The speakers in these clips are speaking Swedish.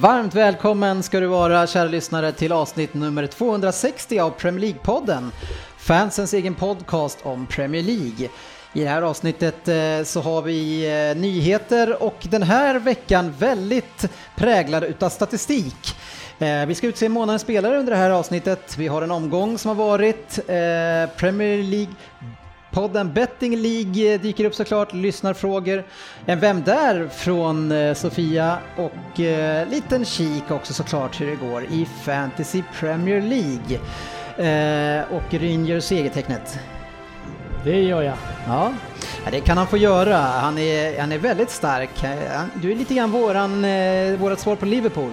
Varmt välkommen ska du vara kära lyssnare till avsnitt nummer 260 av Premier League-podden. Fansens egen podcast om Premier League. I det här avsnittet eh, så har vi eh, nyheter och den här veckan väldigt präglad utav statistik. Eh, vi ska utse månadens spelare under det här avsnittet. Vi har en omgång som har varit. Premier League Podden Betting League eh, dyker upp såklart, lyssnarfrågor. En Vem där? från eh, Sofia och eh, liten kik också såklart hur det går i Fantasy Premier League. Eh, och Ryn segertecknet. Det gör jag. Ja, det kan han få göra. Han är, han är väldigt stark. Eh, Du är lite grann våran, eh, vårat svar på Liverpool.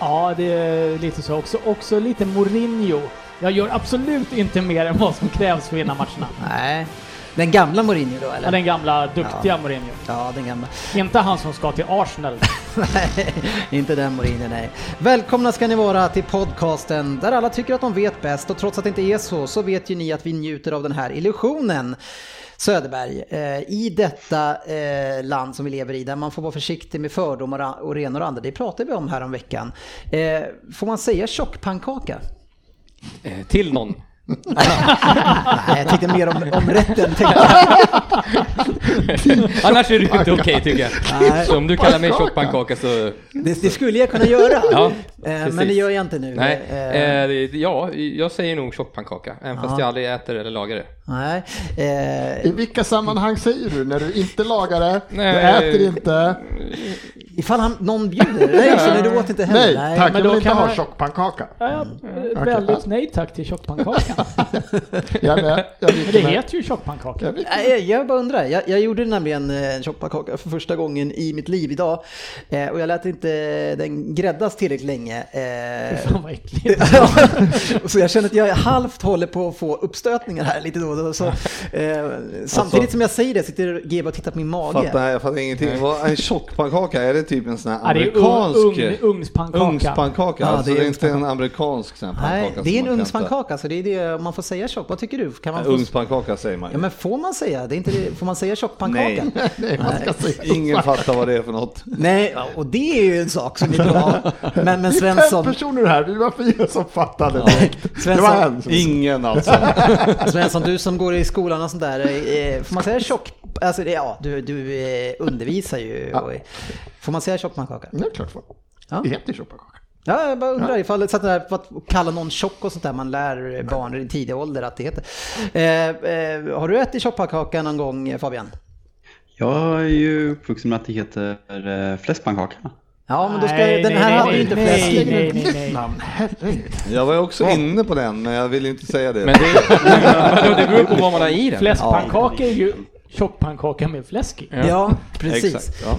Ja, det är lite så. Också, också lite Mourinho. Jag gör absolut inte mer än vad som krävs för att vinna matcherna. Nej, den gamla Mourinho då Ja, eller? den gamla duktiga Mourinho. Ja, den gamla. Inte han som ska till Arsenal. Nej, inte den Mourinho, nej. Välkomna ska ni vara till podcasten där alla tycker att de vet bäst och trots att det inte är så, så vet ju ni att vi njuter av den här illusionen. Söderberg, eh, i detta eh, land som vi lever i, där man får vara försiktig med fördomar och renor och andra, det pratade vi om här om veckan. Eh, får man säga tjockpannkaka? Eh, Till någon. Nej, jag tänkte mer om, om rätten. Annars är det inte okej tycker Nej. jag. Så om du kallar mig tjockpannkaka så... Det, det skulle jag kunna göra, Ja, eh, men det gör jag inte nu. Nej, Eh, eh, ja, jag säger nog tjockpannkaka. Även fast jag aldrig äter eller lagar det. Nej. Eh, I vilka sammanhang säger du? När du inte lagar det, Nej. du äter inte. Ifall han, någon bjuder? Nej, så du åt inte heller? Nej, tack, men jag då vill inte kan ha man- tjockpannkaka. Ja, ja, väldigt nej tack till tjockpannkakan. Jag är med. Jag Men det mig. heter ju tjockpannkaka. Jag Nej, Jag bara undrar, jag, jag gjorde nämligen eh, en tjockpannkaka för första gången i mitt liv idag eh, och jag lät inte den gräddas tillräckligt länge. Eh, Fan vad äckligt. så jag känner att jag halvt håller på att få uppstötningar här lite då och. Så, eh, samtidigt som jag säger det sitter GB och tittar på min mage. Fattar, jag fattar ingenting. Vad, en tjockpannkaka, är det typ en sån här Ja, det är amerikansk ung, ugnspannkaka. ugnspannkaka? Ja, alltså det det är inte en amerikansk sån här Nej, pannkaka det är en kan ugnspannkaka så det är det man får säga tjock. Vad tycker du? Kan man få... Ugnspannkaka säger man Ja ju. men får man säga? Det är inte det. Får man säga tjockpannkaka? Nej. Nej, man ska säga Ingen fattar vad det är för något. Nej, och det är ju en sak som vi vill ha. Men, men Det är fem Svensson, personer här, det var fyra som fattade direkt. Det Svensson- var en. Ingen alltså. Svensson, du som går i skolan och sånt där, eh, får man säga tjock... Alltså, ja, du, du eh, undervisar ju. Och, får man säga tjockpannkaka? Det är klart för. Ja. Det heter tjockpannkaka. Ja, jag bara undrar ifall det så att det där, för att kalla någon tjock och sånt där, man lär barn i tidig ålder att det heter. Eh, eh, har du ätit tjockpannkaka någon gång Fabian? Jag är ju uppvuxen med att det heter eh, fläskpannkaka. Ja, men då ska, Nej, den nej, här nej, hade ju nej, inte nej, fläsk. nej, nej, nej. Jag var ju också inne på den, men jag ville inte säga det. Men det, vadå, det beror på vad man har i den. Fläskpannkaka är ju tjockpannkaka med fläsk i. Ja, precis. Exakt, ja.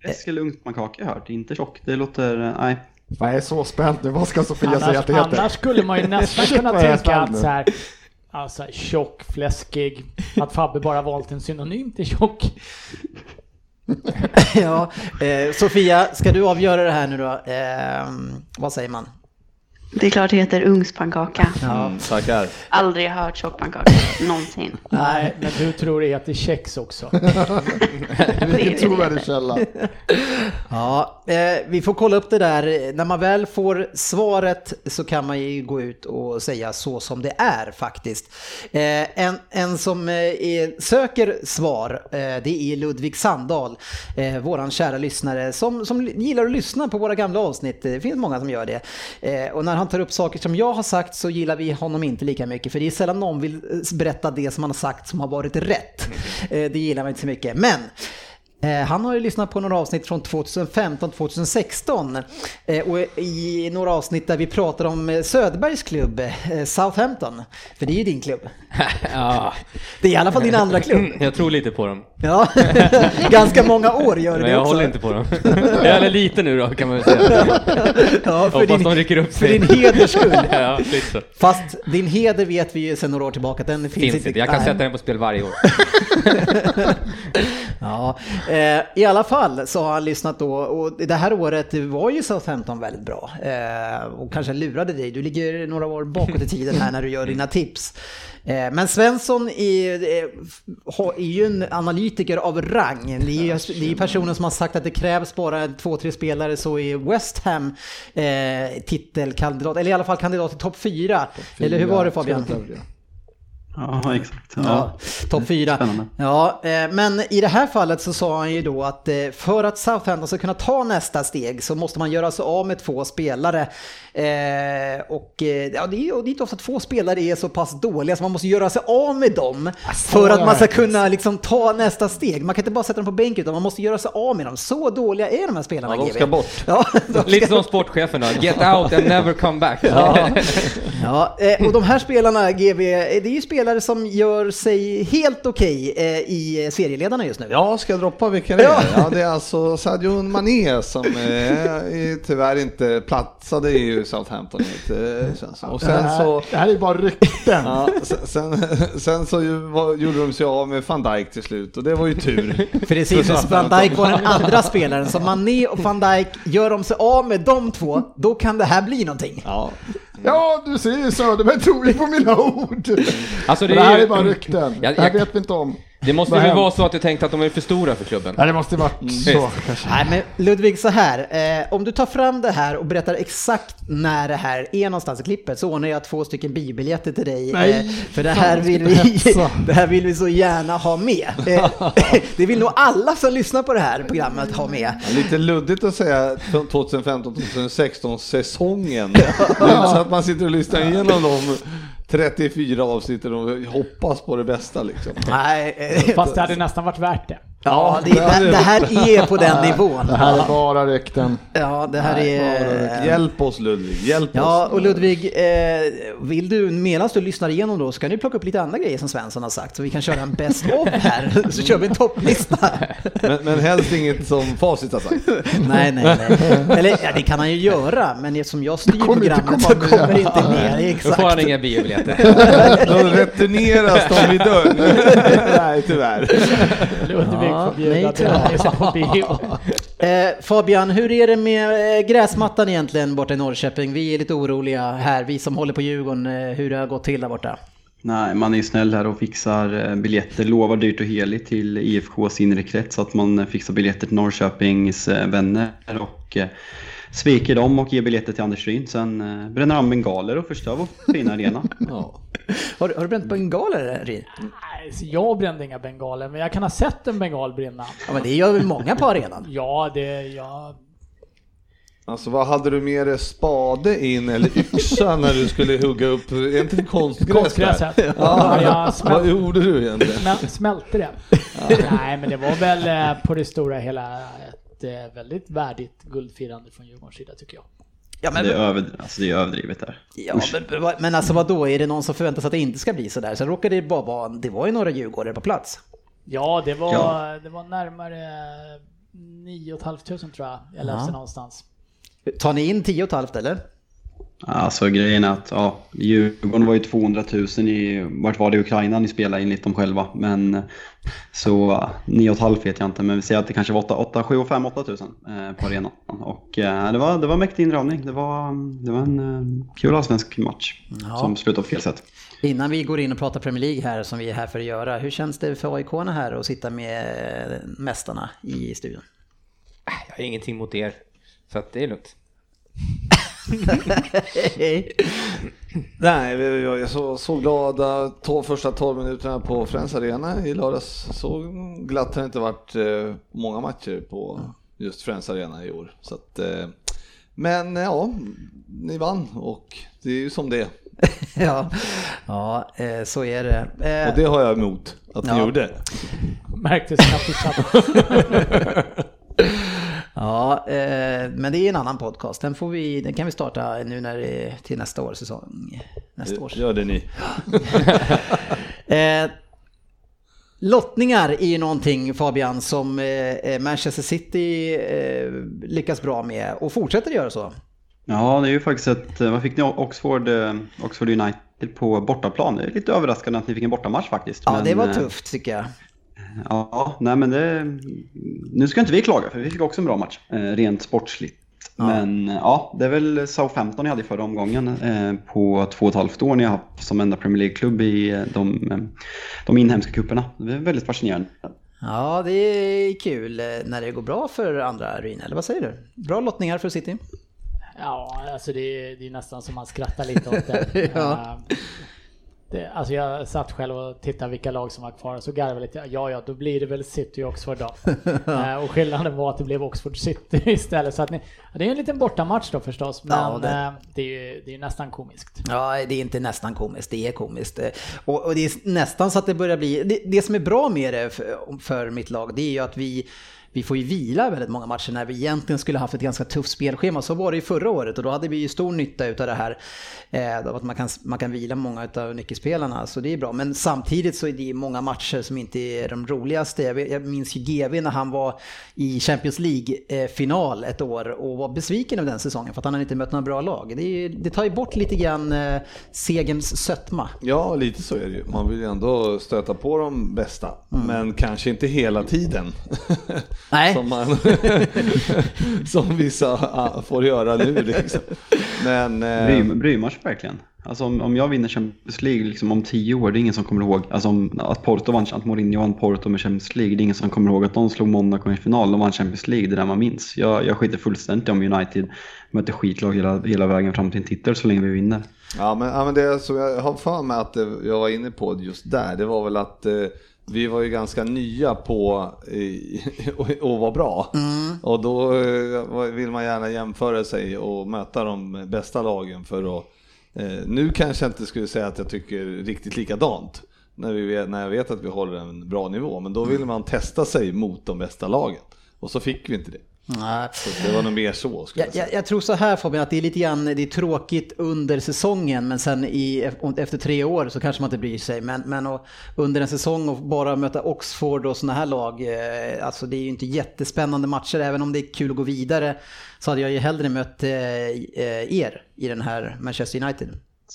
Fläsk eller ugnspannkaka har jag hört, inte tjock. Det låter, eh, nej. Jag är så spänd nu, vad ska Sofia säga Annars, att det heter? annars skulle man ju nästan kunna är tänka att så här, alltså tjock, fläskig, att Fabbe bara valt en synonym till tjock. Ja, eh, Sofia, ska du avgöra det här nu då? Eh, vad säger man? Det är klart det heter ugnspannkaka. Ja. Tackar. Aldrig hört tjockpannkaka någonsin. Nej, men du tror det heter kex också. Vilken trovärdig källa. Ja, eh, vi får kolla upp det där. När man väl får svaret så kan man ju gå ut och säga så som det är faktiskt. Eh, en, en som eh, söker svar, eh, det är Ludvig Sandahl, eh, våran kära lyssnare som, som gillar att lyssna på våra gamla avsnitt. Det finns många som gör det. Eh, och när han tar upp saker som jag har sagt så gillar vi honom inte lika mycket för det är sällan någon vill eh, berätta det som han har sagt som har varit rätt. Eh, det gillar man inte så mycket. Men Han har ju lyssnat på några avsnitt från 2015-2016 eh, och i några avsnitt där vi pratar om eh, Söderbergs klubb, eh, Southampton. För det är ju din klubb. Ja, Det är i alla fall din andra klubb. jag tror lite på dem. Ja, ganska många år gör du Men det jag också. håller inte på dem. Eller lite nu då kan man väl säga. Ja, för Hoppas din, de rycker upp för sig. din heders skull. Ja, lite. Fast din heder vet vi ju sedan några år tillbaka den finns, Finns inte. Jag kan sätta den på spel varje år. Ja, eh, i alla fall så har han lyssnat då och det här året var ju Southampton väldigt bra eh, och kanske lurade dig. Du ligger några år bakåt i tiden här när du gör dina tips. Eh, men Svensson är, är, ju en analytiker av rang. Det är ju det är personen som har sagt att det krävs bara två, tre spelare så är West Ham titelkandidat, eller i alla fall kandidat till topp fyra. Eller hur var det Fabian? Ja, exakt. Ja. Ja, topp fyra. Spännande. Ja, eh, men i det här fallet så sa han ju då att eh, för att Southampton ska kunna ta nästa steg så måste man göra sig av med två spelare. Eh, och ja, det är ju det är inte ofta två spelare är så pass dåliga så man måste göra sig av med dem för att man ska kunna liksom ta nästa steg. Man kan inte bara sätta dem på bänken utan man måste göra sig av med dem. Så dåliga är de här spelarna. Ja, de GB. ska bort. Ja, de Lite ska- som sportchefen då. Get out and never come back. Ja, ja och de här spelarna, GB, det är ju spelare som gör sig helt okej eh, i serieledarna just nu. Ja, ska jag droppa vilka det Ja. är? Ja, det är alltså Sadio Mané som eh, tyvärr inte platsade i Southampton. eh. Och sen så... det här är bara rykten. Ja, sen, sen, sen så ju, gjorde de sig av med van Dijk till slut och det var ju tur. Precis, För Van Dijk var den andra spelaren. Så Mané och Van Dijk, gör de sig av med de två, då kan det här bli någonting. Ja, Ja, du ser Söderberg tror ju på mina ord. Alltså, det det, är här ju- är bara rykten. Jag- det här jag- vet vi inte om. Det måste Vad väl hänt? vara så att du tänkte att de är för stora för klubben? Nej, det måste varit så kanske. Nej men Ludvig, så här. Eh, om du tar fram det här och berättar exakt när det här är någonstans i klippet så ordnar jag två stycken biobiljetter till dig. Nej, eh, för det här, vill vi, det här vill vi så gärna ha med. Eh, det vill nog alla som lyssnar på det här programmet ha med. lite luddigt att säga från 2015-2016 säsongen. Inte så att man sitter och lyssnar igenom de 34 avsnitten och hoppas på det bästa liksom. Nej, Fast det hade nästan varit värt det. Ja, det, det, det här är på den nivån. Det här är bara rykten. Ja, det här är... Hjälp oss Ludvig, hjälp Ja, oss. och Ludvig, eh, vill du, medan du lyssnar igenom då, så kan du plocka upp lite andra grejer som Svensson har sagt, så vi kan köra en best of här, så kör vi en topplista. Men, men helst inget som Facit har sagt. nej, nej, nej. Eller ja, det kan han ju göra, men eftersom jag styr programmet så kommer det med. inte med. Då Exakt. får han inga biobiljetter. Då returneras de vid dörren. Nej, tyvärr. Ludvig Ja, får bjuda nej, till tyvärr. på bio. Eh, Fabian, hur är det med eh, gräsmattan egentligen borta i Norrköping? Vi är lite oroliga här, vi som håller på Djurgården, eh, hur det har gått till där borta. Nej, man är ju snäll här och fixar eh, biljetter, lovar dyrt och heligt till IFKs inre krets så att man fixar biljetter till Norrköpings vänner och eh, sviker dem och ger biljetter till Anders Ryn. Sen eh, bränner han bengaler och förstör vår fina arena. Ja. Har, du- har du bränt bengaler, Rin? Nej, så jag brände inga bengaler, men jag kan ha sett en bengal brinna. Ja, men det gör väl många på arenan? Ja, det... Ja, Alltså vad hade du med dig? Spade in eller yxa när du skulle hugga upp, är inte det konstgräs? konstgräset. Ja, Ja, jag vad gjorde du egentligen? smä- smälte det. Nej, men det var väl eh, på det stora hela ett eh, väldigt värdigt guldfirande från Djurgårdens sida tycker jag. Ja, Det är, över, alltså det är överdrivet där. Ja, men, men- men alltså vad då är det någon som förväntar sig att det inte ska bli sådär? Sen råkade det bara vara, det var ju några djurgårdare på plats. Ja, det var, Ja. Det var närmare 9 500 tror jag jag läste Ja. någonstans. Tar ni in 10 och ett halvt eller? Alltså grejen är att ja, Djurgården var ju 200 000 i, vart var det i Ukraina ni spelade enligt dem själva. Men så 9,5 vet jag inte, men vi säger att det kanske var 8, 8 7 och 5 8 000 eh, på arenan. Och eh, det var, det var mäktig inramning. Det var, det var en eh, kul allsvensk match Ja. som slutade på fel sätt. Innan vi går in och pratar Premier League här som vi är här för att göra. Hur känns det för aik här att sitta med mästarna i studion? Jag har ingenting mot er. Så att det är lugnt. Nej, jag är så, så glada to, första 12 minuterna på Friends Arena i lördags. Så glatt har det inte varit eh, många matcher på just Friends Arena i år. Så att, eh, men ja, ni vann och det är ju som det ja, ja eh, så är det. Eh, Och det har jag emot att ni Ja. gjorde. märktes knappt i. Ja, eh, men det är en annan podcast. Den, får vi, den kan vi starta nu när det är till nästa års säsong. Nästa års. Gör det ni. Eh, lottningar är ju någonting Fabian som eh, Manchester City eh, lyckas bra med och fortsätter göra så. Ja, det är ju faktiskt ett, vad fick ni Oxford, eh, Oxford United på bortaplan? Det är lite överraskande att ni fick en bortamatch faktiskt. Ja, men, det var eh, tufft tycker jag. Ja, nej men det... Nu ska inte vi klaga för vi fick också en bra match, eh, rent sportsligt. Men ja, det är väl Southampton ni hade i förra omgången eh, på två och ett halvt år ni har haft som enda Premier League-klubb i eh, de, eh, de inhemska kupperna. Det är väldigt fascinerande. Ja, det är kul eh, när det går bra för andra Ryn, eller vad säger du? Bra lottningar för City. Ja, alltså det är, det är nästan som man skrattar lite åt det. Ja. Eh, det. Alltså jag satt själv och tittade vilka lag som var kvar och så garvade jag lite. Ja, ja, då blir det väl City och Oxford då. Eh, och skillnaden var att det blev Oxford City istället. Så att ni, det är en liten bortamatch då förstås, men Ja, det- det, det är ju det är nästan komiskt. Ja, det är inte nästan komiskt, det är komiskt. Eh, Och, och det är nästan så att det börjar bli... Det, det som är bra med det för, för mitt lag, det är ju att vi vi får ju vila väldigt många matcher när vi egentligen skulle haft ett ganska tufft spelschema. Så var det ju förra året och då hade vi ju stor nytta utav det här. Eh, att man kan, man kan vila många utav nyckelspelarna, så det är bra. Men samtidigt så är det ju många matcher som inte är de roligaste. Jag, jag minns ju GV när han var i Champions League-final ett år och var besviken över den säsongen för att han hade inte mött några bra lag. Det, är, det tar ju bort lite grann eh, segerns sötma. Ja, lite så är det ju. Man vill ju ändå stöta på de bästa. Mm. Men kanske inte hela tiden. Nej. som, man, som vissa ah, får göra nu liksom. Men... eh, Bry, bryr man sig verkligen? Alltså om, om jag vinner Champions League liksom om tio år, det är ingen som kommer ihåg. Alltså om, att Porto vann, att Mourinho vann Porto med Champions League, det är ingen som kommer ihåg att de slog Monaco i final, de vann Champions League, det är där man minns. Jag, jag skiter fullständigt om United möter skitlag hela, hela vägen fram till en titel så länge vi vinner. Ja men, ja, men det som jag har för mig att det, jag var inne på just där, det var väl att eh, vi var ju ganska nya på att vara bra. Och då eh, vill man gärna jämföra sig och möta de bästa lagen för att eh, nu kanske jag inte skulle säga att jag tycker riktigt likadant när, vi, när jag vet att vi håller en bra nivå, men då vill man testa sig mot de bästa lagen. Och så fick vi inte det. Nej. Så det var nog mer så Jag, jag, jag tror så här Fabian, att det är lite grann, det är tråkigt under säsongen men sen i, efter tre år så kanske man inte bryr sig. Men, men och, under en säsong och bara möta Oxford och sådana här lag, eh, alltså det är ju inte jättespännande matcher. Även om det är kul att gå vidare så hade jag ju hellre mött eh, eh, er i den här Manchester United.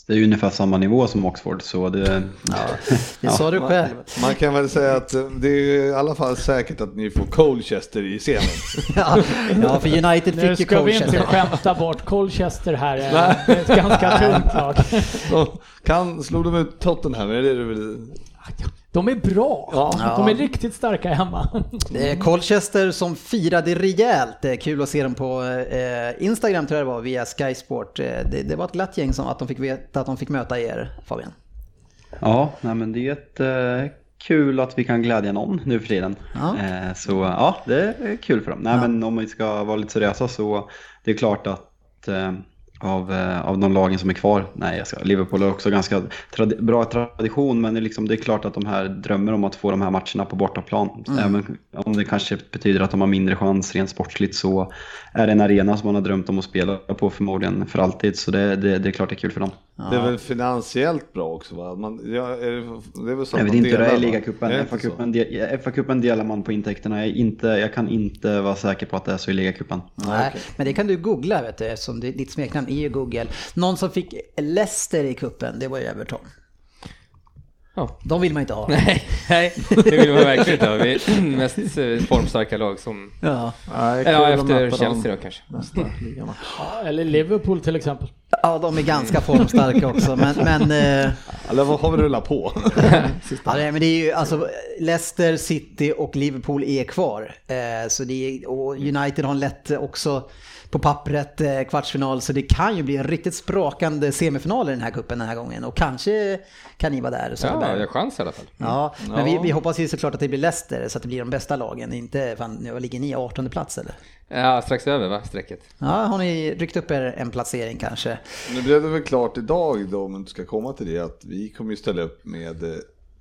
Det är ju ungefär samma nivå som Oxford så det... Det sa du själv. Man kan väl säga att det är i alla fall säkert att ni får Colchester i semin. Ja, ja, för United Nu fick ju ska vi inte Colchester. skämta bort Colchester här. eh, Det är ett ganska tungt lag. Kan, slog de ut Tottenham? Är det det väl? De är bra. Ja. De är riktigt starka hemma. Det är Colchester som firade rejält. Det är kul att se dem på eh, Instagram tror jag det var, via Sky Sport. Eh, Det, det var ett glatt gäng som att de fick veta att de fick möta er, Fabian. Ja, nej men det är ett eh, kul att vi kan glädja någon nu för tiden. Ja. Så ja, det är kul för dem. Nej men om vi ska vara lite seriösa så det är klart att av, eh, av de lagen som är kvar, nej jag ska, Liverpool har också ganska tradi- bra tradition men det är, liksom, det är klart att de här drömmer om att få de här matcherna på bortaplan. Även om det kanske betyder att de har mindre chans rent sportsligt så är det en arena som man har drömt om att spela på förmodligen för alltid så det, det, det är klart det är kul för dem. Det är väl finansiellt bra också va? Man, ja, är det, det är väl så Jag vet inte hur det är i ligacupen. FA-cupen de, FA-cupen delar man på intäkterna. Jag, inte, jag kan inte vara säker på att det är så i ligacupen. Nej, men det kan du googla vet du, eftersom det, ditt smeknamn är ju Google. Någon som fick Leicester i kuppen, det var ju Everton. Ja. De vill man inte ha. Nej, nej, det vill man verkligen inte ha. Vi är mest eh, formstarka lag som... Ja. Ja, efter Chelsea då kanske. nästa. Ja, Eller Liverpool till exempel. ja, de är ganska formstarka också. Men, men, eh, Eller vad har vi rullat på? ja, nej, men det är ju alltså Leicester, City och Liverpool är kvar. Eh, så det är, och United har en lätt också på pappret eh, kvartsfinal. Så det kan ju bli en riktigt sprakande semifinal i den här kuppen den här gången. Och kanske kan ni vara där. Ja, Söderberg. jag chans i alla fall. Ja, men Ja. Vi, vi hoppas ju såklart att det blir Leicester så att det blir de bästa lagen. Inte, fan, vad ligger ni? 18 plats eller? Ja, strax över va, strecket. Ja, har ni ryckt upp er en placering kanske? Nu blev det väl klart idag då, om man ska komma till det, att vi kommer ju ställa upp med eh,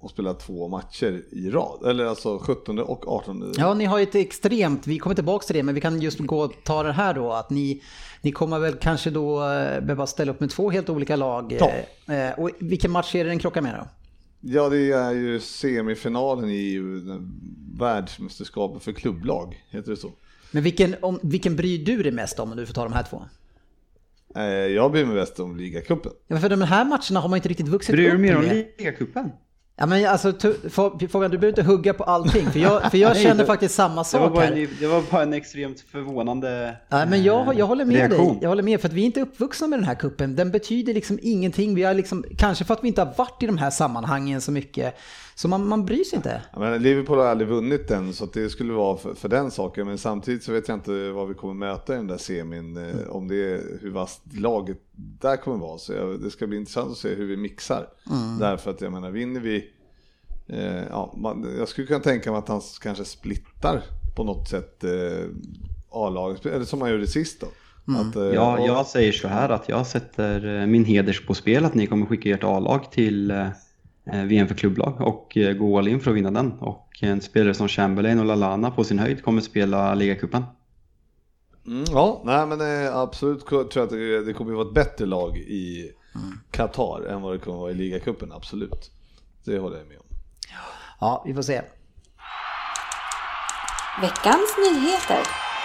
och spela två matcher i rad. Eller alltså 17 och 18. Ja, ni har ju ett extremt, vi kommer tillbaka till det, men vi kan just gå och ta det här då, att ni, ni kommer väl kanske då eh, behöva ställa upp med två helt olika lag. Ja. Eh, Och vilken match är det den krockar med då? Ja, det är ju semifinalen i världsmästerskapet för klubblag, heter det så? Men vilken, om, vilken bryr du dig mest om om du får ta de här två? Eh, Jag bryr mig bäst om ligacupen. Ja, för de här matcherna har man inte riktigt vuxit Bryr upp du dig mer om ligacupen? Ja men alltså frågan, du behöver inte hugga på allting för jag, för jag Nej, känner faktiskt samma Det var, sak bara en, det var bara en extremt förvånande Nej, men jag, jag håller med reaktion. dig. Jag håller med för att vi är inte uppvuxna med den här kuppen. Den betyder liksom ingenting. Vi har liksom, kanske för att vi inte har varit i de här sammanhangen så mycket. Så man, man bryr sig inte. Ja, men Liverpool har aldrig vunnit den så att det skulle vara för, för den saken. Men samtidigt så vet jag inte vad vi kommer möta i den där semin. eh, Om det är hur vasst laget där kommer vara. Så jag, det ska bli intressant att se hur vi mixar. Därför att jag menar vinner vi. Eh, ja, man, jag skulle kunna tänka mig att han kanske splittar på något sätt eh, A-laget. Eller som han gjorde sist då. Att, eh, Ja, och- jag säger så här att jag sätter eh, min heders på spel att ni kommer skicka ert A-lag till VM för klubblag och eh, gå all in för att vinna den. Och en spelare som Chamberlain och Lalana på sin höjd kommer spela ligacupen. Mm, ja, nej men eh, absolut tror jag att det, det kommer att vara ett bättre lag i Qatar än vad det kommer att vara i ligacupen, absolut. Det håller jag med om. Ja, vi får se. Veckans nyheter.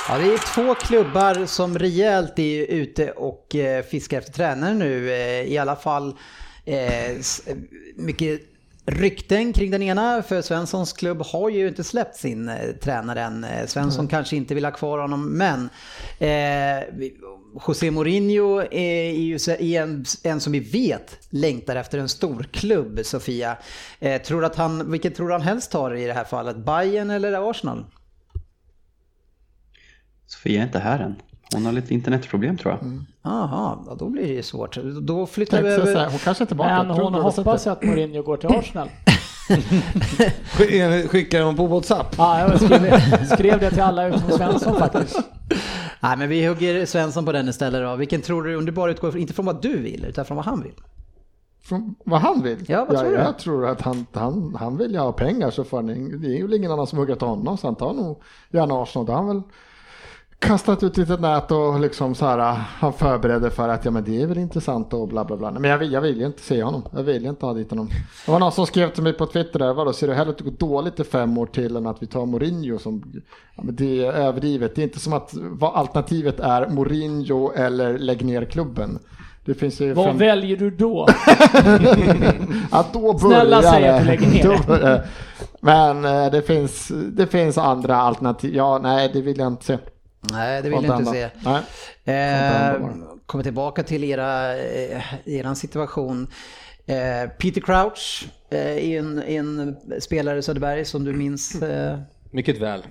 Ja, det är två klubbar som rejält är ute och eh, fiskar efter tränare nu. Eh, I alla fall eh, mycket rykten kring den ena. För Svenssons klubb har ju inte släppt sin eh, tränare än. Eh, Svensson kanske inte vill ha kvar honom, men eh, José Mourinho är ju en, en som vi vet längtar efter en stor klubb, Sofia. Eh, tror att han, vilket tror han helst tar i det här fallet? Bayern eller Arsenal? Sofia är inte här än. Hon har lite internetproblem tror jag. Jaha, ja, då blir det ju svårt. Då flyttar vi över... hon kanske är tillbaka. Men hon hoppas att Mourinho går till Arsenal. Sk- Skickar de på WhatsApp? Ja, jag skrev, skrev det till alla utom Svensson faktiskt. Nej, men vi hugger Svensson på den istället då. Vilken tror du, om du bara utgår inte från vad du vill, utan från vad han vill? Från vad han vill? Ja, vad tror du? Jag tror att han, han, han vill ju ha pengar så får han, det är ju ingen annan som hugger till honom så han tar nog gärna Arsenal. Han väl kastat ut lite nät och liksom så här, han förbereder för att ja men det är väl intressant och bla bla bla. Men jag vill, jag vill ju inte se honom. Jag vill ju inte ha dit honom. Det var någon som skrev till mig på Twitter där, vadå ser du hellre att det går dåligt i fem år till än att vi tar Mourinho som, ja, men det är överdrivet. Det är inte som att vad alternativet är Mourinho eller lägg ner klubben. Det finns ju Vad fem- väljer du då? Ja, då Snälla säg att du lägger ner. Men eh, det finns, det finns andra alternativ. Ja, nej, det vill jag inte se. Nej, det vill jag inte se. Nej. Eh, kommer tillbaka till era, eh, eran situation. Eh, Peter Crouch eh, är en, en spelare i Söderberg som du minns. Eh, Mycket väl.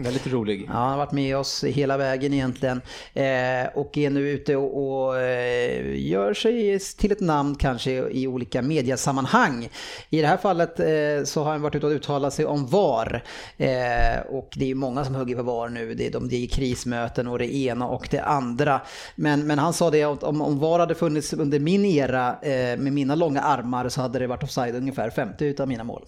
Väldigt rolig. Ja, han har varit med oss hela vägen egentligen. Eh, och är nu ute och, och eh, gör sig till ett namn kanske i olika mediasammanhang. I det här fallet eh, så har han varit ute och uttalat sig om VAR. Eh, och det är ju många som hugger på VAR nu. Det är, de, det är krismöten och det ena och det andra. Men, men han sa det att om, om VAR hade funnits under min era eh, med mina långa armar så hade det varit offside ungefär 50 utav mina mål.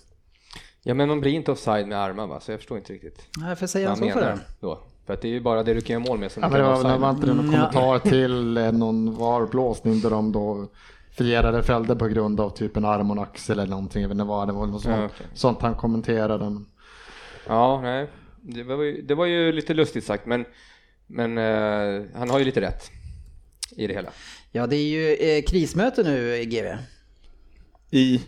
Ja men man blir inte offside med armar va, så jag förstår inte riktigt Nej, för säga vad så han för den. då. För att det är ju bara det du kan göra mål med som Ja, men det var, det var offside. inte det någon Mm, kommentar till eh, någon VAR-blåsning där de då firade fällde på grund av typ en arm och en axel eller någonting. Jag vet inte vad det var. Något sånt, Ja, okej. sånt han kommenterade. Ja, nej. Det var, ju, det var ju lite lustigt sagt men, men eh, han har ju lite rätt i det hela. Ja, det är ju eh, krismöte nu, GV. I?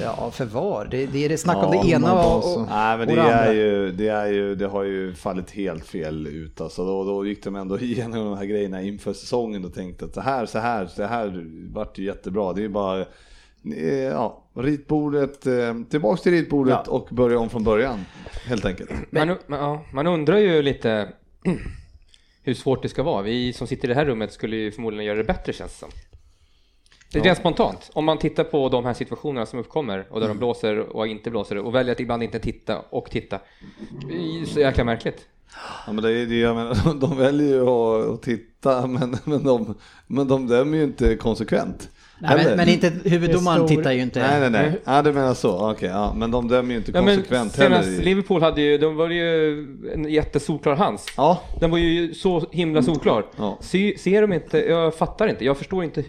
Ja, för var? Det, det är det snack om Ja, det ena och, och, Nej men det och det är, ju, det är ju, det har ju fallit helt fel ut alltså. Då, då gick de ändå igenom de här grejerna inför säsongen och tänkte att så här, så här, så här vart ju jättebra. Det är ju bara, eh, ja, ritbordet, eh, tillbaks till ritbordet och börja om från början. Helt enkelt. Man, man, ja, man undrar ju lite hur svårt det ska vara. Vi som sitter i det här rummet skulle ju förmodligen göra det bättre känns det som. Det är rent spontant. Om man tittar på de här situationerna som uppkommer och där de blåser och inte blåser och väljer att ibland inte titta och titta. Så jäkla märkligt. Ja, men det är det jag menar, de, de väljer ju att, titta men, men, de, men de dömer ju inte konsekvent. Nej, men, men inte, huvuddomaren stor- tittar ju inte. Nej, nej, nej. Ja, du menar så. Okej, ja. Men de dömer ju inte Ja, men konsekvent senast heller. Liverpool hade ju, de var ju en jättesolklar hands. Ja, Den var ju så himla solklar. Ja. Se, ser de inte, jag fattar inte, jag förstår inte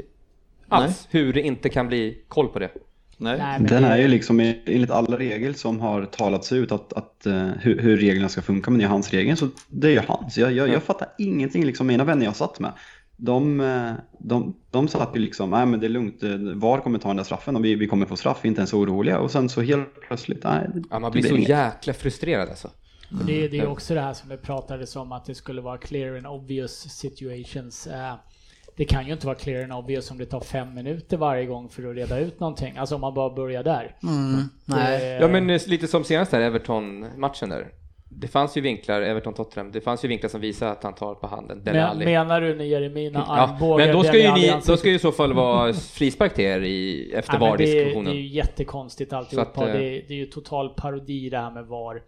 alls hur det inte kan bli koll på det. nej. Nej, Den det- är ju liksom enligt alla regler som har talats ut att, att eh, hur, hur reglerna ska funka, men det är hans regel så det är ju hans. Jag, jag, jag fattar ingenting, liksom mina vänner jag satt med. De, eh, de, de satt ju liksom, nej men det är lugnt, eh, VAR kommer ta den där straffen och vi, vi kommer få straff, vi inte ens oroliga. Och sen så helt plötsligt, nej. det- Ja, man blir så inget. jäkla frustrerad alltså. För Det, det är också det här som det pratades om att det skulle vara clear and obvious situations. Eh, Det kan ju inte vara clear and obvious om det tar fem minuter varje gång för att reda ut någonting. Alltså om man bara börjar där. Mm, nej. Det- Ja men eh, lite som senast där, Everton-matchen där. Det fanns ju vinklar, Everton-Tottenham, det fanns ju vinklar som visade att han tar på handen, Dele Men, menar du när Jeremina Ja, armbågar men då ska ju ni, då ska ju i så fall vara frispark till er i, efter men det, är- det är VAR-diskussionen. ju jättekonstigt alltihopa. Att, eh, det, är- det är ju total parodi det här med VAR.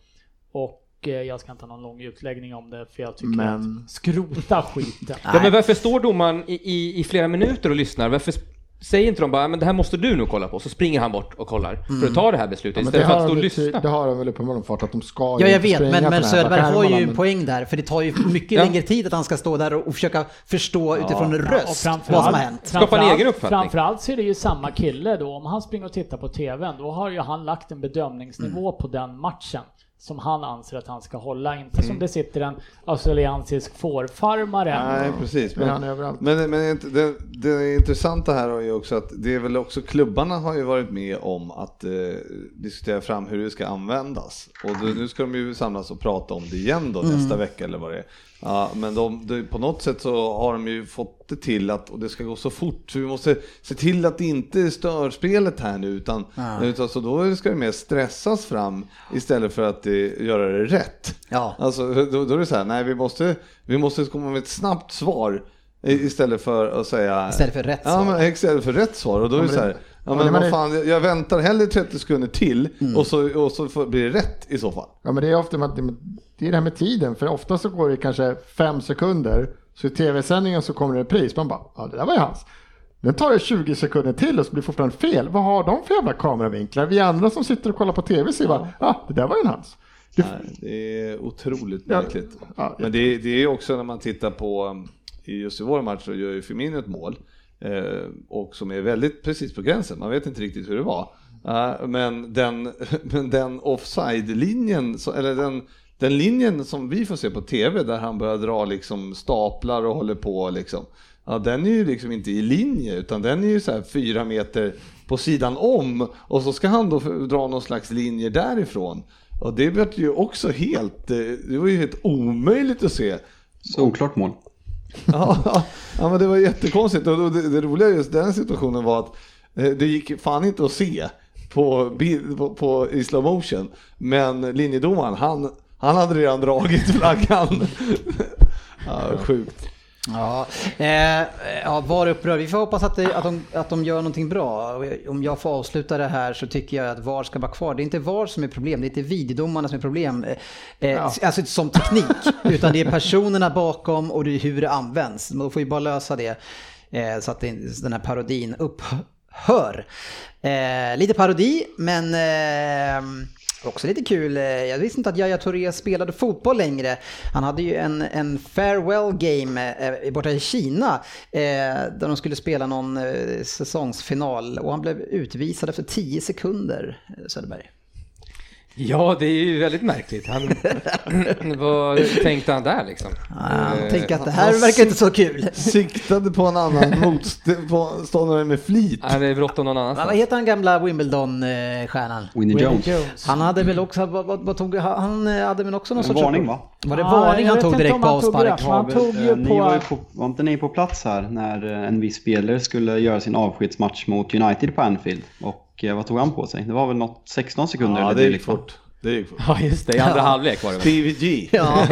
Och eh, jag ska inte ha någon lång utläggning om det för jag tycker Men- att skrota skiten. Ja men varför står domaren i, i, i flera minuter och lyssnar? Varför säger inte de bara, men det här måste du nog kolla på? Så springer han bort och kollar för att ta det här beslutet Mm. Ja, istället för att stå och lyssna. det har de väl uppenbarligen fått att de ska Ja, jag vet, men, men Söderberg har ju en poäng där, för det tar ju mycket Ja. längre tid att han ska stå där och, och försöka förstå utifrån en röst vad som har hänt. Skapa en framförallt- egen uppfattning. Framförallt så är det ju samma kille då, om han springer och tittar på TVn, då har ju han lagt en bedömningsnivå Mm. på den matchen som han anser att han ska hålla, inte Mm. som det sitter en australiensisk fårfarmare. Nej, precis. Men Men, han är överallt. men, men det, det, intressanta här är ju också att det är väl också klubbarna har ju varit med om att eh, diskutera fram hur det ska användas. Och då, nu ska de ju samlas och prata om det igen då nästa vecka eller vad det är. Ja, men de, de, på något sätt så har de ju fått det till att, och det ska gå så fort, så vi måste se till att det inte stör spelet här nu utan, utan så då ska det mer stressas fram istället för att eh, göra det rätt. Ja. Alltså, då, då är det så här, nej vi måste, vi måste komma med ett snabbt svar istället för att säga... Istället för rätt Ja, svar. men istället för rätt svar. Och då är det så här, det- ja ja, men men vad fan, jag- väntar hellre 30 sekunder till Mm. och, så, och så får- blir det rätt i så fall. Ja men det är ofta med, det- är det här med tiden, för ofta så går det kanske fem sekunder, så i tv-sändningen så kommer det ett pris, man bara, ja det där var ju hans. Nu tar det 20 sekunder till och så blir det fortfarande fel. Vad har de för jävla kameravinklar? Vi andra som sitter och kollar på tv ser bara, ja det där var ju en hans. Det, Nej, det är otroligt Ja, märkligt. ja, Men det, det är också när man tittar på, um, just i vår match så gör ju Firmino ett mål. Eh, och som är väldigt precis på gränsen, man vet inte riktigt hur det var. Eh, men den, men den offside-linjen, eller den, den linjen som vi får se på tv där han börjar dra liksom staplar och håller på liksom. Ja, den är ju liksom inte i linje utan den är ju så här fyra meter på sidan om och så ska han då dra någon slags linje därifrån. Och det blev ju också helt, eh, det var ju helt omöjligt att se. Solklart mål. Ja, ja, men det var jättekonstigt och det, det roliga i just den situationen var att eh, det gick fan inte att se på, på, på i slow motion. Men linjedomaren, han, han hade redan dragit flaggan. Ja, sjukt. Ja, eh, ja var upprörd. Vi får hoppas att, det, att, de, att de gör någonting bra. Om jag får avsluta det här så tycker jag att VAR ska vara kvar. Det är inte VAR som är problem, det är inte videodomarna som är problem. Eh, eh, Alltså som teknik, utan det är personerna bakom och det är hur det används. Man får ju bara lösa det eh, så att det, den här parodin Hör! Eh, lite parodi, men eh, Också lite kul, eh, jag visste inte att Yahya Touré spelade fotboll längre. Han hade ju en, en farewell game eh, borta i Kina eh, där de skulle spela någon eh, säsongsfinal och han blev utvisad efter 10 sekunder, eh, Söderberg. Ja, det är ju väldigt märkligt. Han, vad tänkte han där liksom? Ah, jag Eh, tänker att det här verkar inte så kul. Siktade på en annan motståndare med flit. Han är bråttom någon annanstans. Vad heter han gamla Wimbledon-stjärnan? Winnie Jones. Han hade väl också, vad, vad, vad tog, han hade väl också någon En sorts... varning va? Var det Ja, varning han tog direkt på han avspark? Han tog ju Eh, ni på- var, ju på, var inte ni på plats här när eh, en viss spelare skulle göra sin avskedsmatch mot United på Anfield? Och eh, vad tog han på sig? Det var väl något 16 sekunder Ja, eller det gick va? fort. Det gick fort. Ja, just det. I andra halvlek var det? Stevie G. Ja,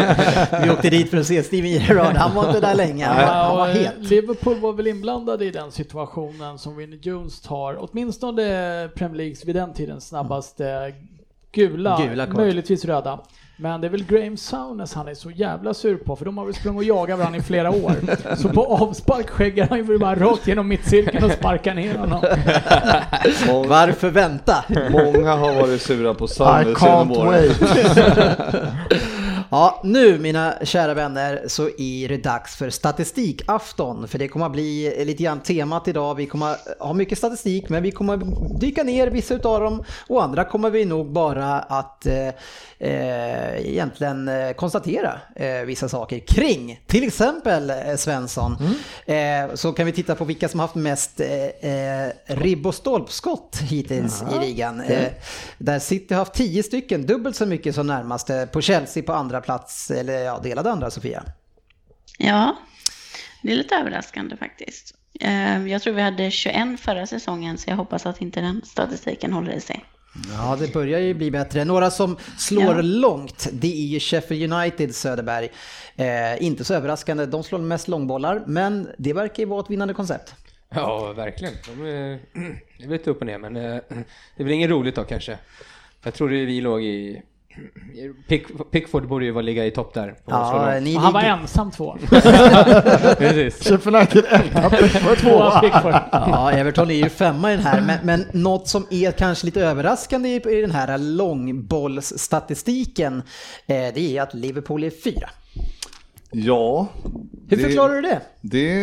vi åkte dit för att se Steven Gerrard. Han var inte där länge. Han var, han var Ja, het. Liverpool var väl inblandade i den situationen som Winnie Jones tar, åtminstone Premier Leagues vid den tiden snabbaste Gula, Gula möjligtvis röda. Men det är väl Graham Souness han är så jävla sur på, för de har väl sprungit och jagat varandra i flera år. Så på avspark skäggar han ju bara rakt genom mittcirkeln och sparkar ner honom. Många, Varför vänta? många har varit sura på Sanders genom åren. Ja, nu mina kära vänner så är det dags för statistikafton. För det kommer att bli lite grann temat idag. Vi kommer ha mycket statistik men vi kommer dyka ner vissa utav dem och andra kommer vi nog bara att eh, eh, egentligen eh, konstatera eh, vissa saker kring. Till exempel eh, Svensson. Eh, så kan vi titta på vilka som haft mest eh, ribb och stolpskott hittills i ligan. Eh, där City har haft 10 stycken, dubbelt så mycket som närmaste. På Chelsea på andra plats, eller ja, delade andra Sofia. Ja, det är lite överraskande faktiskt. Eh, Jag tror vi hade 21 förra säsongen, så jag hoppas att inte den statistiken håller i sig. Ja, det börjar ju bli bättre. Några som slår Ja. långt, det är ju Sheffield United Söderberg. Eh, inte så överraskande, de slår mest långbollar, men det verkar ju vara ett vinnande koncept. Ja, verkligen. De är, det är lite upp och ner, men eh, det är väl inget roligt då kanske. Jag trodde vi låg i... Pick, Pickford borde ju vara ligga i topp där. Ja, ni han var ensam två. Precis. Sheffield United etta, Pickford Tvåa. Ja, Everton är ju femma i den här, men, men något som är kanske lite överraskande i, i den här långbollsstatistiken, eh, det är att Liverpool är fyra. Ja. Hur det- förklarar du det? Det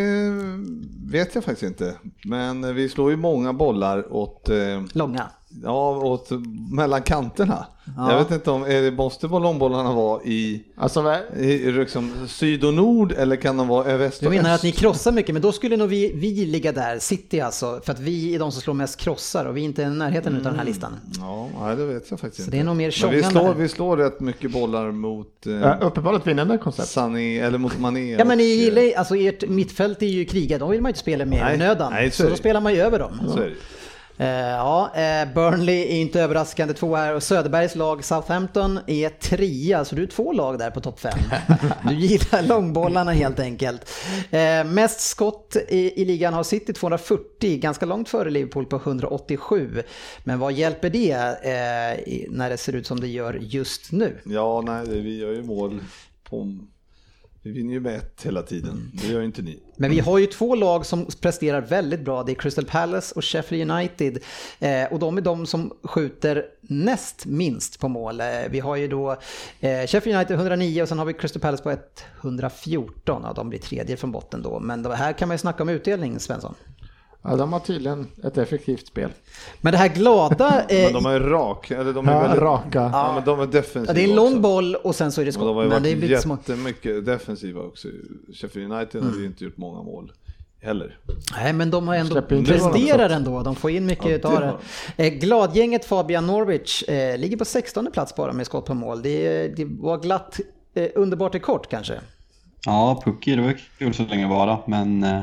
vet jag faktiskt inte. Men vi slår ju många bollar åt, eh, Långa. Ja, åt mellan kanterna. Ja. Jag vet inte om, är det, måste långbollarna vara i, Alltså, i liksom syd och nord eller kan de vara väst Du och menar att öst? ni krossar mycket, men då skulle nog vi, vi ligga där, City alltså, för att vi är de som slår mest krossar och vi är inte i närheten av den här listan. Ja, nej, det vet jag faktiskt Så inte. det är nog mer Men vi slår, vi slår rätt mycket bollar mot eh, Ja, uppenbarligen vinnande koncept. Sané, eller mot Mané. Ja men ni och, eh, gillar ju- alltså ert mittfält är ju kriga, de vill man ju inte spela med i Nej, onödan. nej, så så då spelar man ju över dem. Så är det. Eh, ja, eh, Burnley är inte överraskande två här och Söderbergs lag Southampton är trea, så du är två lag där på topp fem. Du gillar långbollarna helt enkelt. Eh, mest skott i, i ligan har City 240, ganska långt före Liverpool på 187. Men vad hjälper det eh, när det ser ut som det gör just nu? Ja, nej, vi gör ju mål på... Vi vinner ju med ett hela tiden. Det gör ju inte ni. Men vi har ju två lag som presterar väldigt bra. Det är Crystal Palace och Sheffield United. Eh, och de är de som skjuter näst minst på mål. Eh, vi har ju då eh, Sheffield United 109 och sen har vi Crystal Palace på 114. Ja, de blir tredje från botten då. Men här kan man ju snacka om utdelning, Svensson. Ja, de har tydligen ett effektivt spel. Men det här glada... Eh, Men de är rak, eller de är Ja, väldigt... raka. Ja, men de är defensiva ja, det är en lång också. boll och sen så är det Och de skott. har ju Men det är varit lite små... jättemycket defensiva också. Sheffield United Mm. har ju inte gjort många mål heller. Nej, men de har ändå presterar ändå. De får in mycket Ja, utav det Eh, gladgänget Fabian Norwich eh, ligger på 16 plats bara med skott på mål. Det, det var glatt, eh, underbart rekord kanske. Ja, Pucky, det var kul så länge vara, men eh,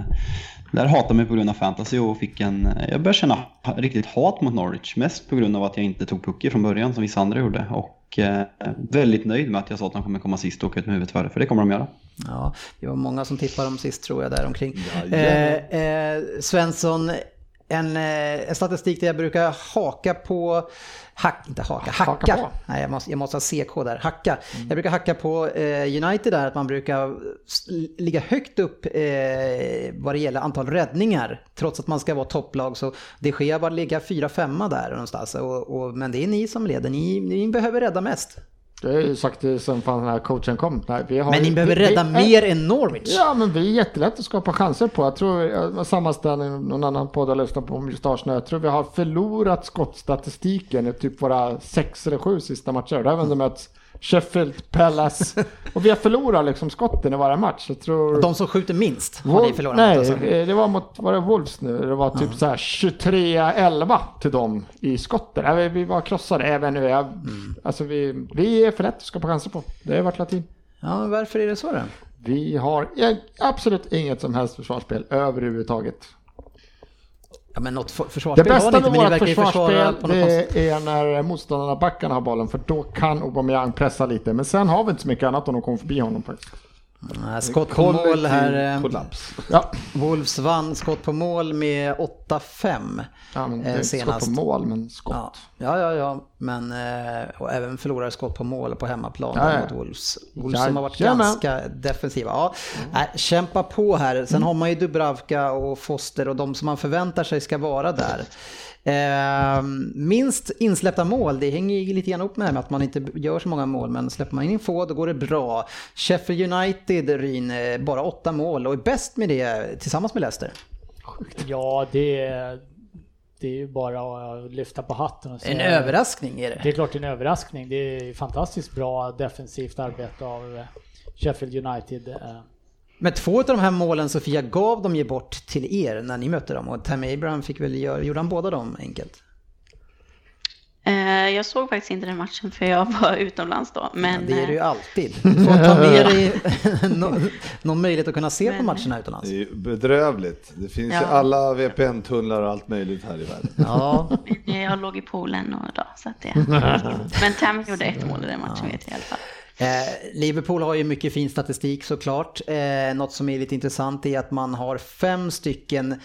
där hatade mig på grund av fantasy och fick en... Jag började känna riktigt hat mot Norwich, mest på grund av att jag inte tog Pucky från början som vissa andra gjorde. Och eh, väldigt nöjd med att jag sa att de kommer komma sist och åka ut med huvudet före, för det kommer de göra. Ja, det var många som tippade dem sist tror jag där omkring. Eh, eh, Svensson, en, eh, en statistik där jag brukar haka på Hack, inte haka, hacka. Haka på. Nej, jag måste, jag måste ha CK där. Hacka. Jag brukar hacka på eh, United där, att man brukar ligga högt upp eh, vad det gäller antal räddningar. Trots att man ska vara topplag så det sker bara ligga 4-5 där någonstans. Och, och, men det är ni som leder, ni, ni behöver rädda mest. Det är ju sagt sen fan den här coachen kom. Nej, vi har Men ju- ni behöver vi- rädda vi- mer än Norwich. Ja, men vi är jättelätt att skapa chanser på. Jag tror, jag sammanställning, någon annan podd jag lyssnade på om just Arsenal. Jag tror vi har förlorat skottstatistiken i typ våra sex eller sju sista matcher. Där har vi ändå mött Sheffield, Palace och vi har förlorat liksom skotten i varje match. Jag tror... De som skjuter minst har Wol- ni förlorat Nej. Alltså. eh, det var mot, var det Wolves nu? Det var typ så här 23-11 till dem i skotten. Vi, var krossade även nu. Jag, Mm. Alltså vi, vi är för lätt att skapa chanser på. Det har varit latin. Ja, varför är det så då? Vi har absolut inget som helst försvarsspel överhuvudtaget. Ja, men något för- Det försvarsspel ni bästa med vårt försvarsspel det är när motståndarna backarna har bollen för då kan Aubameyang pressa lite. Men sen har vi inte så mycket annat om de kommer förbi honom faktiskt. Nej, Skott på mål här. eh, kollaps. Ja, Wolves vann skott på mål med 8-5 ja men det eh, är skott senast. på mål, men skott. Ja, ja, ja, ja. men eh, och även förlorade skott på mål på hemmaplan Ja, ja. mot Wolves. Wolves som har varit ganska defensiva. Ja, nej, kämpa på här. Sen har man ju Dubravka och Foster och de som man förväntar sig ska vara där. Eh, minst insläppta mål, det hänger lite grann upp med det här med att man inte gör så många mål, men släpper man in få då går det bra. Sheffield United, Ryn, eh, bara åtta mål och är bäst med det tillsammans med Leicester. Ja, det är, det är ju bara att lyfta på hatten och En säga- överraskning är det. Det är klart det är en överraskning. Det är fantastiskt bra defensivt arbete av eh, Sheffield United. Men två av de här målen Sofia gav de ju bort till er när ni mötte dem och Tammy Abraham fick väl göra, gjorde han båda dem enkelt? Eh, Jag såg faktiskt inte den matchen för jag var utomlands då. Men det är det ju eh, alltid. Du får ta med dig någon, någon möjlighet att kunna se på Men- matcherna utomlands. Det är ju bedrövligt. Det finns ju Ja. alla VPN-tunnlar och allt möjligt här i världen. Ja, jag låg i poolen och då, så att det... Men Tam gjorde ett mål i den matchen vet jag i alla fall. Eh, Liverpool har ju mycket fin statistik såklart. Eh, något som är lite intressant är att man har fem stycken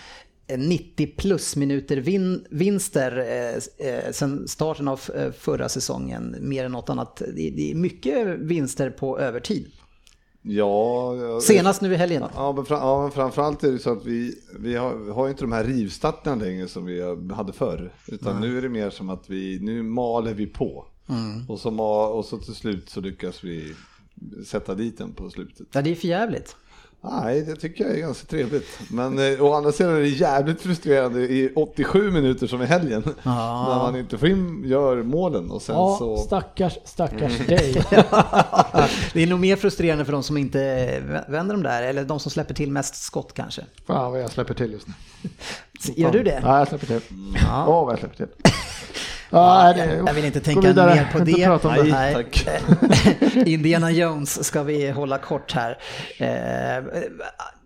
eh, 90 plus minuter vin, vinster eh, eh, sen starten av eh, förra säsongen. Mer än något annat. Det, det är mycket vinster på övertid. Ja, Senast nu i helgen. Ja men, fram, ja, men framförallt är det så att vi, vi har, har ju inte de här rivstarterna längre som vi hade förr. Utan nu är det mer som att vi, nu maler vi på. Och, så, ma- och så till slut så lyckas vi sätta dit den på slutet. Ja, det är för jävligt. Nej, det tycker jag är ganska trevligt. Men eh, å andra sidan är det jävligt frustrerande i 87 minuter som i helgen. Ja. När man inte får in, gör målen och sen Ja, så... stackars, stackars dig. Det är nog mer frustrerande för de som inte vänder de där, eller de som släpper till mest skott kanske. Fan vad jag släpper till just nu. Gör du det? Ja, jag släpper till. Åh, Ja. vad jag släpper till. Ja, det, Jag vill inte tänka vidare. mer på Inte det. prata om det. Nej. tack. Indiana Jones ska vi hålla kort här. Eh,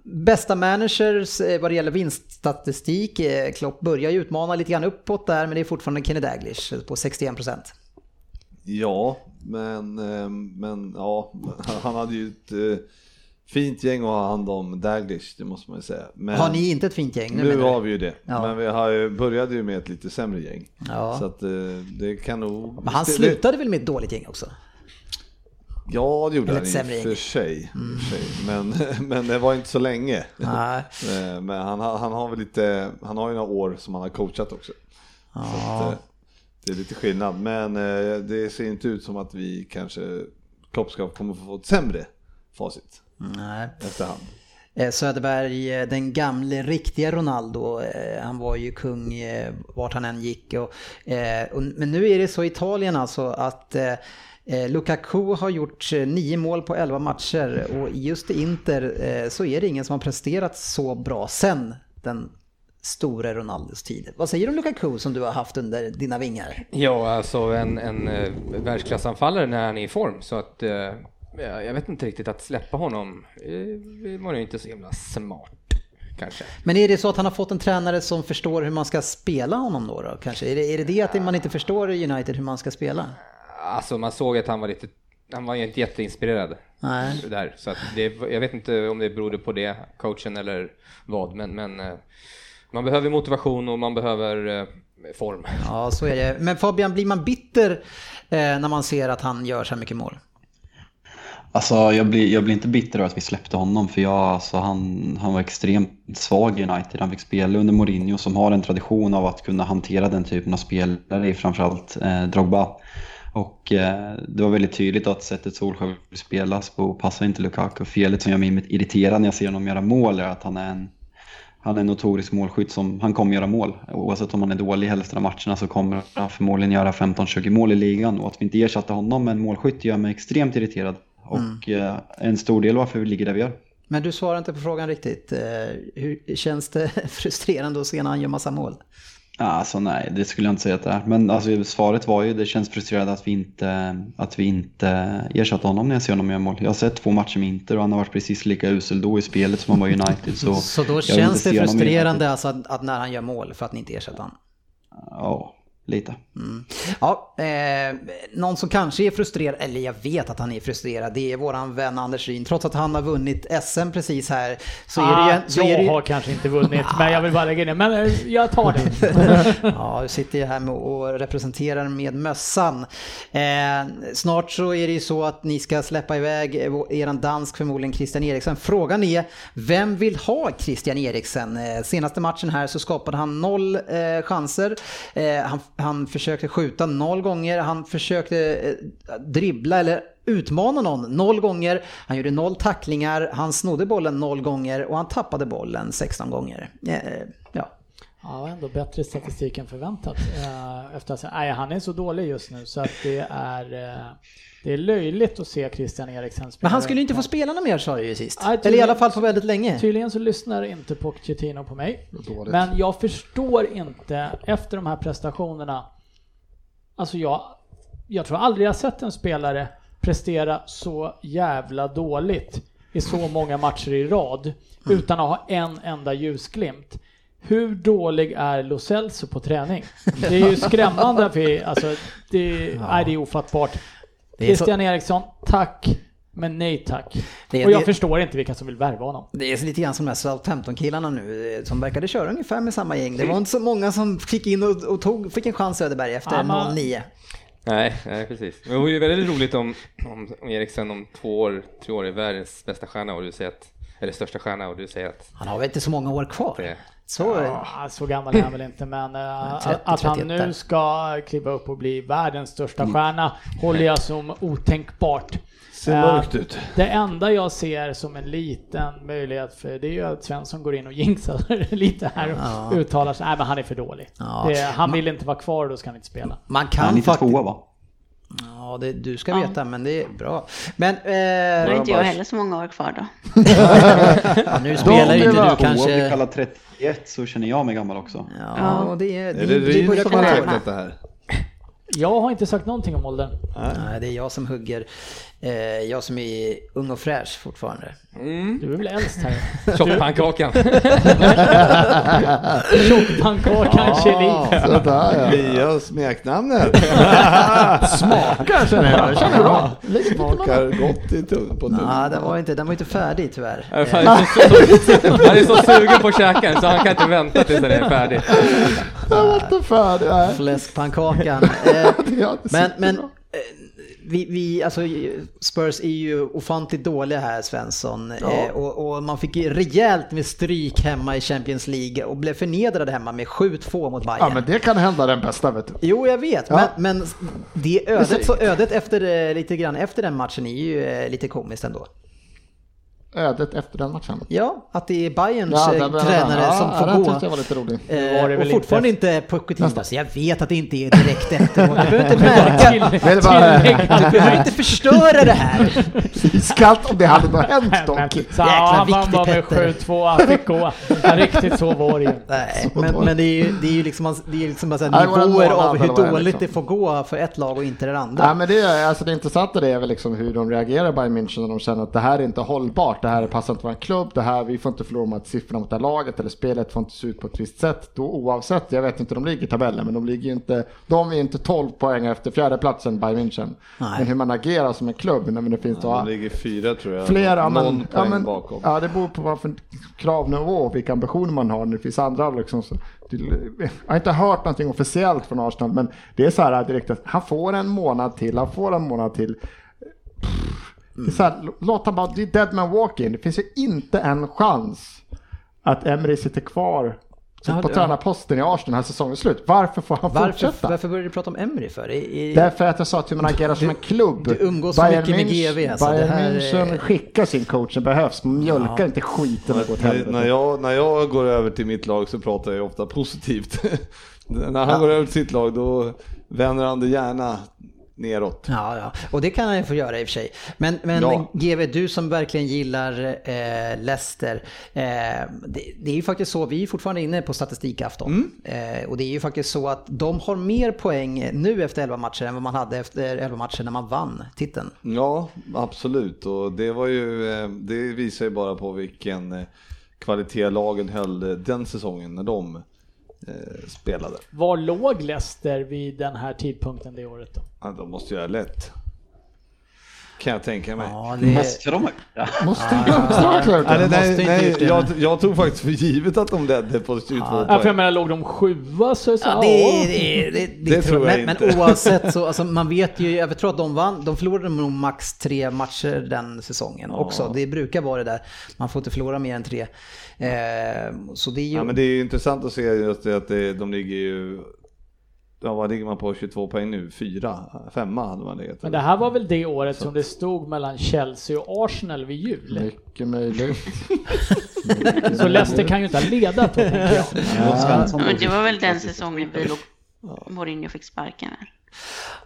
bästa managers eh, vad det gäller vinststatistik. Eh, Klopp börjar ju utmana lite grann uppåt där, men det är fortfarande Kenny Daglish på 61%. Ja, men, men ja, han hade ju ett fint gäng att ha hand om Daglish, det måste man ju säga. Men Har ni inte ett fint gäng? nu du? har vi ju det, Ja. men vi har ju, började ju med ett lite sämre gäng. Ja. Så att eh, det kan nog... Men han slutade väl med ett dåligt gäng också? Ja, det gjorde han i och för gäng. sig. sig. Men, men det var inte så länge. Nej. Eh, Men han, har- han har väl lite, han har ju några år som han har coachat också. Så att, eh, det är lite skillnad. Men det ser inte ut som att vi kanske, Klopp ska kommer få ett sämre facit Nej. efterhand. Eh, Söderberg, eh, den gamle riktiga Ronaldo, eh, han var ju kung vart han än gick. Och, och, men nu är det så i Italien alltså att eh, Lukaku har gjort nio mål på elva matcher och just i Inter eh, så är det ingen som har presterat så bra sen den store Ronaldos tid. Vad säger du om Lukaku som du har haft under dina vingar? Ja, alltså en, en eh, världsklassanfallare när han är i form. Så att eh, jag vet inte riktigt att släppa honom eh, var nog inte så himla smart kanske. Men är det så att han har fått en tränare som förstår hur man ska spela honom då? då kanske? Är det, är det det att man inte förstår i United hur man ska spela? Alltså man såg att han var lite, han var ju inte jätteinspirerad. Nej. Där. Så det, jag vet inte om det berodde på det, coachen eller vad, men, men eh, man behöver motivation och man behöver eh, form. Ja, så är det. Men Fabian, blir man bitter när man ser att han gör så här mycket mål? Alltså jag blir, jag blir inte bitter över att vi släppte honom för jag, alltså, han, han var extremt svag i United. Han fick spela under Mourinho som har en tradition av att kunna hantera den typen av spelare, framförallt eh, Drogba. Och eh, det var väldigt tydligt att sättet Solskjaer vill spelas på passar inte Lukaku. Felet som gör mig irriterad när jag ser honom göra mål är att han är en han är en notorisk målskytt som han kommer göra mål. Oavsett om han är dålig i hälften av matcherna så kommer han förmodligen göra 15-20 mål i ligan. Och att vi inte ersatte honom med en målskytt gör mig extremt irriterad. Och eh, en stor del varför vi ligger där vi gör. Men du svarar inte på frågan riktigt. Eh, hur känns det frustrerande att se när han gör massa mål? Alltså nej, det skulle jag inte säga att det är. Men alltså, svaret var ju, det känns frustrerande att vi inte, att vi inte ersatte honom när jag ser honom göra mål. Jag har sett två matcher med Inter och han har varit precis lika usel då i spelet som han var i United. Så, Så då känns det frustrerande alltså att, att när han gör mål för att ni inte ersätter honom? Ja, lite. Ja, eh, någon som kanske är frustrerad, eller jag vet att han är frustrerad, det är våran vän Anders Ryn. Trots att han har vunnit SM precis här så är det ju... Så jag är det ju har kanske inte vunnit, men jag vill bara lägga in det. Men eh, jag tar det. Ja, du sitter ju här med och representerar med mössan. Eh, snart så är det ju så att ni ska släppa iväg eran dansk, förmodligen Christian Eriksen. Frågan är, vem vill ha Christian Eriksen? Eh, senaste matchen här så skapade han noll eh, chanser. Eh, han, han försökte skjuta noll gånger, han försökte eh, dribbla eller utmana någon noll gånger. Han gjorde noll tacklingar, han snodde bollen noll gånger och han tappade bollen 16 gånger. Eh, eh, ja. Ja, ändå bättre statistik än förväntat. Efter att, nej, han är så dålig just nu så att det är, eh, det är löjligt att se Christian Eriksen spela. Men han skulle ju inte få spela något mer sa du ju sist. Nej, Eller i alla fall på väldigt länge. Tydligen så lyssnar inte Pochettino på mig. Men jag förstår inte efter de här prestationerna. Alltså jag, jag tror aldrig jag sett en spelare prestera så jävla dåligt i så många matcher i rad utan att ha en enda ljusglimt. Hur dålig är Lo Celso på träning? Det är ju skrämmande. För, alltså, det, nej, det är ofattbart. Det är så- Christian Eriksson, tack. Men nej tack. Det och jag det- förstår inte vilka som vill värva honom. Det är lite grann som de här Southampton-killarna nu eh, som verkade köra ungefär med samma gäng. Det var inte så många som fick in och, och tog, fick en chans Söderberg efter Ja, men- 09. Nej, nej precis. Men det vore ju väldigt roligt om, om, om Eriksen om två år, tre år är världens bästa stjärna och du säger att, eller största stjärna och du säger att Han har väl inte så många år kvar. det Så, Ja, så gammal är han väl inte, men eh, 30, att han 31 där. nu ska kliva upp och bli världens största stjärna håller jag som otänkbart. Ser Eh, mörkt ut. Det enda jag ser som en liten möjlighet för det är ju att Svensson går in och jinxar lite här och Ja. uttalar sig. Nej men han är för dålig. Ja. Det, han vill inte vara kvar och då ska han inte spela. man Han är kan inte faktiskt... tvåa va? Ja, det, du ska veta, men det är bra. Men Då har eh, inte jag heller så många år kvar då. ja, nu spelar ju det inte du blir kanske... kallad 31 så känner jag mig gammal också. Ja, det är... Är Det, det det börjar som har komma räknat det här? Jag har inte sagt någonting om åldern. Nej, det är jag som hugger. Eh, jag som är ung och fräsch fortfarande. Mm, Du är väl äldst här? tjockpannkakan. Tjockpannkakan Kjellin. Sådär ja. Nya smeknamnet. Smakar känner jag. Det känner bra. Lite Smakar gott i tung, på tungan. Nej, den var inte, den var inte färdig tyvärr. Han är så, sugen på att käka så han kan inte vänta tills den är färdig. Den var inte färdig. Fläskpannkakan. Eh, det men men bra. eh, vi, vi, alltså Spurs är ju ofantligt dåliga här Svensson. Eh, och, och man fick ju rejält med stryk hemma i Champions League och blev förnedrade hemma med 7-2 mot Bayern. Ja, men det kan hända den bästa vet du. Jo, jag vet, Ja. men, men det ödet, så ödet efter, eh, lite grann efter den matchen är ju eh, lite komiskt ändå. Ödet efter den matchen. Ja, att det är Bayerns Ja, eh, tränare ja, som ja, får den gå. jag var lite rolig. Eh, var det och fortfarande inte Pochettino. Alltså, jag vet att det inte är direkt efteråt. Du behöver inte märka. Det Du behöver inte förstöra det här. Iskallt om det hade något hänt dock. så, Jäkla ja, han vann viktigt, bara med Petter. 7-2, han fick gå. Ja, riktigt så var det ju. Nej, men, men det är ju, det är ju liksom, det är liksom bara så Nej, här det var en nivåer månad av hur det dåligt liksom. det får gå för ett lag och inte det andra. Ja, men det, är, alltså det intressanta det är väl liksom hur de reagerar Bayern München när de känner att det här är inte hållbart, det här passar inte vår klubb, det här, vi får inte förlora mot siffrorna mot det här laget eller spelet får inte se ut på ett visst sätt. Då oavsett, jag vet inte hur de ligger i tabellen, men de ligger inte, de är inte 12 poäng efter fjärdeplatsen Bayern München. Nej. Men hur man agerar som en klubb, när det finns då, De ligger fyra tror jag. Flera, Någon men, ja, poäng men bakom. ja, det beror på vad för kravnivå och vilka ambitioner man har. Det finns andra liksom, så, jag har inte hört någonting officiellt från Arsenal, men det är så här direkt att han får en månad till, han får en månad till. Det är så här, låt han bara, det är dead man walking. Det finns ju inte en chans att Emery sitter kvar Ja, på det- tränarposten i Arsenal när säsongen är slut. Varför får han varför, fortsätta? varför började du prata om Emery för? I, i, Därför att jag sa att hur man agerar som en klubb. du umgås så mycket med GV, alltså. Bayern här är- München skickar sin coach när behövs. Mjölkar inte skiten och går åt När, helvete. när, jag, när jag går över till mitt lag så pratar jag ofta positivt. när han går över till sitt lag då vänder han det gärna neråt. Ja, ja, och det kan han ju få göra i och för sig. Men, men Ja. GV, du som verkligen gillar eh, Leicester. Eh, det, det är ju faktiskt så, vi är fortfarande inne på statistikafton. Eh, och det är ju faktiskt så att de har mer poäng nu efter 11 matcher än vad man hade efter 11 matcher när man vann titeln. Ja, absolut. Och det var ju, eh, det visar ju bara på vilken eh, kvalitet lagen höll den säsongen när de spelade. Var låg Leicester vid den här tidpunkten det året då? Ja, de måste göra lätt. Kan jag tänka mig. Ja, det, Måste de måste ha det? nej, nej, det. jag, jag tog faktiskt för givet att de ledde på 22 Ja, för jag poäng. menar, låg de sjua så... så Ja, det, det, det, det, Det tror jag men, inte. men oavsett så, alltså, man vet ju, jag tror att de vann, de förlorade nog max tre matcher den säsongen också. Det brukar vara det där, man får inte förlora mer än tre. Eh, så det är ju... Ja, men det är ju intressant att se just det att det, de ligger ju... Ja, vad ligger man på 22 poäng nu? Fyra? Femma hade man legat. Men det här var väl det året som det stod mellan Chelsea och Arsenal vid jul? Mycket möjligt. Så Leicester kan ju inte ha ledat då, tänker jag. Ja. Men det var väl den säsongen vi låg Mourinho fick sparken.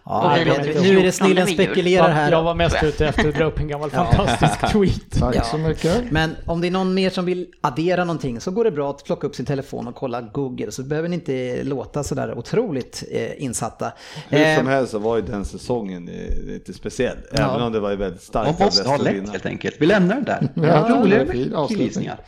Ja, vid nu är det 14 snillen spekulerar här. Jag var mest ute efter att dra upp en gammal fantastisk tweet. Tack Ja. så mycket. Men om det är någon mer som vill addera någonting så går det bra att plocka upp sin telefon och kolla Google så behöver ni inte låta sådär otroligt eh, insatta. Hur som Eh, helst så var ju den säsongen eh, lite speciell. Ja. Även om det var ju väldigt starkt av måste ha lätt helt enkelt. Vi lämnar den där. Ja, Ja, Roliga fin avslutning. killgissningar.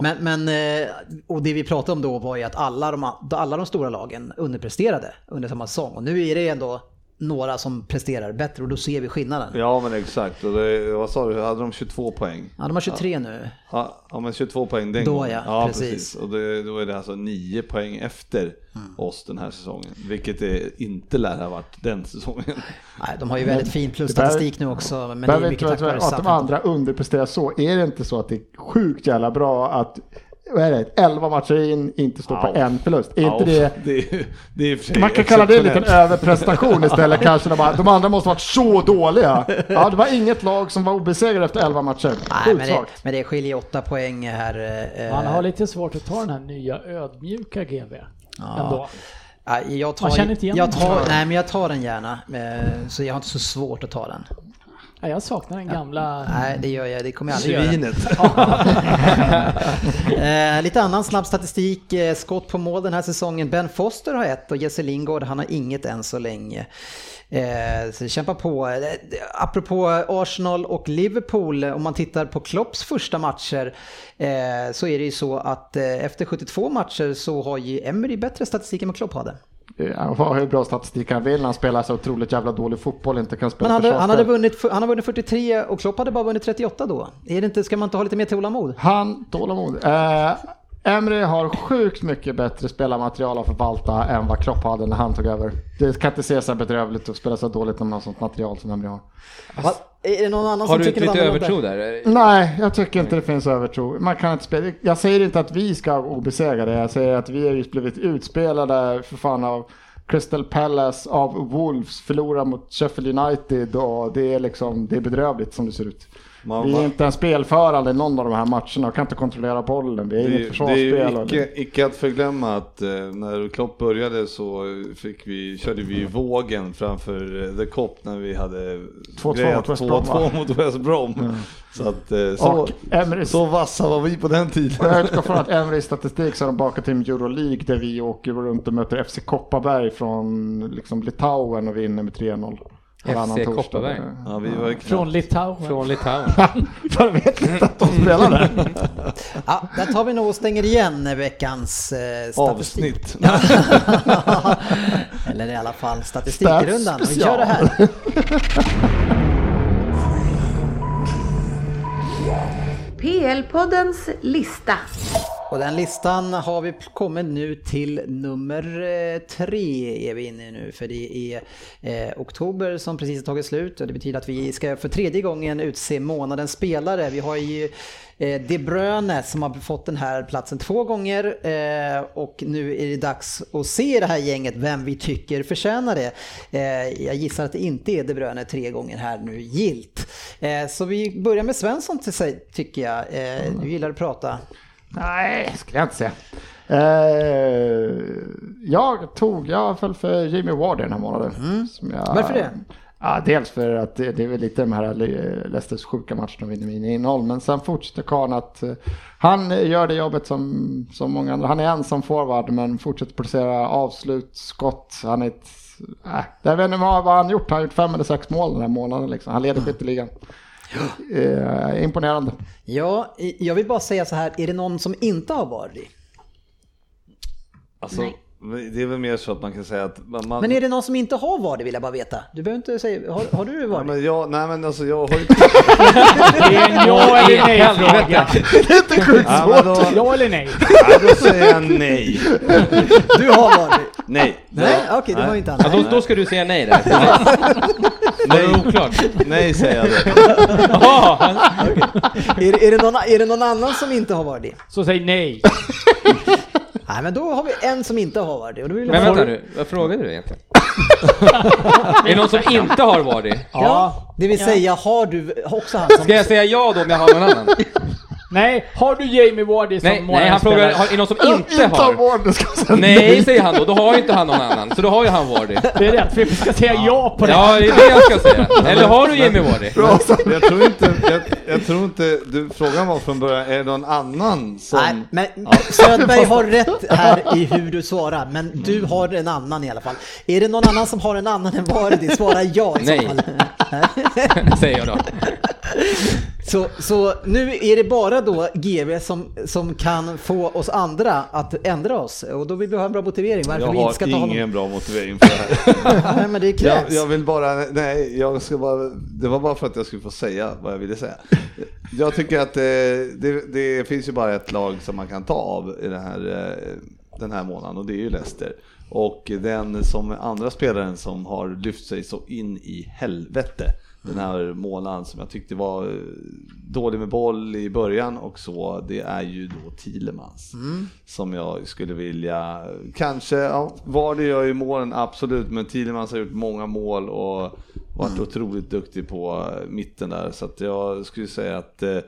Men, men, eh, och det vi pratade om då var ju att alla de, alla de stora lagen underpresterade under samma säsong. Och nu är det ändå några som presterar bättre och då ser vi skillnaden. Ja, Ja men exakt, och det, vad sa du, hade de 22 poäng? de har 23 nu. Ja, ja men 22 poäng den Då, gången. ja, precis. precis. Och det, då är det alltså 9 poäng efter Mm. oss den här säsongen. Vilket det inte lär ha varit den säsongen. Nej, de har ju väldigt fin plusstatistik nu också. Men det är mycket tack vare att de andra underpresterar så. Är det inte så att det är sjukt jävla bra att vad är det, 11 matcher in inte står på en förlust? Är inte det det, är, det man kan kalla det en liten överprestation istället kanske. De, bara, de andra måste varit så dåliga. Ja, det var inget lag som var obesegrade efter 11 matcher. Nej, men det, men det skiljer 8 poäng här. eh, Man har lite svårt att ta den här nya ödmjuka GB. Ändå. Ja, jag tar, Man känner inte igen jag den. tar, Nej, men jag tar den gärna. eh, Så jag har inte så svårt att ta den. Ja, jag saknar den gamla... Nej, det gör jag. Det kommer jag aldrig göra. Svinet. Eh, lite annan snabb statistik. Eh, skott på mål den här säsongen. Ben Foster har ett och Jesse Lingard han har inget än så länge. Eh, så kämpa på. Eh, apropå Arsenal och Liverpool, om man tittar på Klopps första matcher eh, så är det ju så att efter 72 matcher så har ju Emery bättre statistik än vad Klopp hade. Han har hur bra statistik han vill när han spelar så otroligt jävla dålig fotboll inte kan Men spela han hade, han, hade vunnit, han har vunnit 43 och Klopp hade bara vunnit 38 då. Är det inte, ska man inte ha lite mer tålamod? Han, tålamod. Eh, Emre har sjukt mycket bättre spelarmaterial att förvalta än vad Klopp hade när han tog över. Det kan inte se så bedrövligt att spela så dåligt man har sånt material som Emre har. Va? Är det någon annan Har som du tycker något lite övertro där? Nej, jag tycker inte det finns övertro. Man kan inte spela. Jag säger inte att vi ska vara obesegrade. Jag säger att vi har just blivit utspelade för fan av Crystal Palace, av Wolves, förlorar mot Sheffield United och det är liksom, det är bedrövligt som det ser ut. Man- vi är inte en spelförande i någon av de här matcherna och kan inte kontrollera bollen. Det är Det inget är, det är försvarsspel. icke, icke att förglömma att eh, när Klopp började så fick vi, körde vi vågen framför eh, The Cop när vi hade 2-2 grejat mot West Brom, 2-2 va? mot West Brom. Så, att, eh, så, Och Emre- så vassa var vi på den tiden. Jag utgår från att Emre i statistik så har de bakat till Euroleague där vi åker runt och möter FC Kopparberg från liksom Litauen och vinner med 3-0. FC. Kopparberg. Ja, vi var Från. Litauen. Från Litauen. Jag vet inte att de spelar där. Ja, där tar vi nog och stänger igen veckans eh, statistik. Avsnitt. Eller i alla fall statistikrundan. Vi kör det här. PL-poddens lista. Och den listan har vi kommit nu till nummer eh, tre är vi inne i nu. För det är eh, oktober som precis har tagit slut och det betyder att vi ska för tredje gången utse månadens spelare. Vi har ju eh, De Bruyne som har fått den här platsen två gånger eh, och nu är det dags att se i det här gänget vem vi tycker förtjänar det. Eh, jag gissar att det inte är De Bruyne tre gånger här nu gilt. Eh, så vi börjar med Svensson till sig tycker jag. Eh, du gillar att prata. Nej, skulle jag inte säga. Eh, jag tog, jag föll för Jimmy Ward den här månaden. Som jag, Varför det? Ja, dels för att det, det är väl lite de här Le- Leicesters sjuka matcherna de vinner med innehåll. Men sen fortsätter Kahn att eh, han gör det jobbet som, som många andra. Han är ensam forward men fortsätter producera avslut, skott. Han är ett, äh, jag vet inte vad vad han gjort. Han har gjort fem eller sex mål den här månaden. Liksom. Han leder skytteligan. Eh, imponerande. Ja, jag vill bara säga så här, är det någon som inte har varit? Alltså, Nej. Det är väl mer så att man kan säga att man, man Men är det någon som inte har VAR? Det vill jag bara veta. Du behöver inte säga, har, har du Ja, VAR? men jag, nej men alltså jag har ju... Det är en ja eller nej-fråga. ja, men då, Ja eller nej? ja, då säger jag nej. Du har VAR? Nej. Nej, okej, det var ju inte Ja, annat. då, då ska du säga nej där. Nej, det oklart? nej säger jag då. Jaha, Är, det- är, det någon, är det någon annan som inte har VAR? Så säg nej. Nej, men då har vi en som inte har VAR. Och då vill Men vänta nu, vad frågade du egentligen? är det någon som inte har Vardy? Ja, det vill säga har du också han som... Ska jag säga ja då om jag har någon annan? Nej, har du Jamie Vardy som Nej, nej han frågar, har, är det någon som inte har? vård, ska säga. Nej, säger han då, då har ju inte han någon annan, så då har ju han Vardy. Det är rätt, vi ska säga ja på det. Ja, det är det jag ska säga. Eller har du Jimmy Vardy? Jag tror inte, jag, jag tror inte, du, frågan var från början, är det någon annan som... Nej, men Söderberg har rätt här i hur du svarar, men du har en annan i alla fall. Är det någon annan som har en annan än Vardy? Svara ja i så Nej. fall. Säger jag då. Så, så nu är det bara då GV som, som kan få oss andra att ändra oss och då vill vi ha en bra motivering varför jag vi inte ska ta har honom. ingen bra motivering för det här. Nej, men det Jag, krävs. jag vill bara, nej, jag ska bara, det var bara för att jag skulle få säga vad jag ville säga. Jag tycker att eh, det, det finns ju bara ett lag som man kan ta av i den här, eh, den här månaden och det är ju Leicester. Och den som andra spelaren som har lyft sig så in i helvete den här månaden som jag tyckte var eh, dålig med boll i början och så, det är ju då Thielemans. Som jag skulle vilja, kanske, ja, var det gör ju målen absolut, men Thielemans har gjort många mål och varit otroligt duktig på eh, mitten där. Så jag skulle säga att eh,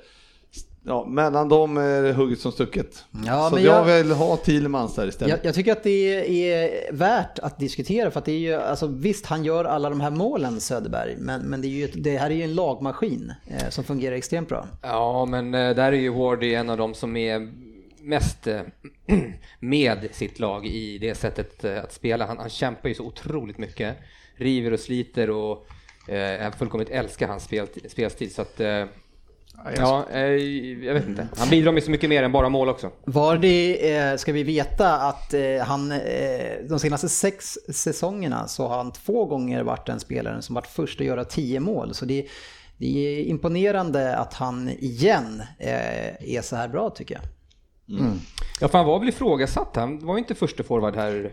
Ja, mellan dem är det hugget som stucket. Ja, så men jag, jag- vill ha Thielemans där istället. Jag, jag tycker att det är värt att diskutera för att det är ju, alltså visst han gör alla de här målen Söderberg, men, men det, är ju, ett- det här är ju en lagmaskin eh, som fungerar extremt bra. Ja, men eh, där är ju Wardy en av de som är mest eh, med sitt lag i det sättet eh, att spela. Han, han kämpar ju så otroligt mycket, river och sliter och eh, jag fullkomligt älskar hans spel, spelstil. Så att, eh, ja, eh, jag vet inte. Han bidrar med så mycket mer än bara mål också. Var det, eh, ska vi veta att eh, han, de senaste sex säsongerna så har han två gånger varit den spelaren som varit först att göra tio mål. Så det, det är imponerande att han igen är så här bra tycker jag. Ja, för han var väl ifrågasatt. Han var ju inte första forward här.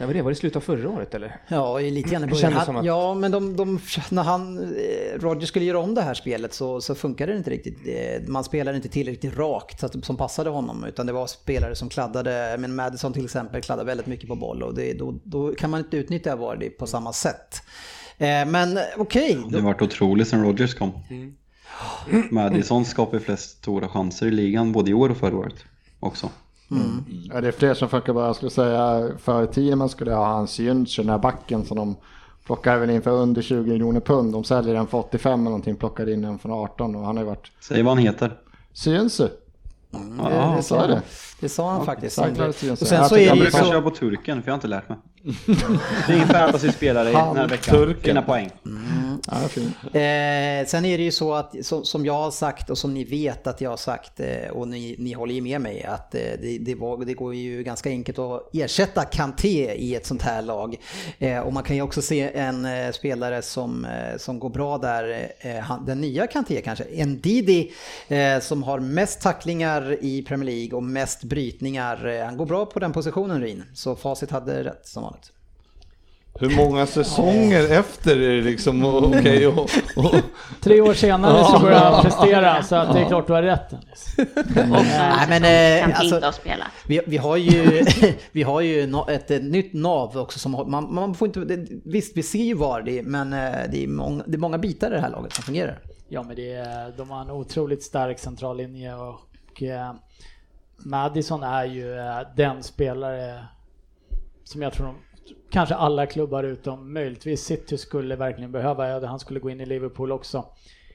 Ja, var det? Var det slutet av förra året eller? Ja, lite grann i Det början. Han, att- Ja, men de, de, när han, eh, Roger skulle göra om det här spelet så, så funkade det inte riktigt. Eh, Man spelade inte tillräckligt rakt så att, som passade honom. Utan det var spelare som kladdade, men Madison till exempel kladdade väldigt mycket på boll. Och det, då, då kan man inte utnyttja Vardy på samma sätt. Eh, Men okej, Det har varit otroligt sen Rodgers kom. Madison skapar ju flest stora chanser i ligan både i år och förra året också. Ja, det är fler som funkar bara. Jag skulle säga för Thiemann skulle jag ha hans Jüntz, den här backen som de plockar väl in för under 20 miljoner pund. De säljer den för 85 eller någonting, plockar in den från 18 och han har ju varit Säg vad han heter. Syönsu. det, Ja, det, sa jag det? Det sa han faktiskt. vad det stod. Och sen Jag så är han Jag brukar så... köra på turken för jag har inte lärt mig. Det är ingen fantasy-spelare i den här veckan. turken. Fina poäng. Ja, är fint. Eh, sen är det ju så att som, som jag har sagt och som ni vet att jag har sagt eh, och ni, ni håller ju med mig att eh, det, det, var, det går ju ganska enkelt att ersätta Kanté i ett sånt här lag. Eh, och man kan ju också se en eh, spelare som, eh, som går bra där, eh, han, den nya Kanté kanske, en Didi eh, som har mest tacklingar i Premier League och mest brytningar. Eh, han går bra på den positionen Rin, så facit hade rätt som vanligt. Hur många säsonger efter är det liksom okej och, och, Tre år senare så börjar han prestera, så att det är klart du har rätt. Och Nej, men, eh, kan alltså-. Vi, vi har ju, vi har ju no- ett, nytt nav också som man, man får inte, det, visst vi ser ju var det men eh, det är, många, det är många bitar i det här laget som fungerar. Ja men det är, de har en otroligt stark centrallinje och eh, Madison är ju eh, den spelare som jag tror de, kanske alla klubbar utom möjligtvis City skulle verkligen behöva. Han skulle gå in i Liverpool också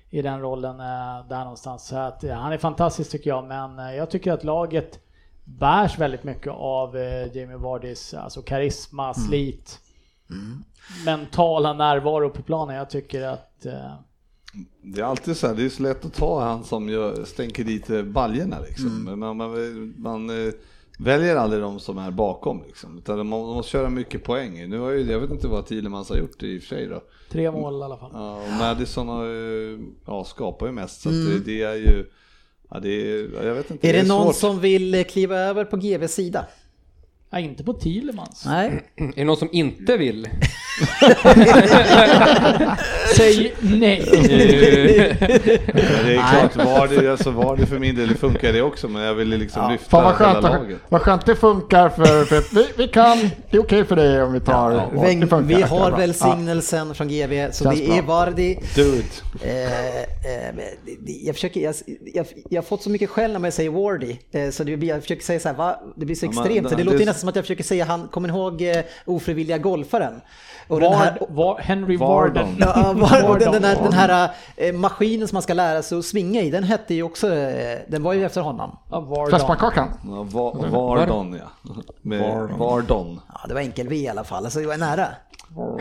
i den rollen eh, där någonstans. Så att, eh, han är fantastisk tycker jag men jag tycker att laget bärs väldigt mycket av Jamie Vardys alltså karisma, slit, mentala närvaro på planen. Jag tycker att Det är alltid så här, det är så lätt att ta han som gör, stänker dit eh, baljorna liksom. Men man, man, man, eh, väljer aldrig de som är bakom liksom, utan de måste köra mycket poäng. Nu har ju, jag vet inte vad Thielemans har gjort i och för sig då. Tre mål i alla fall. Ja, och Madison har ju, ja, skapar ju mest så att Mm. det, det är ju, ja det är, jag vet inte. Är det någon svårt. som vill eh, kliva över på GVs sida? Ja, inte på Thielemans. Nej. Är det någon som inte vill? Säg nej. Ja, det är klart, var det, alltså var det för min del funkar det också, men jag ville liksom lyfta Fan vad hela skönt, laget. vad skönt det funkar för, för vi, vi kan, det är okej för dig om vi tar Ja, det Väng, funkar, vi det har bra. välsignelsen från GV, så Känns det är Vardy. Do it. Eh, eh, det- det- jag, försöker, jag, jag, jag har fått så mycket skäll när man säger Wardy, eh, så det, jag försöker säga så här, va? det blir så Ja, men extremt. så det det- låter det- nästan som att jag försöker säga, han, kommer ihåg eh, ofrivilliga golfaren? Och den här, Ward, War, Henry. Warden. Ja, var, och den, den, här, den här eh, maskinen som man ska lära sig att svinga i, den hette ju också, eh, den var ju efter honom. Ja, Vardon. Fläskpannkakan. Ja, Va- Vardon ja. Med Vardon. Ja, det var enkel V i alla fall, alltså det var nära.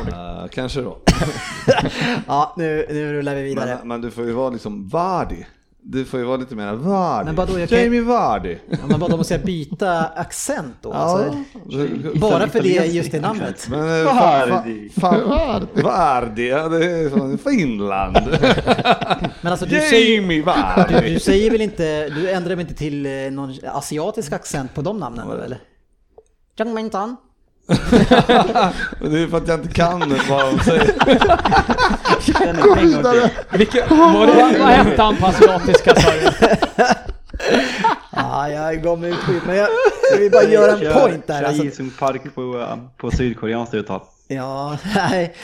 Eh, kanske då. Ja, nu, nu rullar vi vidare. Men, men du får ju vara liksom Vardy. Du får ju vara lite mer Vardy. Men vadå, jag kan- Jamie Vardy. Ja, men vad, då måste jag byta accent då? Alltså, Ja. bara för det, just det namnet. Men eh, Vardy. Vardy, ja, det är från Finland. Men alltså du Jamie du, Vardy. du säger väl inte, du ändrar väl inte till eh, någon asiatisk accent på de namnen eller? Jangmintan? Men det är för att jag inte kan vad de säger. Vilka, vad, vad, vad hette han på asiatiska sa? Ja, jag gav mig ut skit, men jag, jag vill bara göra en Kör- point där. Kör Alltså, Jisung Park på, eh, på sydkoreanskt uttal. ja, nej.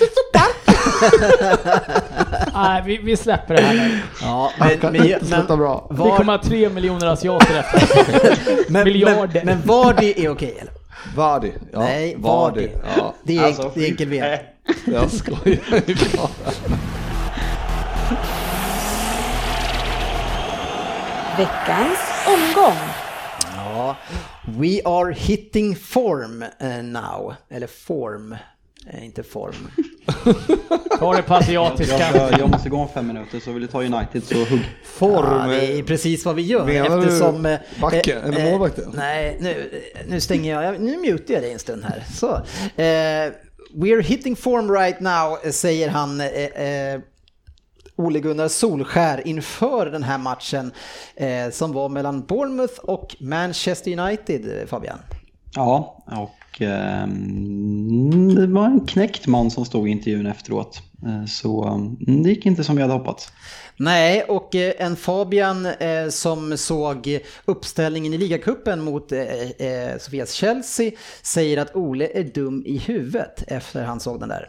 Nej, vi, vi släpper det här nu. Ja, Det men, men, slutar men, bra. Vi var, kommer ha tre miljoner asiater efter. men, miljarder. men, men var det är okej eller? Vardy. Ja, Nej, Vardy. Vardy. Ja, Det är, Alltså, det är enkel V. jag skojar ju bara. Veckans omgång. Ja, we are hitting form eh, now. Eller form, eh, inte form. Ta det på asiatiska. Jag, jag måste gå om fem minuter så vill du ta United så hugg. Form. Ja, det är precis vad vi gör Menar du eftersom... eh, backen, eller målvakten? nej, nu, nu stänger jag, jag- nu mutar jag dig en stund här. Så. Eh, we're hitting form right now, eh, säger han. Eh, eh, Ole Gunnar Solskär inför den här matchen eh, som var mellan Bournemouth och Manchester United, eh, Fabian. Ja, och ehm, det var en knäckt man som stod i intervjun efteråt. Eh, Så mm, det gick inte som vi hade hoppats. Nej, och eh, en Fabian eh, som såg uppställningen i ligacupen mot eh, eh, Sofias Chelsea säger att Ole är dum i huvudet efter han såg den där.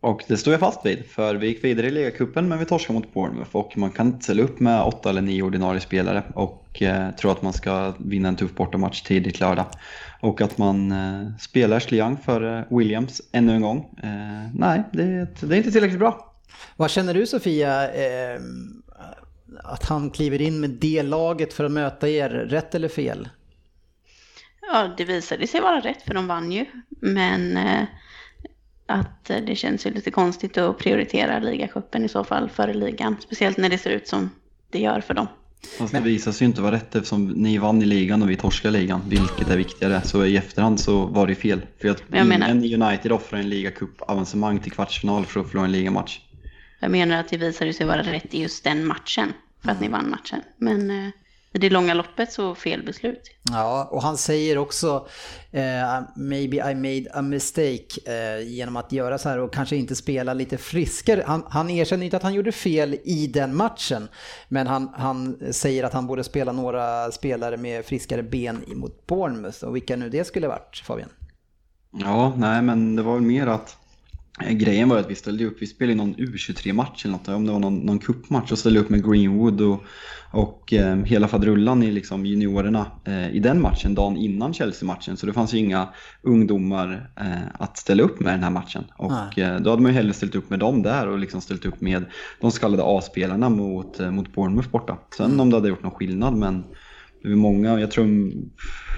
Och det står jag fast vid, för vi gick vidare i ligacupen men vi torskade mot Bournemouth och man kan inte ställa upp med åtta eller nio ordinarie spelare och eh, tro att man ska vinna en tuff bortamatch tidigt lördag. Och att man eh, spelar Young för eh, Williams ännu en gång. Eh, nej, det, det är inte tillräckligt bra. Vad känner du Sofia, eh, att han kliver in med det laget för att möta er, rätt eller fel? Ja, det visade sig vara rätt för de vann ju. Men eh, att det känns ju lite konstigt att prioritera ligacupen i så fall före ligan. Speciellt när det ser ut som det gör för dem. Fast det visar sig ju inte vara rätt eftersom ni vann i ligan och vi torskade ligan, vilket är viktigare. Så i efterhand så var det fel. För att Men jag menar- United offrar en ligacup-avancemang till kvartsfinal för att förlora en ligamatch. Jag menar att det visade sig vara rätt i just den matchen. För att ni vann matchen. Men eh, i det långa loppet så fel beslut. Ja, och han säger också eh, maybe I made a mistake eh, genom att göra så här och kanske inte spela lite friskare. Han, han erkänner inte att han gjorde fel i den matchen, men han, han säger att han borde spela några spelare med friskare ben mot Bournemouth och vilka nu det skulle varit, Fabian. Ja, nej men det var väl mer att Grejen var att vi ställde upp, vi spelade någon U23-match eller något, om det var någon, någon cupmatch och ställde upp med Greenwood och, och eh, hela fadrullan i liksom juniorerna eh, i den matchen dagen innan Chelsea-matchen. Så det fanns ju inga ungdomar eh, att ställa upp med den här matchen. Och eh, då hade man ju hellre ställt upp med dem där och liksom ställt upp med de så kallade A-spelarna mot, eh, mot Bournemouth borta. Sen om det hade gjort någon skillnad men det var många, jag tror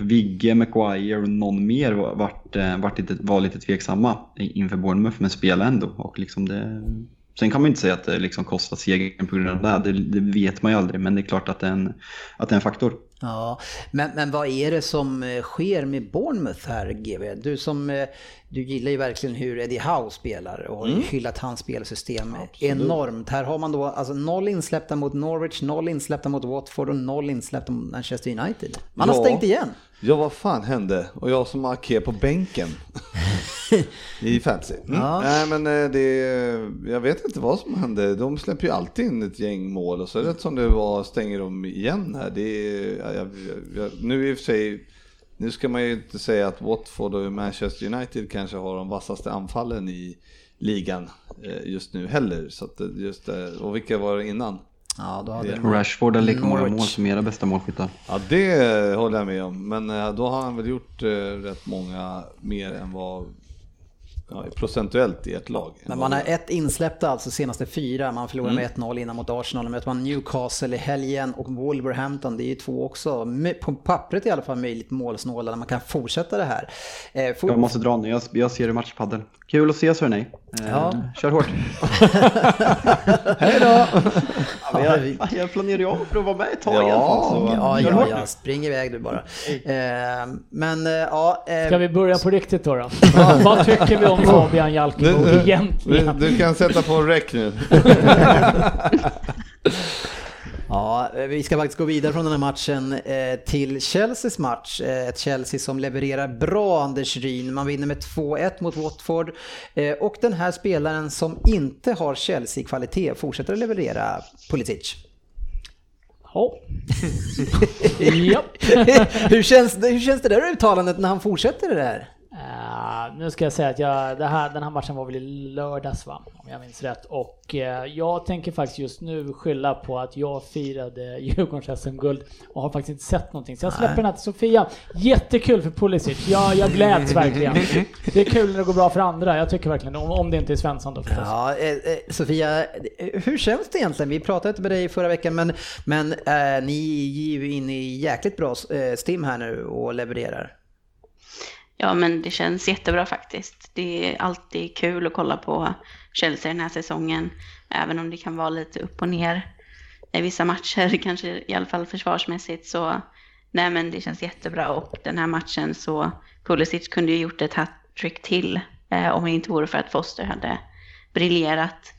Vigge, Maguire och någon mer var, vart, eh, vart lite, var lite tveksamma inför Bournemouth men spelade ändå. Och liksom det, sen kan man inte säga att det liksom kostar segern på grund av det, det, det vet man ju aldrig men det är klart att det är en, att det är en faktor. Ja, men, men vad är det som eh, sker med Bournemouth här GW? Du som, eh, du gillar ju verkligen hur Eddie Howe spelar och har hyllat hans spelsystem enormt. Här har man då alltså noll insläppta mot Norwich, noll insläppta mot Watford och noll insläppta mot Manchester United. Man har Ja. stängt igen. Ja, vad fan hände? Och jag som Ake på bänken i fantasy. Mm. Ja. Nej, men eh, det, jag vet inte vad som hände. De släpper ju alltid in ett gäng mål och så rätt som det var stänger de igen här. Det är, ja, jag, jag, nu i och för sig, nu ska man ju inte säga att Watford och Manchester United kanske har de vassaste anfallen i ligan eh, just nu heller. Så det- just och vilka var det innan? Ja, då hade Rashford har lika många mål som era bästa målskyttar. Ja, det håller jag med om. Men eh, då har han väl gjort eh, rätt många mer än vad ja, procentuellt i ett lag. Men man har ett insläppta alltså senaste fyra. Man förlorade med 1-0 innan mot Arsenal. Nu möter man Newcastle i helgen och Wolverhampton. Det är ju två också, på pappret i alla fall, möjligt målsnåla när man kan fortsätta det här. Eh, fot- Jag måste dra nu, jag, jag ser i matchpadden. Kul att ses hörni. Eh, Ja. Kör hårt. Hej då! Ja, jag, jag planerar ju om för att vara med ett tag Ja, i alla fall. Så, Ja, ja, ja, spring iväg du bara. Eh, men eh, ja... eh, Ska vi börja på riktigt då? då? Vad tycker vi om Fabian Jalkemo Du, du, egentligen? du kan sätta på rec nu. Ja, eh, vi ska faktiskt gå vidare från den här matchen eh, till Chelseas match. Eh, Ett Chelsea som levererar bra Anders Ryn. Man vinner med 2-1 mot Watford. Och den här spelaren som inte har Chelsea-kvalitet fortsätter att leverera Pulisic. Ja. Japp. hur, känns det, hur känns det där uttalandet när han fortsätter det där? Eh, nu ska jag säga att jag, här, den här matchen var väl i lördags va? Om jag minns rätt. Och eh, jag tänker faktiskt just nu skylla på att jag firade Djurgårdens SM-guld och har faktiskt inte sett någonting. Så jag släpper den här till Sofia. Jättekul för Pulisic. Jag, jag gläds verkligen. Det är kul när det går bra för andra. Jag tycker verkligen om, om det inte är Svensson då förstås. Ja, eh, eh, Sofia, hur känns det egentligen? Vi pratade inte med dig förra veckan, men, men eh, ni är ju inne i jäkligt bra eh, stim här nu och levererar. Ja, men det känns jättebra faktiskt. Det är alltid kul att kolla på Chelsea den här säsongen, även om det kan vara lite upp och ner i vissa matcher, kanske i alla fall försvarsmässigt. Så nej, men det känns jättebra och den här matchen så Pulisic kunde ju gjort ett hattrick till eh, om det inte vore för att Foster hade briljerat.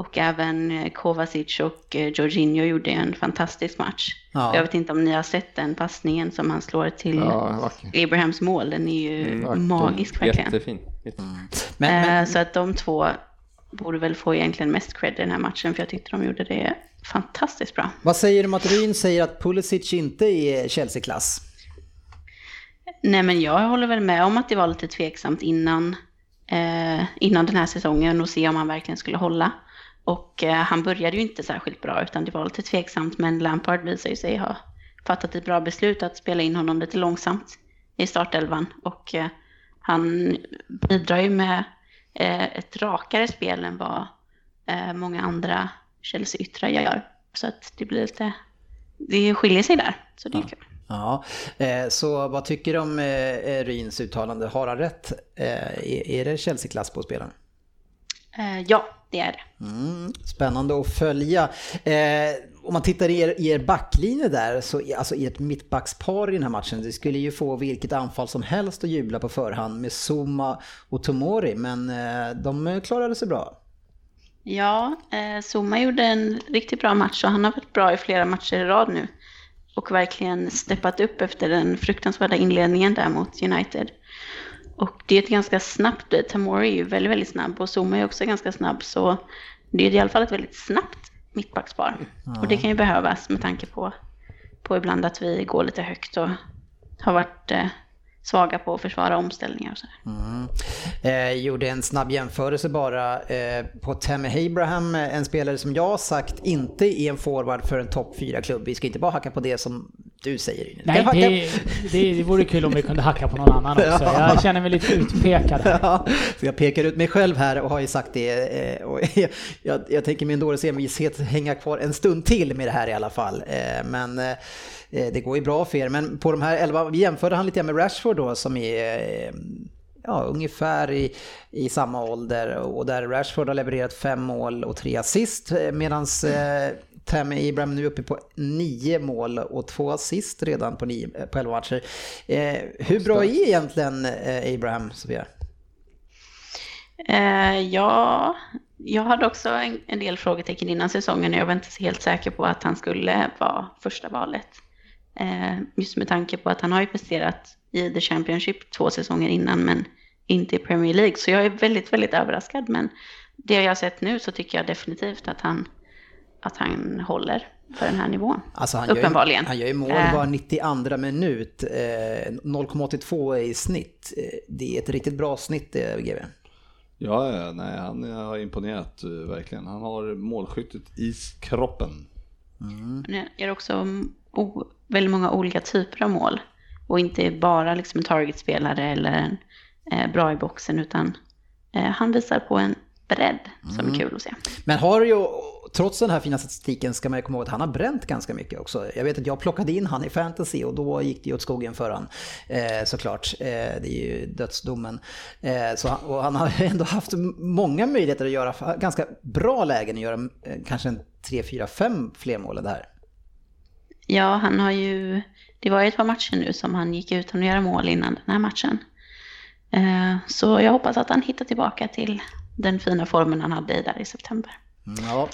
Och även eh, Kovacic och eh, Jorginho gjorde en fantastisk match. Ja. Jag vet inte om ni har sett den passningen som han slår till Ja. Abrahams mål. Den är ju vacker. magisk verkligen. Jättefin. Jättefin. Men, men, Eh, Så att de två borde väl få egentligen mest cred i den här matchen för jag tyckte de gjorde det fantastiskt bra. vad säger du om att Ryn säger att Pulisic inte är Chelsea-klass? Nej men jag håller väl med om att det var lite tveksamt innan, eh, innan den här säsongen och se om han verkligen skulle hålla. Och eh, han började ju inte särskilt bra utan det var lite tveksamt men Lampard visar ju sig ha fattat ett bra beslut att spela in honom lite långsamt i startelvan. Och eh, han bidrar ju med eh, ett rakare spel än vad eh, många andra Chelsea-yttrar gör. Så att det blir lite, det skiljer sig där. Så det är kul. Ja, eh, så vad tycker du om eh, Ryns uttalande? Har han rätt? Är, är det Chelsea-klass på spelaren? Eh, ja, det är det. Mm, spännande att följa. Eh, om man tittar i er, i er backlinje där, så alltså i ett mittbackspar i den här matchen, det skulle ju få vilket anfall som helst att jubla på förhand med Zuma och Tomori, men eh, de klarade sig bra. Ja, eh, Zuma gjorde en riktigt bra match och han har varit bra i flera matcher i rad nu. Och verkligen steppat upp efter den fruktansvärda inledningen där mot United. Och det är ett ganska snabbt, eh, Tamori är ju väldigt, väldigt snabb och Zuma är också ganska snabb. Så det är i alla fall ett väldigt snabbt mittbackspar. Och det kan ju behövas med tanke på, på ibland att vi går lite högt och har varit eh, svaga på att försvara omställningar och så. Mm. Eh, gjorde en snabb jämförelse bara eh, på Tammy Abraham, eh, en spelare som jag har sagt inte är en forward för en topp 4-klubb. Vi ska inte bara hacka på det som du säger. Rine. Nej, det, det, det vore kul om vi kunde hacka på någon annan också. Jag känner mig lite utpekad här. Ja, jag pekar ut mig själv här och har ju sagt det. eh, Och jag, jag tänker min dåres envishet hänga kvar en stund till med det här i alla fall. Eh, Men eh, det går ju bra för er. Men på de här 11, vi jämförde han lite med Rashford då som är eh, ja, ungefär i, i samma ålder och där Rashford har levererat fem mål och tre assist medan Tammy Abraham nu uppe på nio mål och två assist redan på, nio, på elva matcher. Eh, hur bra är egentligen eh, Abraham, Sofia? Eh, ja, jag hade också en, en del frågetecken innan säsongen och jag var inte så helt säker på att han skulle vara första valet. Eh, just med tanke på att han har ju presterat i The Championship två säsonger innan men inte i Premier League. Så jag är väldigt, väldigt överraskad. Men det jag har sett nu så tycker jag definitivt att han, att han håller för den här nivån. Alltså han Uppenbarligen. Gör, han gör ju mål Eh. var 92 minut, eh, 0,82 i snitt. Eh, Det är ett riktigt bra snitt eh, GV. Ja, ja, nej, han har imponerat eh, verkligen. Han har målskyttet i kroppen. Han gör också väldigt många olika typer av mål. Och inte bara liksom en targetspelare eller en eh, bra i boxen utan eh, han visar på en bredd som är kul att se. Men har ju, trots den här fina statistiken ska man ju komma ihåg att han har bränt ganska mycket också. Jag vet att jag plockade in han i fantasy och då gick det ju åt skogen för han eh, såklart. Eh, det är ju dödsdomen. Eh, så han, och han har ändå haft många möjligheter att göra ganska bra lägen att göra eh, kanske en 3, 4, 5 fler mål här. Ja, han har ju, det var ju ett par matcher nu som han gick utan att göra mål innan den här matchen. Eh, så jag hoppas att han hittar tillbaka till den fina formen han hade där i september. Ja.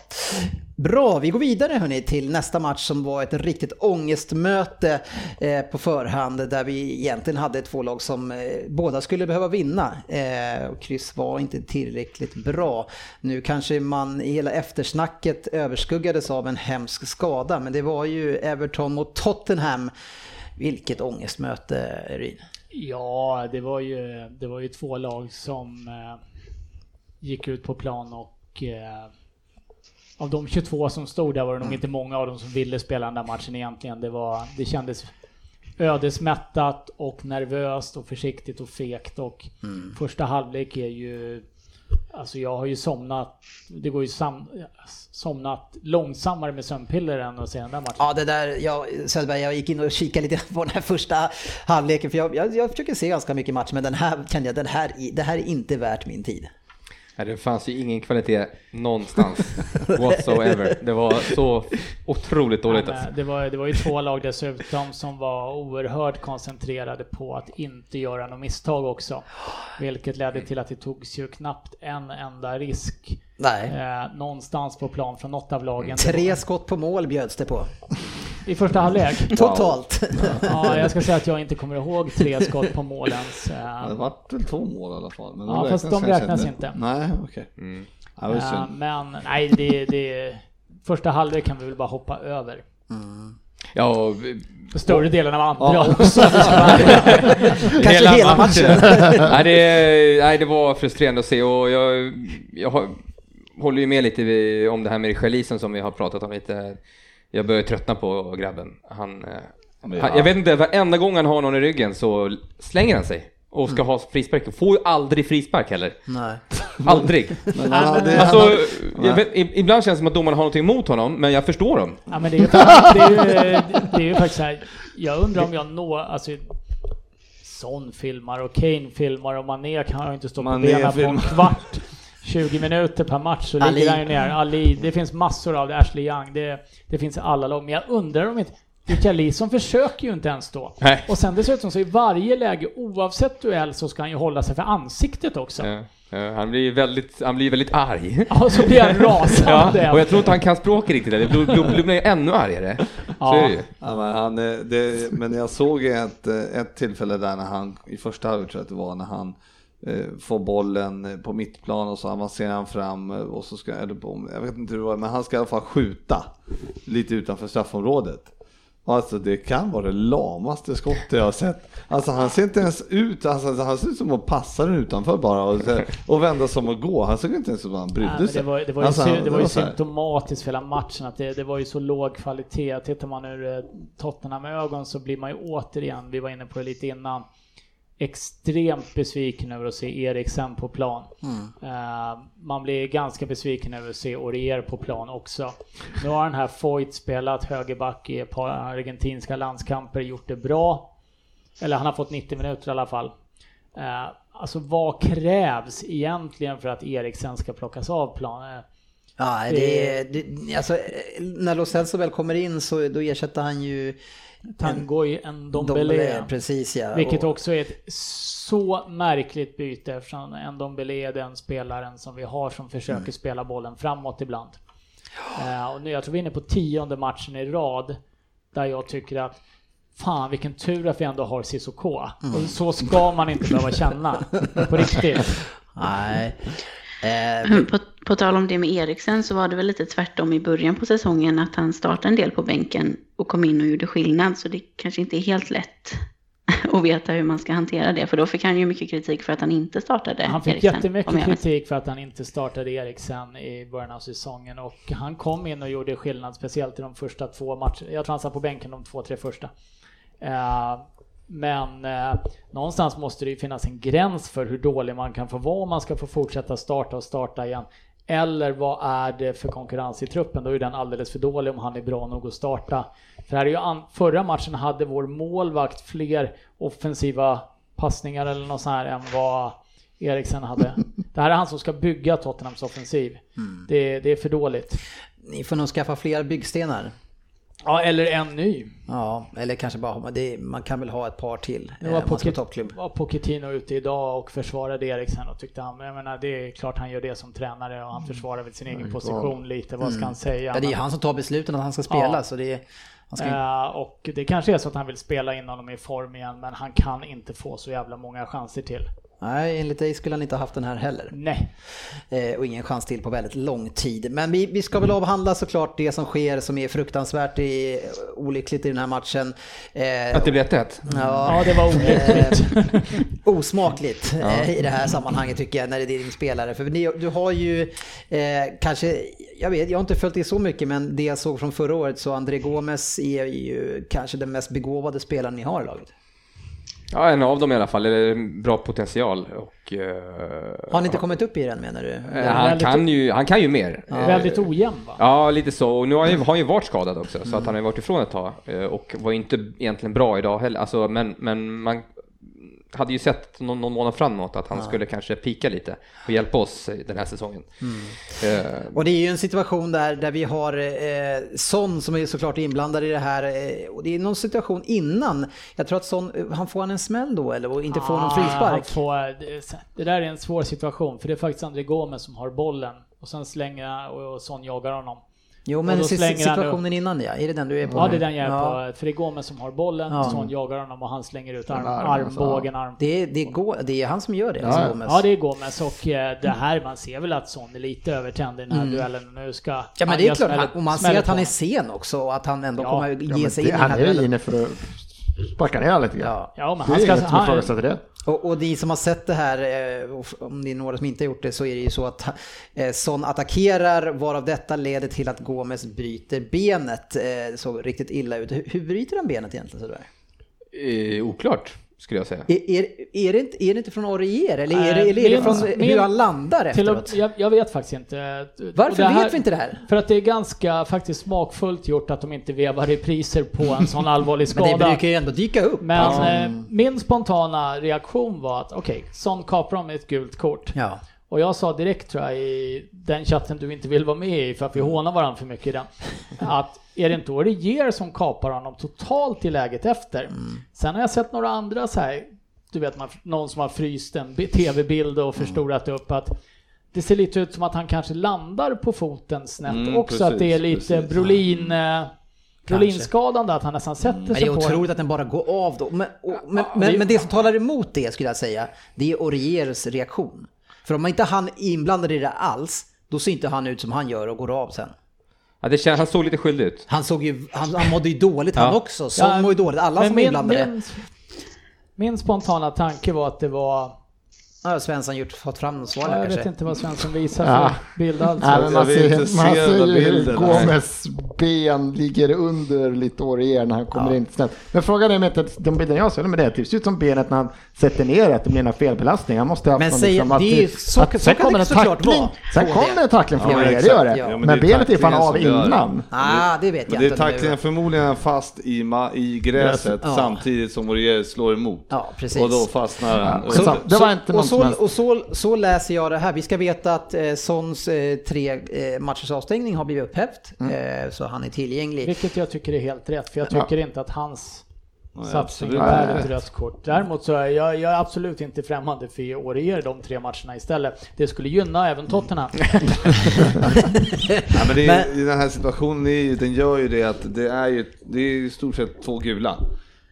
Bra, vi går vidare hörni till nästa match som var ett riktigt ångestmöte eh, på förhand där vi egentligen hade två lag som eh, båda skulle behöva vinna. Eh, och kryss var inte tillräckligt bra. Nu kanske man i hela eftersnacket överskuggades av en hemsk skada men det var ju Everton mot Tottenham. Vilket ångestmöte, Ryn. Ja, det var ju, det var ju två lag som eh, gick ut på plan och eh, av de 22 som stod där var det nog inte många av dem som ville spela den där matchen egentligen. Det, var, det kändes ödesmättat och nervöst och försiktigt och fegt och första halvlek är ju Alltså jag har ju somnat, det går ju sam, somnat långsammare med sömnpiller än att se den där matchen. Ja, det där, jag, Söderberg, jag gick in och kikade lite på den här första halvleken för jag, jag, jag försöker se ganska mycket match men den här kände jag, den här, det här är inte värt min tid. Nej, det fanns ju ingen kvalitet någonstans whatsoever. Det var så otroligt dåligt. Alltså. det, var, det var ju två lag dessutom som var oerhört koncentrerade på att inte göra något misstag också. Vilket ledde till att det togs ju knappt en enda risk Nej. eh, någonstans på plan från något av lagen. Tre skott på mål bjöds det på. I första halvlek? Totalt. Ja, jag ska säga att jag inte kommer ihåg tre skott på målens. Det Eh, vart väl två mål i alla fall. Men Ja, fast de räknas inte. Nej, okej. Mm. Ja, det eh, men nej, det, det första halvlek kan vi väl bara hoppa över. Ja, och, större delen av andra Ja. också. Kanske hela matchen. nej, det, nej, det var frustrerande att se och jag, jag håller ju med lite om det här med Richarlison som vi har pratat om lite. Jag börjar tröttna på grabben. Han, eh, han, jag vet inte, varenda gång han har någon i ryggen så slänger han sig och ska ha frispark. Får ju aldrig frispark heller. Nej. Aldrig. Men Alltså, han hade, jag vet, ibland känns det som att domarna har någonting emot honom, men jag förstår dem. Ja men det är ju, det är ju, det är ju faktiskt så här, jag undrar om jag når, alltså Son filmar och Kane filmar och Mané kan ju inte stå på Mané benen på en kvart. 20 minuter per match så ligger han ju ner. Ali, det finns massor av det. Ashley Young, det, det finns alla lag. Men jag undrar om inte... Richarlison försöker ju inte ens då. Nej. Och sen dessutom så i varje läge, oavsett duell, så ska han ju hålla sig för ansiktet också. Ja, ja, han blir väldigt, han blir väldigt arg. Ja, så blir han rasande. Ja, och jag tror inte han kan språket riktigt, det blir, blir, blir ännu argare. Så Ja. är det ju. ja, men, han, eh, det, men jag såg ett, eh, ett tillfälle där när han, i första halvlek tror jag att det var, när han får bollen eh, på mittplan och så avancerar han fram eh, och så ska, eller på, jag vet inte hur det var, men han ska i alla fall skjuta lite utanför straffområdet. Alltså det kan vara det lamaste skottet jag har sett. Alltså han ser inte ens ut, alltså, han ser ut som att passa den utanför bara och, och vända som att gå. Han såg inte ens ut som att han brydde sig. det var, det var ju, Alltså, det var ju symptomatiskt för hela matchen att det, det var ju så låg kvalitet. Tittar man ur eh, Tottenham-ögon så blir man ju återigen, vi var inne på det lite innan, extremt besviken över att se Eriksen på plan. Eh, man blir ganska besviken över att se Aurier på plan också. Nu har den här Foyt spelat högerback i ett par argentinska landskamper, gjort det bra. Eller han har fått 90 minuter i alla fall. Eh, alltså vad krävs egentligen för att Eriksen ska plockas av planen? Ja, det, det, alltså, när Lo Celso väl kommer in så då ersätter han ju Tanguy en Dombele. Precis ja. Vilket Och- också är ett så märkligt byte eftersom en Dombele är den spelaren som vi har som försöker Mm. spela bollen framåt ibland. Eh, och nu, jag tror vi är inne på tionde matchen i rad där jag tycker att Fan vilken tur att vi ändå har Cissoko. Mm. Och så ska man inte behöva känna. På riktigt. Nej. Eh, På, på tal om det med Eriksen så var det väl lite tvärtom i början på säsongen att han startade en del på bänken och kom in och gjorde skillnad. Så det kanske inte är helt lätt att veta hur man ska hantera det. För då fick han ju mycket kritik för att han inte startade Han fick Eriksen. jättemycket kritik för att han inte startade Eriksen i början av säsongen och han kom in och gjorde skillnad speciellt i de första två matcherna. Jag tror han satt på bänken de två, tre första. Eh, Men eh, någonstans måste det ju finnas en gräns för hur dålig man kan få vara om man ska få fortsätta starta och starta igen. Eller vad är det för konkurrens i truppen? Då är den alldeles för dålig om han är bra nog att starta. För här är ju an- förra matchen hade vår målvakt fler offensiva passningar eller något sånt här än vad Eriksen hade. Det här är han som ska bygga Tottenhams offensiv. Det, det är för dåligt. ni får nog skaffa fler byggstenar. Ja, eller en ny. Ja, eller kanske bara, det, man kan väl ha ett par till. Nu eh, var, toppklubb. var Pochettino ute idag och försvarade Eriksen och tyckte han, jag menar det är klart han gör det som tränare och han försvarar väl sin egen position lite, vad ska han säga? Ja, det är han som tar besluten att han ska spela Ja. så det är, ska, Eh, och det kanske är så att han vill spela in honom i form igen, men han kan inte få så jävla många chanser till. Nej, enligt dig skulle han inte ha haft den här heller. Nej. Eh, och ingen chans till på väldigt lång tid. Men vi, vi ska väl avhandla såklart det som sker som är fruktansvärt i, olyckligt i den här matchen. Eh, Att det blir 1-1. Ja, det var olyckligt. osmakligt eh, i det här sammanhanget tycker jag när det är din spelare. För ni, du har ju eh, kanske, jag vet, jag har inte följt det så mycket men det jag såg från förra året så André Gomes är ju kanske den mest begåvade spelaren ni har i laget. Ja, en av dem i alla fall. Eller bra potential. Och, eh, Har ni inte kommit upp i den menar du? eh, han, väldigt- kan ju, han kan ju mer. Eh, Väldigt ojämn va? Ja, lite så. Och nu har han ju, har han ju varit skadad också, så att han har varit ifrån ett tag. eh, Och var inte egentligen bra idag heller. Alltså, men, men man hade ju sett någon, någon månad framåt att han skulle kanske pika lite och hjälpa oss den här säsongen. Eh, Och det är ju en situation där, där vi har eh, Son som är såklart inblandad i det här. Eh, och det är någon situation innan. Jag tror att Son, eh, han får han en smäll då eller? Och inte får någon Ah, han frispark? får, det, det där är en svår situation, för det är faktiskt André Gomes som har bollen. Och sen slänger och, och Son jagar honom. Jo men han situationen innan ja, är det den du är på? Ja, nu? det är den jag är Ja. på. För det är Gomes som har bollen, Ja. Son jagar honom och han slänger ut arm, alltså. armbågen, arm. Det är, det, går, det är han som gör det, alltså Ja. Gomes. Ja, det är Gomes och eh, det här, man ser väl att Son är lite övertänd i den här duellen. Nu ska Mm. Ja men det är klart, han, och man ser att han är sen också och att han ändå Ja. kommer Ja, ge sig det, in i han den är här duellen. inne för att sparka ner lite grann. Ja. Ja, men Det han är ska... inget som ifrågasätter det. Och, och ni som har sett det här, eh, om det är några som inte har gjort det, så är det ju så att eh, Son attackerar, varav detta leder till att Gomes bryter benet. Eh, Det såg riktigt illa ut. Hur, hur bryter han benet egentligen sådär? eh, oklart, skulle jag säga. Är, är, är, det inte, är det inte från Orier eller är det, Nej, eller är det min- från hur min- han landar till efteråt? jag, jag vet faktiskt inte. Varför här- vet vi inte det här? För att det är ganska faktiskt smakfullt gjort att de inte vevar repriser på en sån allvarlig Men skada. det brukar ju ändå dyka upp. Men alltså. eh, min spontana reaktion var att okej, Son kapar dem med ett gult kort. Ja. Och jag sa direkt tror jag i den chatten du inte vill vara med i för att vi hånar varandra för mycket i den. Att är det inte Orier som kapar honom totalt i läget efter. Sen har jag sett några andra så här, du vet man, någon som har fryst en bi- tv-bild och förstorat upp att det ser lite ut som att han kanske landar på foten snett Mm, också. att det är precis, lite precis. Brolin... Eh, Brolinskadande, att han nästan sätter det sig är på den. otroligt att den bara går av då. Men, och, men, men, men det som talar emot det skulle jag säga, det är Oriers reaktion. För om inte han är inblandad i det alls, då ser inte han ut som han gör och går av sen. Ja, det kän, han såg lite skyldig ut. Han såg ju, han, han mådde ju dåligt han också. Son Ja, mår ju dåligt, alla Men som är inblandade. min, min spontana tanke var att det var... Ja, Svensson gjort, fått fram något svar Ja, jag kanske. vet inte vad Svensson visar Ja. för bild alls. Nej, men man ser, inte man se ser ju. Gomes ben ligger under lite Orier när han kommer in snett. Men frågan är om inte de bilden jag ser med det, det ser ut som benet när han sätter ner det, det blir en felbelastning. Han måste ha haft Men någon säg- liksom att, det är så- att, så sen kommer det en såklart tackling, vara sen kommer en tackling från Ja, men Orier, det gör det. Ja, men men, benet är fan av innan. Ah, det vet Men jag det är inte. tacklingen förmodligen fast i, ma- i gräset Ja. samtidigt som Orier slår emot. Ja, precis. Och då fastnar han. Det var inte och så helst. och så, så läser jag det här. Vi ska veta att eh, Sons eh, tre eh, matchers avstängning har blivit upphävt. Mm. Eh, så han är tillgänglig. Vilket jag tycker är helt rätt, för jag Ja. tycker inte att hans satsning absolut. är ett rött kort. Däremot så är jag, jag är absolut inte främmande för att Årjähr de tre matcherna istället. Det skulle gynna även Tottenham. Ja, men det är, Men- I den här situationen, är den gör ju det att det är ju det är i stort sett två gula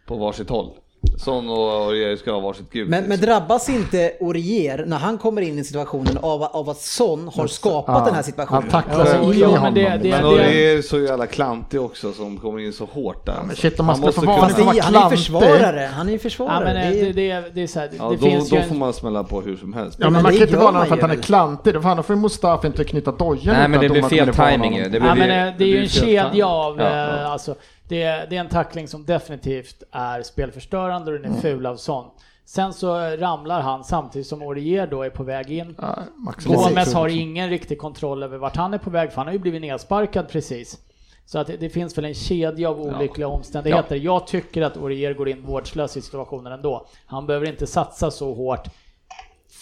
på varsitt håll. Son och Aurier ska ha varsitt gult. Men, men drabbas inte Orier när han kommer in i situationen av, av att Son har skapat Ja, den här situationen? Han tacklar Ja, sig in i ja, men honom. det- det- Men Aurier är så jävla klantig också som kommer in så hårt där. men shit, om man måste få vara- kunna- han är ju försvarare. Han är ju ja, försvarare. men eh, det det, är, det, är så här, Ja, det då, finns då ju får en, man smälla på hur som helst. Ja, men men man kan inte vara någon för att han är klantig. Då får- får ju Mustafa inte knyta dojan. Nej men det blir fel timing honom. ju. Det ja, blir, men eh, det är ju en kedja av, Ja, eh, ja. alltså, det, är- det är en tackling som definitivt är spelförstörande och den Mm. är ful av Son. Sen så ramlar han samtidigt som Orier då är på väg in. Ja, Gomes har ingen riktig kontroll över vart han är på väg, för han har ju blivit nedsparkad precis. Så att det, det finns väl en kedja av olyckliga omständigheter. Jag tycker att Orier går in vårdslös i situationen ändå. Han behöver inte satsa så hårt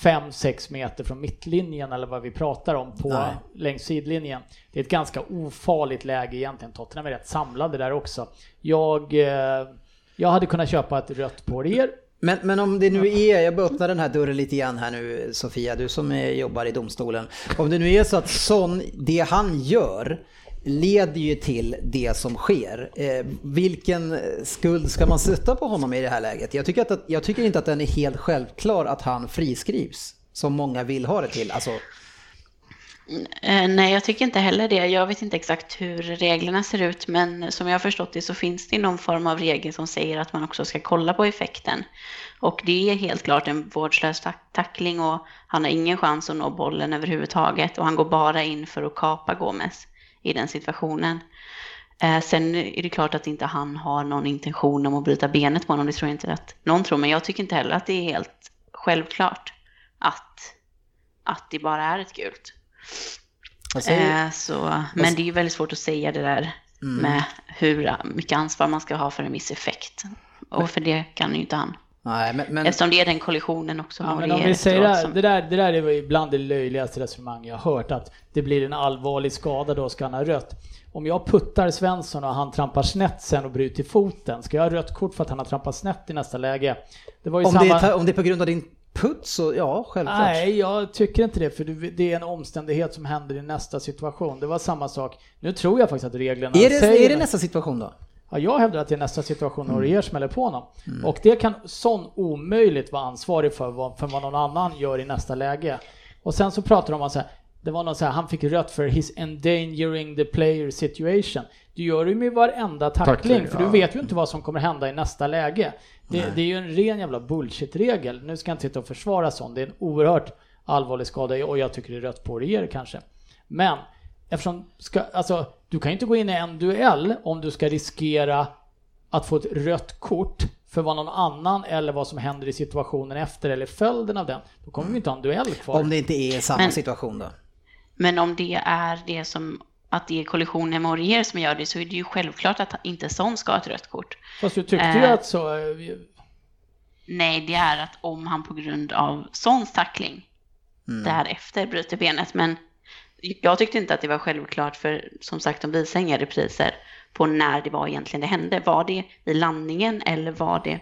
5-6 meter från mittlinjen eller vad vi pratar om på Nej. längs sidlinjen. Det är ett ganska ofarligt läge egentligen. Tottenham är rätt samlade där också. Jag, eh, jag hade kunnat köpa ett rött på Orier. men, men om det nu är, jag bara öppnar den här dörren lite grann här nu Sofia, du som är, jobbar i domstolen. Om det nu är så att Son, det han gör leder ju till det som sker. Eh, vilken skuld ska man sätta på honom i det här läget? Jag tycker, att, jag tycker inte att den är helt självklar att han friskrivs. Som många vill ha det till. Alltså, eh, Nej, jag tycker inte heller det. Jag vet inte exakt hur reglerna ser ut, men som jag har förstått det så finns det någon form av regel som säger att man också ska kolla på effekten. Och det är helt klart en vårdslös tack- tackling och han har ingen chans att nå bollen överhuvudtaget och han går bara in för att kapa Gomes i den situationen. Eh, sen är det klart att inte han har någon intention om att bryta benet på honom, det tror jag inte att någon tror, men jag tycker inte heller att det är helt självklart att, att det bara är ett gult. Eh, så, men det är ju väldigt svårt att säga det där med hur mycket ansvar man ska ha för en viss effekt. Och för det kan ju inte han. Nej, men, men, Eftersom det är den kollisionen också. Ja, men om vi säger det, som- det, där, det där är väl ibland det löjligaste resonemang jag har hört, att det blir en allvarlig skada då ska han ha rött. Om jag puttar Svensson och han trampar snett sen och bryter foten, ska jag ha rött kort för att han har trampat snett i nästa läge? Det var ju om, samma... det är, om det är på grund av din putt så ja, självklart. Nej, jag tycker inte det, för det- det är en omständighet som händer i nästa situation. Det var samma sak. Nu tror jag faktiskt att reglerna Är det, säger är det nästa situation då? Ja, jag hävdar att det är nästa situation Mm. när Orier smäller på honom. Och det kan sån omöjligt vara ansvarig för vad, för vad någon annan gör i nästa läge. Och sen så pratar de om så här, det var någon så här, han fick rött för his endangering the player situation. Du gör det ju med varenda tackling, Tackling, för du ja. vet ju inte vad som kommer hända i nästa läge. Det, det är ju en ren jävla bullshit-regel. Nu ska jag inte sitta och försvara sånt, det är en oerhört allvarlig skada och jag tycker det är rött på Orier kanske. Men eftersom, ska, alltså, du kan inte gå in i en duell om du ska riskera att få ett rött kort för vad någon annan eller vad som händer i situationen efter eller följden av den. Då kommer vi inte ha en duell kvar. Om det inte är samma Men- situation då? Men om det är det som att det är kollisionen med Orier som gör det så är det ju självklart att inte sån ska ha ett rött kort. Fast du tyckte ju Eh. att så... eh, vi- Nej, det är att om han på grund av Sons tackling därefter bryter benet. Men jag tyckte inte att det var självklart för som sagt de visar inga repriser på när det var egentligen det hände. Var det i landningen eller var det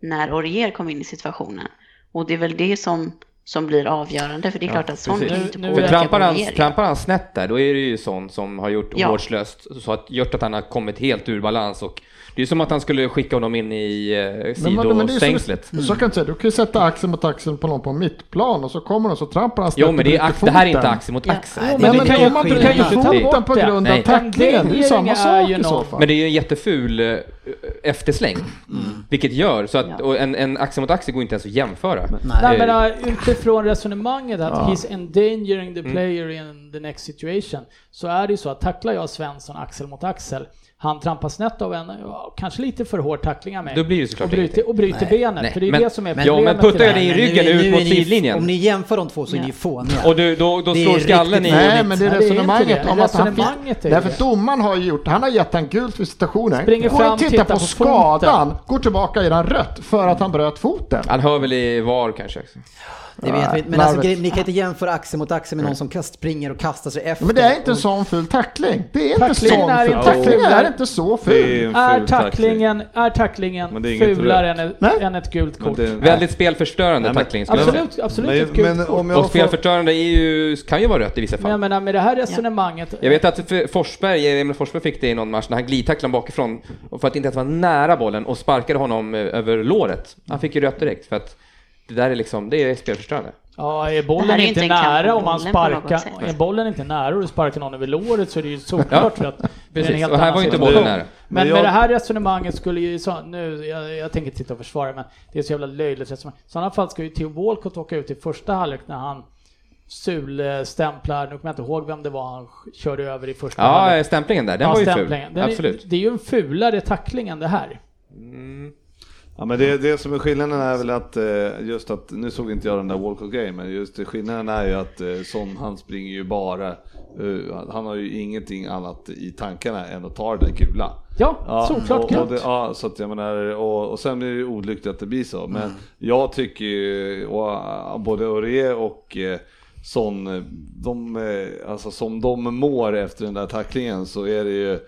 när Orier kom in i situationen? Och det är väl det som, som blir avgörande för det är klart att Son precis. kan inte Nu- nu För är- påverka trampar han, trampar han snett där, då är det ju sån som har gjort Ja. vårdslöst, så att gjort att han har kommit helt ur balans och det är som att han skulle skicka honom in i eh, Men, men sidostängslet. så, så kan du säga, du kan ju sätta axeln mot axeln på någon på mittplan och så kommer de så trampar han snett Jo men det, är, ax- det här är inte axel mot Ja. axel. Det men kan det ju om man Du kan ju ta foten på grund av Nej. tacklingen, det är ju samma sak i så fall. Men det är ju en jätteful eh, eftersläng. Vilket gör så att Ja. och en, en axel mot axel går inte ens att jämföra. Nej, Eh, men uh, utifrån resonemanget att Ja. he's endangering Mm. the player in the next situation så är det ju så att tacklar jag Svensson axel mot axel han trampar snett av en, kanske lite för hård tackling av mig. Då blir det såklart och bryter, och bryter benet, Nej, för det är men- det som är problemet. ja, men puttar i jag dig i ryggen nu, ut mot sidlinjen. Om ni jämför de två så är ni fåniga. Och du, då, då slår skallen i... Nej, men det är Nej, resonemanget om att han fick... Resonemanget är ju Därför domaren har gjort, han har gett han gult vid situationen. Springer Går fram, och tittar tittar på, på skadan, går tillbaka i den rött för att han bröt foten. Han hör väl i VAR kanske också. Det vet vi. Men larvet. alltså, ni kan inte jämföra axel mot axel med någon som kast, springer och kastar sig efter. Men det är inte en sån ful tackling. Det är inte Tacklingen sån är ful. inte Tacklingen ful. är inte så ful. är Är ful tackling. tacklingen, är tacklingen Men är fulare än ett, Nej. än ett gult Men kort? det- Väldigt spelförstörande Nej, men- tackling. Absolut, absolut ett Men, gult men kort. om jag Och spelförstörande är ju, kan ju vara rött i vissa Men jag fall. menar med det här resonemanget. Jag vet att Forsberg, Emil Forsberg fick det i någon match när han glidtacklade bakifrån och för att inte ens vara nära bollen och sparkade honom eh, över låret. Han fick ju rött direkt för att det där är liksom, det är spelförstörande. Ja, är bollen är inte inte nära om man sparkar, är bollen inte nära och du sparkar någon över låret så är det ju Ja. Det är en Precis, helt och här annan var inte bollen nära. Men med det här resonemanget skulle ju, så, nu, jag, jag tänker titta och försvara men det är så jävla löjligt resonemang. I sådana fall ska ju Theo Walcott åka ut i första halvlek när han sulstämplar, nu kommer jag inte ihåg vem det var han körde över i första Ja, halvlek. stämplingen där, den Ja, var ju ful. Den är- Absolut. Det är ju en fulare tackling än det här. Ja, men det, det som är skillnaden är väl att eh, just att, nu såg inte jag den där Walcott-grejen, men just skillnaden är ju att eh, Son han springer ju bara, eh, han har ju ingenting annat i tankarna än att ta det där gula. Ja, såklart och, och det, Ja, så att jag menar, och, och sen är det ju olyckligt att det blir så, men jag tycker ju, och, både Aurier och Son, de, alltså som de mår efter den där tacklingen så är det ju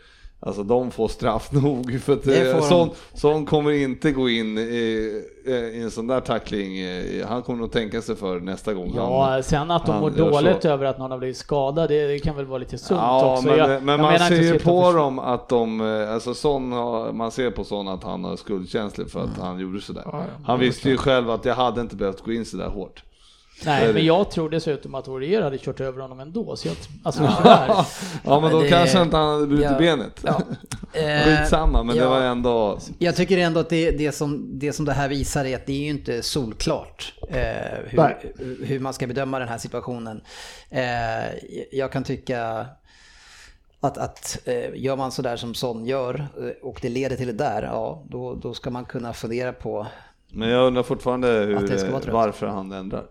Alltså de får straff nog för att eh, sån, sån kommer inte gå in i, i en sån där tackling. eh, Han kommer nog tänka sig för nästa gång. Ja, han, sen att de mår dåligt så. över att någon har blivit skadad, det, det kan väl vara lite sunt Ja, också. men, Jag- men jag man ser ju på dem att de, eh, alltså sån, har- man ser på sån att han är skuldkänslig för att han gjorde sådär. Han visste ju själv att jag hade inte behövt gå in sådär hårt. Nej, det. men jag tror dessutom att Aurier hade kört över honom ändå. Så jag, alltså, tyvärr. Ja men då det- kanske inte han hade brutit Ja. benet. Ja. Eh, Skitsamma, men det ja. var ändå... Jag tycker ändå att det, det, som, det som det här visar är att det är ju inte solklart eh, hur, hur man ska bedöma den här situationen. Eh, jag kan tycka att, att eh, gör man sådär som Son gör eh, och det leder till det där, ja då, då ska man kunna fundera på Men jag undrar fortfarande Att hur, det ska vara trött. varför han ändrar.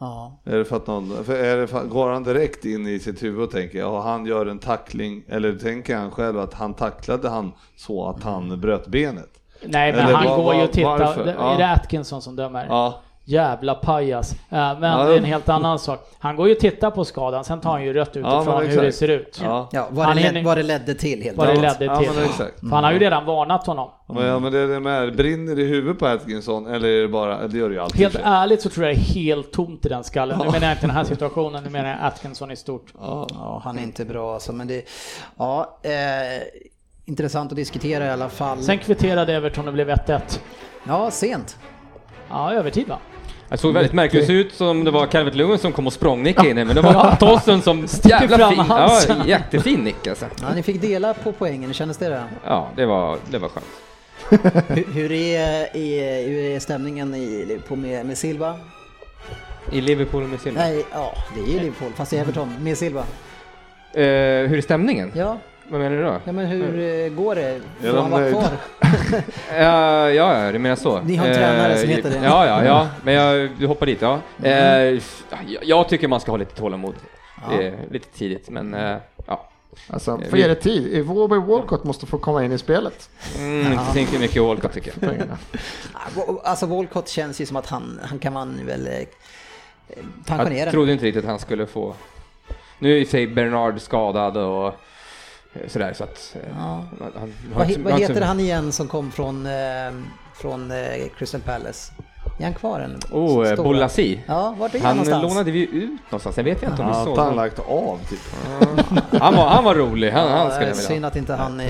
Ja. Är det för att någon, för är det för, går han direkt in i sitt huvud och tänker, ja han gör en tackling, eller tänker han själv att han tacklade han så att han bröt benet? Nej, men Eller han vad- går ju och tittar. varför? Är det Atkinson som dömer? Ja, Jävla pajas. Eh, Men Ja, det är en helt annan sak. Han går ju och tittar på skadan, sen tar han ju rött utifrån men hur det ser ut. ja. Ja, vad, det led, det ledde till helt Vad det enkelt. ledde Ja, till. men exakt. För han har ju redan varnat honom. Men, ja, men det är det med, brinner det i huvudet på Atkinson eller är det bara, det gör det ju alltid. Helt ärligt så tror jag det är helt tomt i den skallen. Nu menar jag inte den här situationen, nu menar jag Atkinson i stort. Ja. Ja, han är inte bra alltså, men det... Ja, eh, intressant att diskutera i alla fall. Sen kvitterade Everton och blev 1-1. Ja, sent. Ja, övertid va? Det såg väldigt märkligt ut som det var Calvert Lewin som kom och språngnickade inne, men det var Tossen som jävla fram fin, ja, halsen. jättefin nick alltså. Ja, ni fick dela på poängen, hur kändes det då? Ja, det var, det var skönt. Hur, hur, är, är, hur är stämningen i, på med, med Silva? I Liverpool med Silva. Nej, ja, det är ju Liverpool, fast i Everton, med Silva. Eh, hur är stämningen? Ja, Vad menar du då? ja men hur eh, går det? Får han vara kvar? Ja, ja, ja, du menar så. Ni har en tränare som heter det. Ja, ja, ja, men jag, du hoppar dit, ja. Eh, jag, jag tycker man ska ha lite tålamod. Det är lite tidigt, men eh, ja. Alltså, få ge det tid. Iwobi Walcott måste få komma in i spelet. Mm, inte tänker mycket Walcott tycker jag. Ja, Alltså Walcott känns ju som att han, han kan man väl eh, Jag pensionera. trodde inte riktigt att han skulle få... Nu är i för sig Bernard skadad och eh, sådär så att... eh, Ja. han, han, har Vad, vad heter han igen som kom från, eh, från eh, Crystal Palace? Är han kvar än? Oh. Bolasi. Ja, vart är han Han någonstans? lånade vi ut någonstans, jag vet inte om vi såg inte han honom. lagt av typ? Han var, han var rolig, han, han Ja, skulle jag synd vilja ha. att inte han,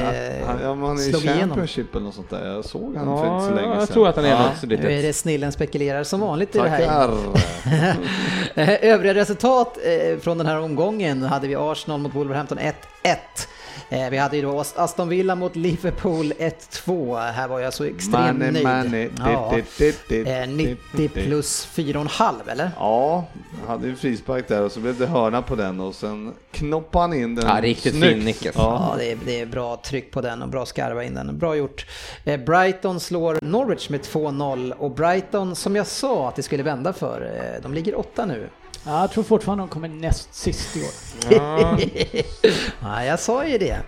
Han, ja, han är i slog igenom. Championship eller något sånt där. Jag såg han för inte Ja, så länge sedan. jag tror att han är ja. något så Nu är det snillen spekulerar som vanligt i det här. Övriga resultat från den här omgången hade vi Arsenal mot Wolverhampton 1-1. Eh, Vi hade ju då Aston Villa mot Liverpool 1-2. Här var jag så extremt Money, nöjd. money. Ja. Eh, dit, 90 dit, dit. plus 4,5 eller? Ja, hade en frispark där och så blev det hörna på den och sen knoppade han in den Ja, riktigt snyggt. fin nick alltså. Ja, det är, det är bra tryck på den och bra skarva in den. Bra gjort. Eh, Brighton slår Norwich med 2-0 och Brighton, som jag sa att det skulle vända för, eh, de ligger åtta nu. Ja, jag tror fortfarande de kommer näst sist i år. Ja, jag sa ju det.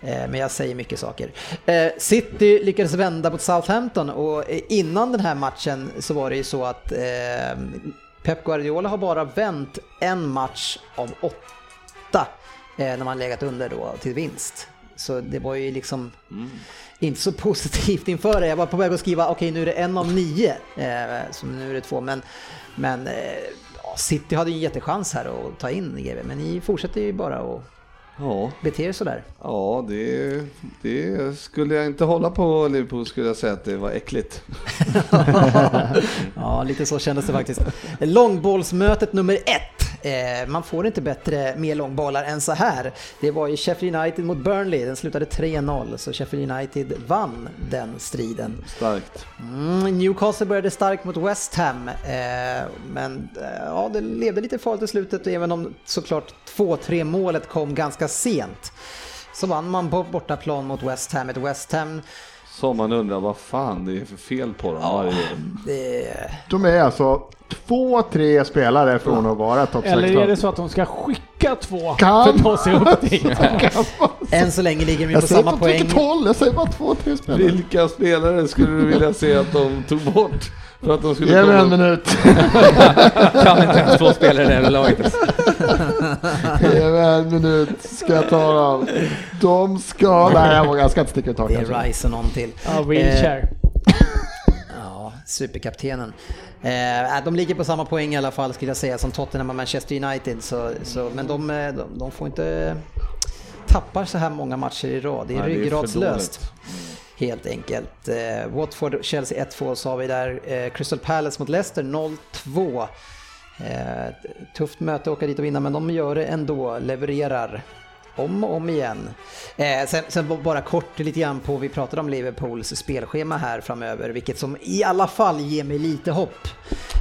Eh, Men jag säger mycket saker. Eh, City lyckades vända mot Southampton och eh, innan den här matchen så var det ju så att Pep Guardiola har bara vänt en match av åtta när man legat under då till vinst. Så det var ju liksom inte så positivt inför det. Jag var på väg att skriva, okej nu är det en av nio, eh, så nu är det två. Men, men eh, ja, City hade ju en jättechans här att ta in GB, men ni fortsätter ju bara att Ja, bete er sådär. ja det, det skulle jag inte hålla på Liverpool skulle jag säga att det var äckligt. Ja, lite så kändes det faktiskt. Långbollsmötet nummer ett. Eh, man får inte bättre med långbollar än så här. Det var ju Sheffield United mot Burnley. Den slutade 3-0, så Sheffield United vann den striden. Starkt. Mm, Newcastle började starkt mot West Ham, eh, men eh, ja, det levde lite farligt i slutet även om såklart 2-3 målet kom ganska sent. Så vann man på bortaplan mot West Ham. Ett West Ham, Som man undrar vad fan det är för fel på dem år. det, De är alltså två, tre spelare från att vara topp 16. Eller är det så att de ska skicka två Kan. för att ta sig upp dit? än så länge ligger vi på samma på poäng. håll, jag säger bara två, tre spelare. Vilka spelare skulle du vilja se att de tog bort? För att de skulle Ge mig en minut. Kan inte ens två spelare i det här laget. Ge mig en minut, ska jag ta dem. De ska... Nej, jag vågar- jag ska inte sticka ut Det hakan. är Rice och någon till. Ja, wheelchair. Ja, superkaptenen. Eh, de ligger på samma poäng i alla fall skulle jag säga som Tottenham och Manchester United. Så, så, men de, eh, de, de får inte tappa så här många matcher i rad. Det är Nej, det är för ryggradslöst. dåligt. Helt enkelt. Eh, Watford, Chelsea 1-2 sa vi där. Eh, Crystal Palace mot Leicester 0-2. Eh, tufft möte att åka dit och vinna men de gör det ändå, levererar om och om igen. Eh, sen, sen bara kort lite grann på, vi pratade om Liverpools spelschema här framöver, vilket som i alla fall ger mig lite hopp.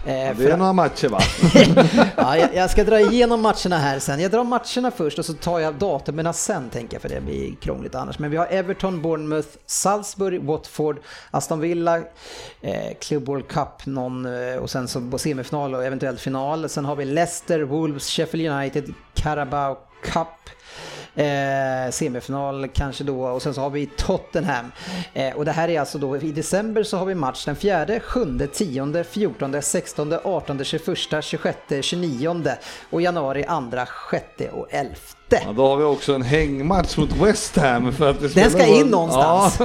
Eh, Det för- är några matcher va? ja, jag, jag ska dra igenom matcherna här sen. Jag drar matcherna först och så tar jag datumen sen tänker jag för det blir krångligt annars. Men vi har Everton, Bournemouth, Salzburg, Watford, Aston Villa, eh, Club World Cup någon, eh, och sen så semifinal och eventuellt final. Sen har vi Leicester, Wolves, Sheffield United, Carabao Cup. Eh, semifinal kanske då och sen så har vi Tottenham. Eh, och det här är alltså då i december så har vi match den 4, 7, 10, 14, 16, 18, 21, 26, 29 och januari 2, 6 och 11. Ja, då har vi också en hängmatch mot West Ham för att Den ska in någonstans.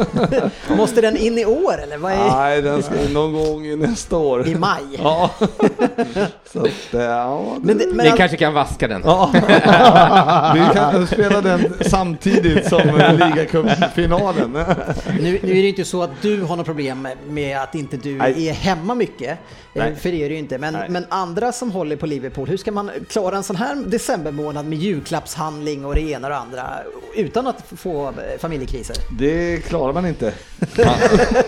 Ja. Måste den in i år eller? Vad är... Nej, den ska in någon gång i nästa år. I maj? Ja. Så att, ja, det, Men, det, men Ni kanske kan vaska den. ja. Vi kan spela den samtidigt som ligacupfinalen. nu, nu är det inte så att du har något problem med att inte du Nej. är hemma mycket. Eh, Nej. För det är det ju inte. Men, men andra som håller på Liverpool, hur ska man klara en sån här decembermånad med julklappshandling och det ena och det andra utan att få eh, familjekriser? Det klarar man inte. Man,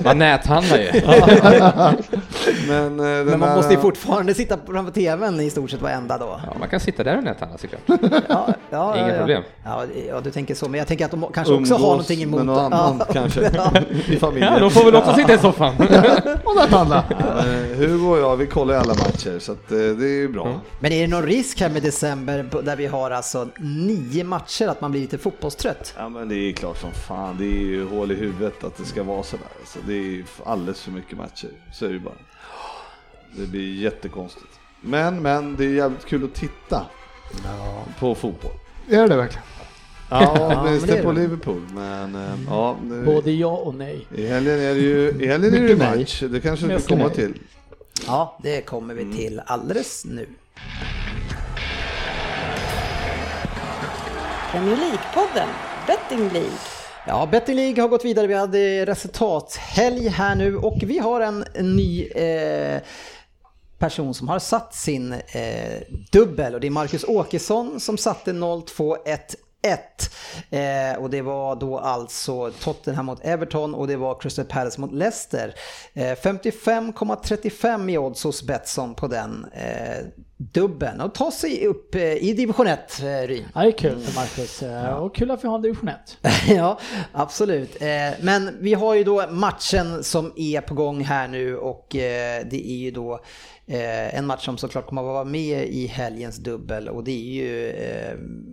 man näthandlar ju. Men, eh, Men man här- måste ju fortfarande sitta framför tvn i stort sett varenda dag. Ja, man kan sitta där och näthandla såklart. Ja, ja, Inga ja, problem. Ja, ja, du tänker så. Men jag tänker att de kanske också har Umgås någonting emot... med någon annan Ja. kanske Ja. i familjen. Ja, de får väl också sitta i soffan. Och där handla. Eh, Hugo och jag, vi kollar alla matcher så att, det är ju bra. Men är det någon risk här med december där vi har alltså nio matcher att man blir lite fotbollstrött? Ja men det är klart som fan, det är ju hål i huvudet att det ska vara sådär. Alltså, det är alldeles för mycket matcher, så är det ju bara. Det blir jättekonstigt. Men, men det är jävligt kul att titta på fotboll. Är det verkligen? Ja, men minst det det är på det. Liverpool. Men eh, ja, det, Både ja och nej. i helgen är det ju i helgen är det match. Det kanske vi kommer till. Ja, det kommer vi till alldeles nu. Premier League-podden, Betting League. Ja, Betting League har gått vidare. Vi hade resultathelg här nu och vi har en, ny eh, person som har satt sin eh, dubbel och det är Marcus Åkesson som satte 0-2-1. 1. Eh, och det var då alltså Tottenham mot Everton och det var Crystal Palace mot Leicester. Eh, 55,35 i odds hos Betsson på den eh, dubbeln och ta sig upp eh, i division 1, eh, Ryn. Ja, det är kul för Marcus. Eh, Och kul att vi har en division 1. ja, absolut. Men vi har ju då matchen som är på gång här nu och det är ju då en match som såklart kommer att vara med i helgens dubbel och det är ju,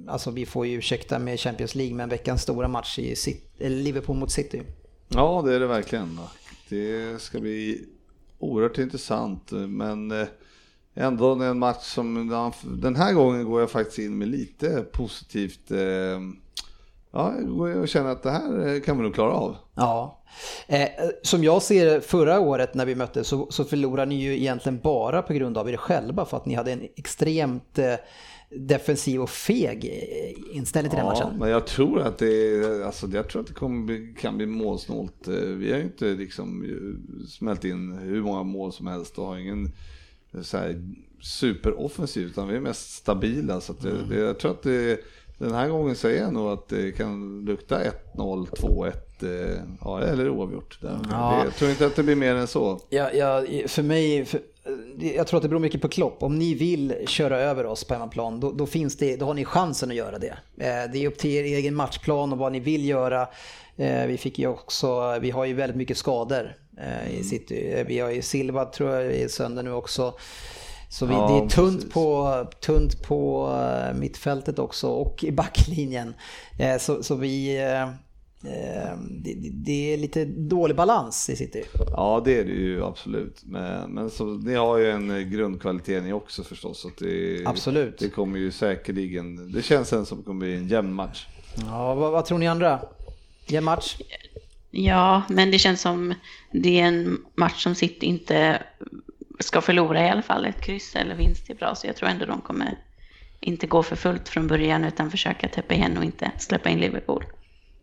alltså vi får ju ursäkta med Champions League men veckans stora match i City, Liverpool mot City. Ja, det är det verkligen. Det ska bli oerhört intressant, men eh, ändå en match som den här gången går jag faktiskt in med lite positivt. Eh, ja, jag känner att det här kan vi nog klara av. Ja, eh, som jag ser det förra året när vi möttes så, så förlorade ni ju egentligen bara på grund av er själva för att ni hade en extremt eh, defensiv och feg eh, inställning till ja, den matchen. men jag tror att det, alltså, jag tror att det kommer bli, kan bli målsnålt. Eh, vi har ju inte liksom eh, smält in hur många mål som helst och har ingen så här, superoffensiv utan vi är mest stabila. Så det, mm. det, jag tror att det, den här gången säger jag nog att det kan lukta 1-0, 2-1 ja, eller oavgjort. Ja. Jag tror inte att det blir mer än så. Ja, ja, för mig, för, jag tror att det beror mycket på Klopp. Om ni vill köra över oss på hemmaplan, då, då, finns det, då har ni chansen att göra det. Eh, det är upp till er egen matchplan och vad ni vill göra. Eh, vi fick ju också, vi har ju väldigt mycket skador eh, i City. Vi har ju Silva tror jag är sönder nu också. Så vi, ja, det är tunt på, tunt på mittfältet också och i backlinjen. Så, så vi Eh, det, det, är lite dålig balans i City. Ja det är det ju absolut. Men, men så, ni har ju en grundkvalitet ni också förstås. Så det, absolut. Det kommer ju säkerligen, det känns som det kommer bli en jämn match. Ja, vad, vad tror ni andra? Jämn match? Ja, men det känns som det är en match som City inte ska förlora i alla fall. Ett kryss eller vinst är bra, så jag tror ändå de kommer inte gå för fullt från början utan försöka täppa igen och inte släppa in Liverpool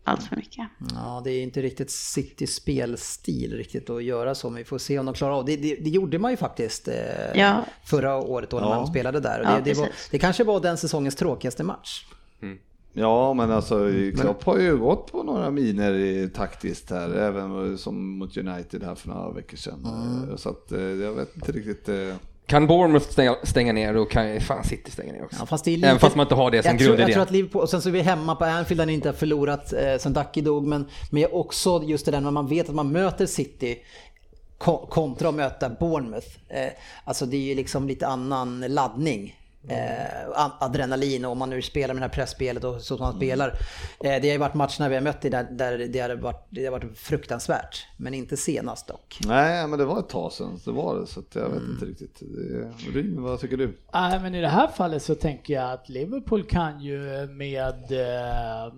allt för mycket. Ja, det är inte riktigt Citys spelstil riktigt att göra så, men vi får se om de klarar av det. Det, det gjorde man ju faktiskt eh, ja. förra året då när ja. man spelade där. Och det, ja, det, var, det kanske var den säsongens tråkigaste match. Mm. Ja, men alltså Klopp har ju gått på några miner taktiskt här, även som mot United här för några veckor sedan. Mm. Så att eh, jag vet inte riktigt. Eh, kan Bournemouth stänga, stänga ner och kan fan City stänga ner också. Ja, fast lite, Även fast man inte har det som grundidé. Jag tror att Liverpool, och sen så är vi hemma på Anfield där ni inte har förlorat eh, sen Ducky dog, men, men också just det där när man vet att man möter City kontra att möta Bournemouth. Eh, alltså det är ju liksom lite annan laddning eh, adrenalin och om man nu spelar med det här pressspelet och så som man spelar. Eh, det har ju varit matcher när vi har mött där, där det, har varit, det har varit fruktansvärt. Men inte senast dock. Nej, men det var ett tag sedan. Det var det, så jag vet mm. inte riktigt. Ryn, vad tycker du? Nej, men i det här fallet så tänker jag att Liverpool kan ju med, eh,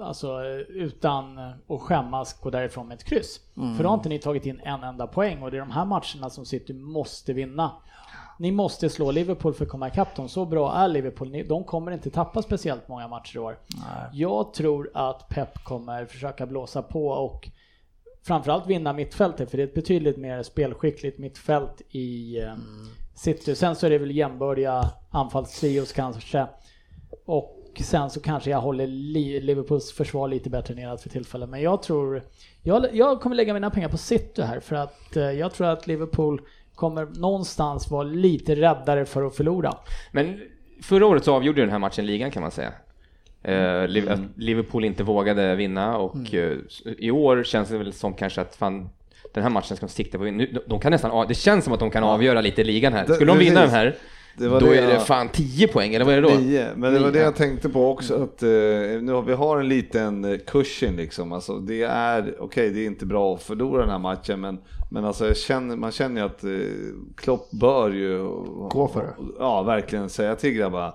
alltså utan att skämmas gå därifrån med ett kryss. Mm. För då har inte ni tagit in en enda poäng och det är de här matcherna som City måste vinna. Ni måste slå Liverpool för att komma ikapp dem. Så bra är Liverpool. De kommer inte tappa speciellt många matcher i år. Nej. Jag tror att Pep kommer försöka blåsa på och framförallt vinna mittfältet, för det är ett betydligt mer spelskickligt mittfält i mm. City. Sen så är det väl jämbördiga anfallstrios kanske. Och sen så kanske jag håller Liverpools försvar lite bättre neråt för tillfället. Men jag tror, jag, jag kommer lägga mina pengar på City här för att eh, jag tror att Liverpool kommer någonstans vara lite räddare för att förlora. Men förra året så avgjorde den här matchen ligan kan man säga. Eh, mm. Liverpool inte vågade vinna och mm. Eh, i år känns det väl som kanske att fan, den här matchen ska de sikta på. De kan nästan, det känns som att de kan avgöra lite ligan här. Skulle de vinna den här då det är det fan 10 poäng, eller vad är det då? 9, men det var det jag tänkte på också, att uh, nu har vi har en liten uh, cushion liksom. Alltså, det är, okej okay, det är inte bra att förlora den här matchen, men, men alltså, känner, man känner ju att uh, Klopp bör ju... Gå för det. Ja, verkligen säga till grabbarna.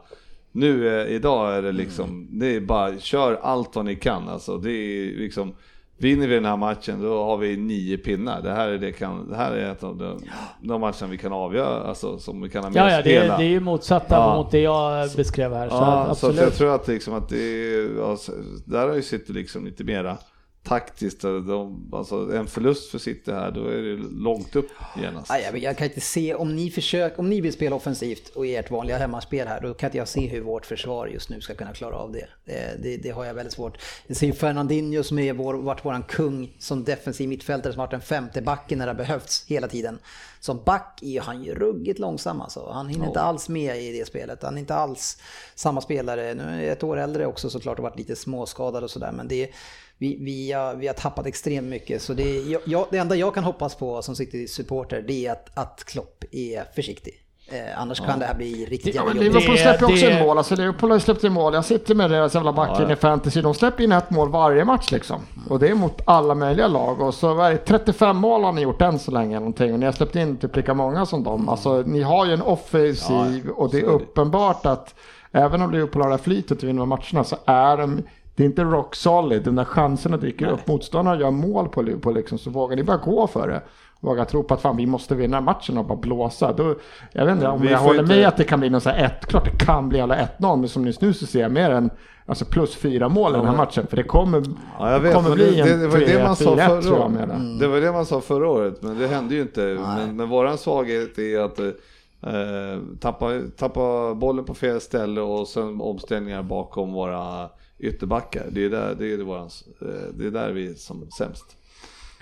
Nu, uh, idag är det liksom, mm. det är bara, kör allt vad ni kan alltså. Det är liksom Vinner vi den här matchen då har vi nio pinnar. Det här är, det kan, det här är ett av de, de matcherna vi kan avgöra, alltså som vi kan ha med ja, ja, det, är, det är ju motsatta ja. mot det jag beskrev här. Så, ja, så jag tror att, liksom att det är, där City liksom lite mera taktiskt, de, alltså en förlust för City här, då är det långt upp genast. jag, jag kan inte se, om ni, försöker, om ni vill spela offensivt och i ert vanliga hemmaspel här, då kan inte jag se hur vårt försvar just nu ska kunna klara av det. Det, det, det har jag väldigt svårt. Jag ser Fernandinho som är vår, varit våran kung som defensiv mittfältare som varit den femte backen när det har behövts hela tiden. Som back är han ju ruggigt långsam alltså. Han hinner oh. inte alls med i det spelet. Han är inte alls samma spelare. Nu är ett år äldre också såklart och varit lite småskadad och sådär. Men det är vi, vi, har, vi har tappat extremt mycket. Så det, jag, det enda jag kan hoppas på som City-supporter det är att, att Klopp är försiktig. Eh, annars kan det här bli riktigt Ja, jävla men jobbigt. Liverpool släpper också det- in mål. Alltså Liverpool har ju släppt in mål. Jag sitter med deras jävla backen i fantasy. De släpper in ett mål varje match liksom. Och det är mot alla möjliga lag. Och så är det, 35 mål har ni gjort än så länge. eller Någonting. Och ni har släppt in typ lika många som dem. Alltså ni har ju en offensiv och det är uppenbart att även om Liverpool har det här flytet och vinner matcherna så är de det är inte rock solid. De där chanserna dyker upp. Motståndare gör mål på Liverpool liksom. Så vågar ni bara gå för det. Våga tro på att fan vi måste vinna matchen och bara blåsa. Då, jag vet inte om Vi jag håller inte- med att det kan bli någon så här ett. Klart det kan bli alla 1-0. Men som just nu så ser jag mer än alltså plus fyra mål i den här matchen. För det kommer, Ja, vet, kommer men bli det, en det, det var ju det man sa 3-1 förra tror jag med det. Det var det man sa förra året, men det hände ju inte. Men, men våran svaghet är att eh, tappa, tappa bollen på fel ställe och sen omställningar bakom våra ytterbackar. Det är där, det är våran, eh, det är där vi är som sämst.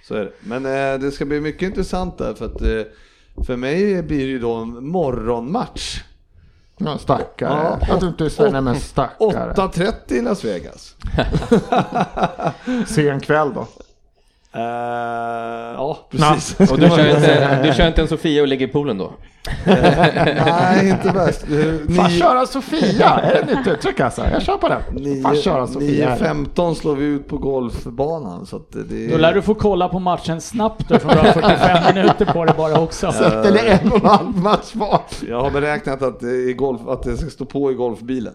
Så är det. Men eh, det ska bli mycket intressant där för att eh, för mig blir det ju då en morgonmatch. Ja, stackare. Ja. Att du inte säger nej men stackare. 8.30 i Las Vegas. Sen kväll då. Eh, ja, precis. Och du kör, inte, du kör inte en Sofia och ligger i poolen då? Nej, inte värst. Eh, Fan ni- köra Sofia, är det nytt uttryck alltså? Jag kör på den. Fan köra Sofia. 9.15 slår vi ut på golfbanan. Så att det Då lär du få kolla på matchen snabbt då, för du har 45 minuter på det bara också. Så att det är en och en halv match var. Jag har beräknat att det, i golf, att det ska stå på i golfbilen.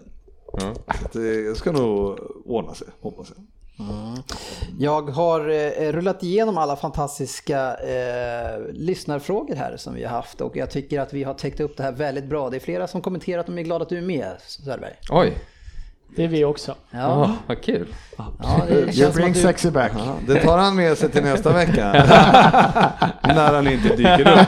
Så att det ska nog ordna sig, hoppas jag. Mm. Jag har eh, rullat igenom alla fantastiska eh, lyssnarfrågor här som vi har haft och jag tycker att vi har täckt upp det här väldigt bra. Det är flera som kommenterat och de är glada att du är med, Söderberg. Oj, det är vi också. Ja, oh, vad kul. ja det You bring du... sexy back. Ja, det tar han med sig till nästa vecka. När han inte dyker upp.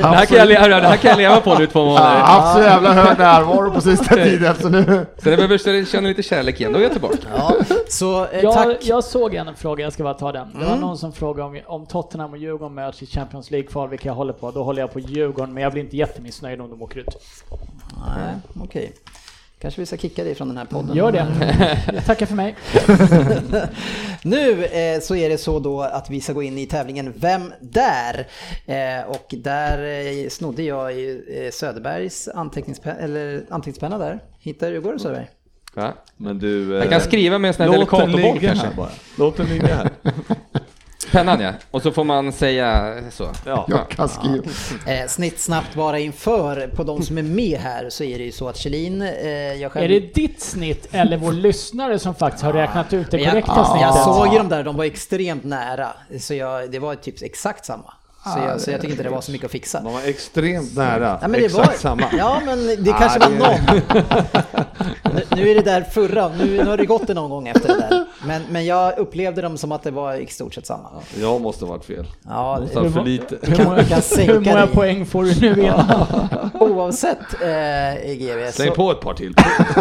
Det här, kan jag leva, det här kan jag leva på nu två månader. haft så jävla hög närvaro på sista tiden så nu... Så när jag behöver känna lite kärlek igen, då är jag tillbaka. Ja, så eh, Jag, tack. jag såg en fråga, jag ska bara ta den. Det var någon som frågade om, om Tottenham och Djurgården möts i Champions League-kval, vilka jag håller på. Då håller jag på Djurgården, men jag blir inte jättemissnöjd om de åker ut. Nej, okej. Kanske vi ska kicka dig från den här podden. Gör det. Jag tackar för mig. Nu eh, så är det så då att vi ska gå in i tävlingen Vem där? Eh, och där eh, snodde jag eh, Söderbergs anteckningspenna, eller anteckningspenna där. Hittar du, går det Söderberg? Ja. Men du... Jag kan skriva med en sån här Låt den delikatoboll ligga kanske. bara. Låt den ligga här. Pennan ja, och så får man säga så. Ja. Jag kan skriva. Eh, snitt snabbt bara inför på de som är med här så är det ju så att Kjellin, eh, jag själv... Är det ditt snitt eller vår lyssnare som faktiskt har räknat ut det jag, korrekta jag snittet? såg ju de där, de var extremt nära. Så jag, det var typ exakt samma. Så jag, så jag tycker inte det var så mycket att fixa. De var extremt nära. Ja, men det Exakt var, samma. Ja, men det kanske Ja, var det- någon. nu, nu är det där förra, nu, nu har det gått det någon gång efter det där. Men, men jag upplevde dem som att det var i stort sett samma. Jag måste ha varit fel. Ja, Måste ha det, för lite. du kan, du kan sänka Hur många dig. poäng får du nu igen? Oavsett eh, GV. Släng på ett par till.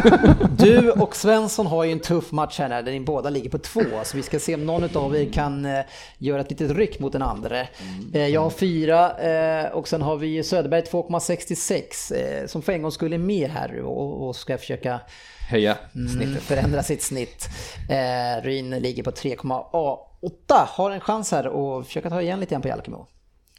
du och Svensson har ju en tuff match här där ni båda ligger på två. Så vi ska se om någon av er kan eh, göra ett litet ryck mot den andra. Eh, jag har fyra eh, och sen har vi Söderberg 2,66 eh, som för en gång skulle med här och, ska försöka Höja mm, snittet. förändra sitt snitt. Eh, Ryn ligger på 3,8. Har en chans här att försöka ta igen lite grann på Jalkemo.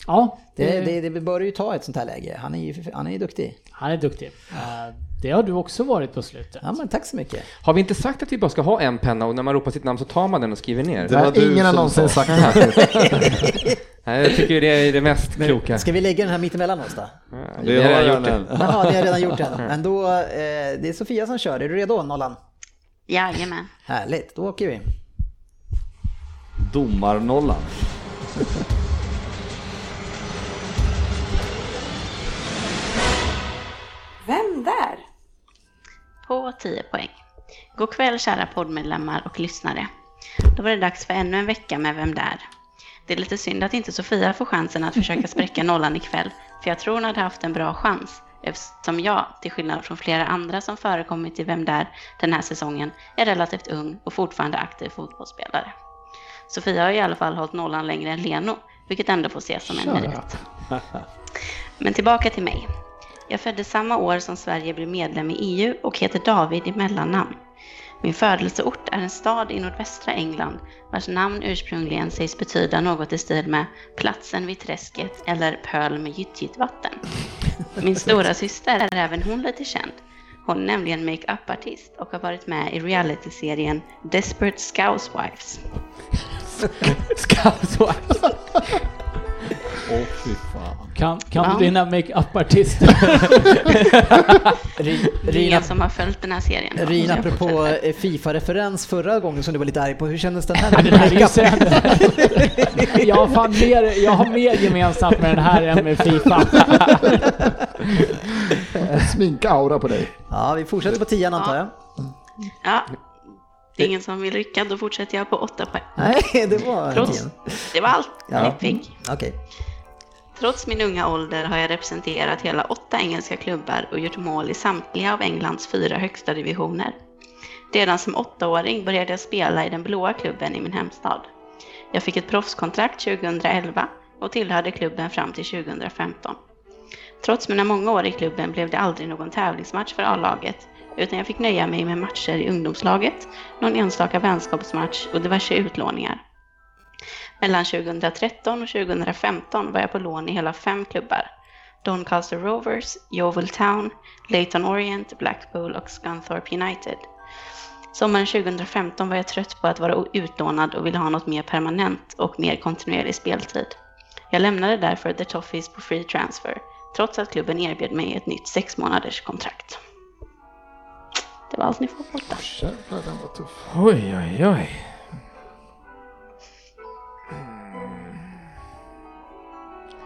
Ja, Det, det, det bör ju ta ett sånt här läge. Han är ju han är ju duktig. han är duktig. Eh, Det har du också varit på slutet. Ja men tack så mycket. Har vi inte sagt att vi bara ska ha en penna och när man ropar sitt namn så tar man den och skriver ner? Det du ingen har som någonsin sa. sagt det faktiskt. Nej, jag tycker det är det mest kloka. Ska vi lägga den här mittemellan oss då? Det har har jag gjort en. Jaha, ni har redan gjort den. Men då, eh, det är Sofia som kör. Är du redo Nollan? Jajamän. Härligt, då åker vi. Domarnollan. Där? På 10 poäng. God kväll kära poddmedlemmar och lyssnare. Då var det dags för ännu en vecka med Vem där? Det är lite synd att inte Sofia får chansen att försöka spräcka nollan ikväll, för jag tror hon hade haft en bra chans, eftersom jag, till skillnad från flera andra som förekommit i Vem där den här säsongen, är relativt ung och fortfarande aktiv fotbollsspelare. Sofia har i alla fall hållit nollan längre än Leno, vilket ändå får ses som en merit. Men tillbaka till mig. Jag föddes samma år som Sverige blev medlem i EU och heter David i mellannamn. Min födelseort är en stad i nordvästra England vars namn ursprungligen sägs betyda något i stil med platsen vid träsket eller pöl med gyttjigt vatten. Min stora syster är även hon lite känd. Hon är nämligen make-up-artist och har varit med i reality-serien Desperate Scousewives. Scousewives. Åh fy fan. Kan, kan Ja. du dina make-up-artister? Rina, som har följt den här serien. Rina apropå eh, Fifa-referens förra gången som du var lite arg på, hur kändes den här? Den här är jag, har fan mer, jag har mer gemensamt med den här än med Fifa. Sminka-aura på dig. Ja, vi fortsätter på tian antar jag. Ja. Det är ingen som vill rycka, då fortsätter jag på åtta poäng. Nej, det var Trots, det var allt Ja. jag fick. Okej. Trots min unga ålder har jag representerat hela åtta engelska klubbar och gjort mål i samtliga av Englands fyra högsta divisioner. Redan som åttaåring började jag spela i den blåa klubben i min hemstad. Jag fick ett proffskontrakt 2011 och tillhörde klubben fram till 2015. Trots mina många år i klubben blev det aldrig någon tävlingsmatch för A-laget utan jag fick nöja mig med matcher i ungdomslaget, någon enstaka vänskapsmatch och diverse utlåningar. Mellan 2013 och 2015 var jag på lån i hela fem klubbar. Doncaster Rovers, Yeovil Town, Leighton Orient, Blackpool och Scunthorpe United. Sommaren 2015 var jag trött på att vara utlånad och ville ha något mer permanent och mer kontinuerlig speltid. Jag lämnade därför The Toffees på free transfer, trots att klubben erbjöd mig ett nytt sex månaders kontrakt. Det var allt ni får på Jävlar, den var tuff. Oj, oj, oj.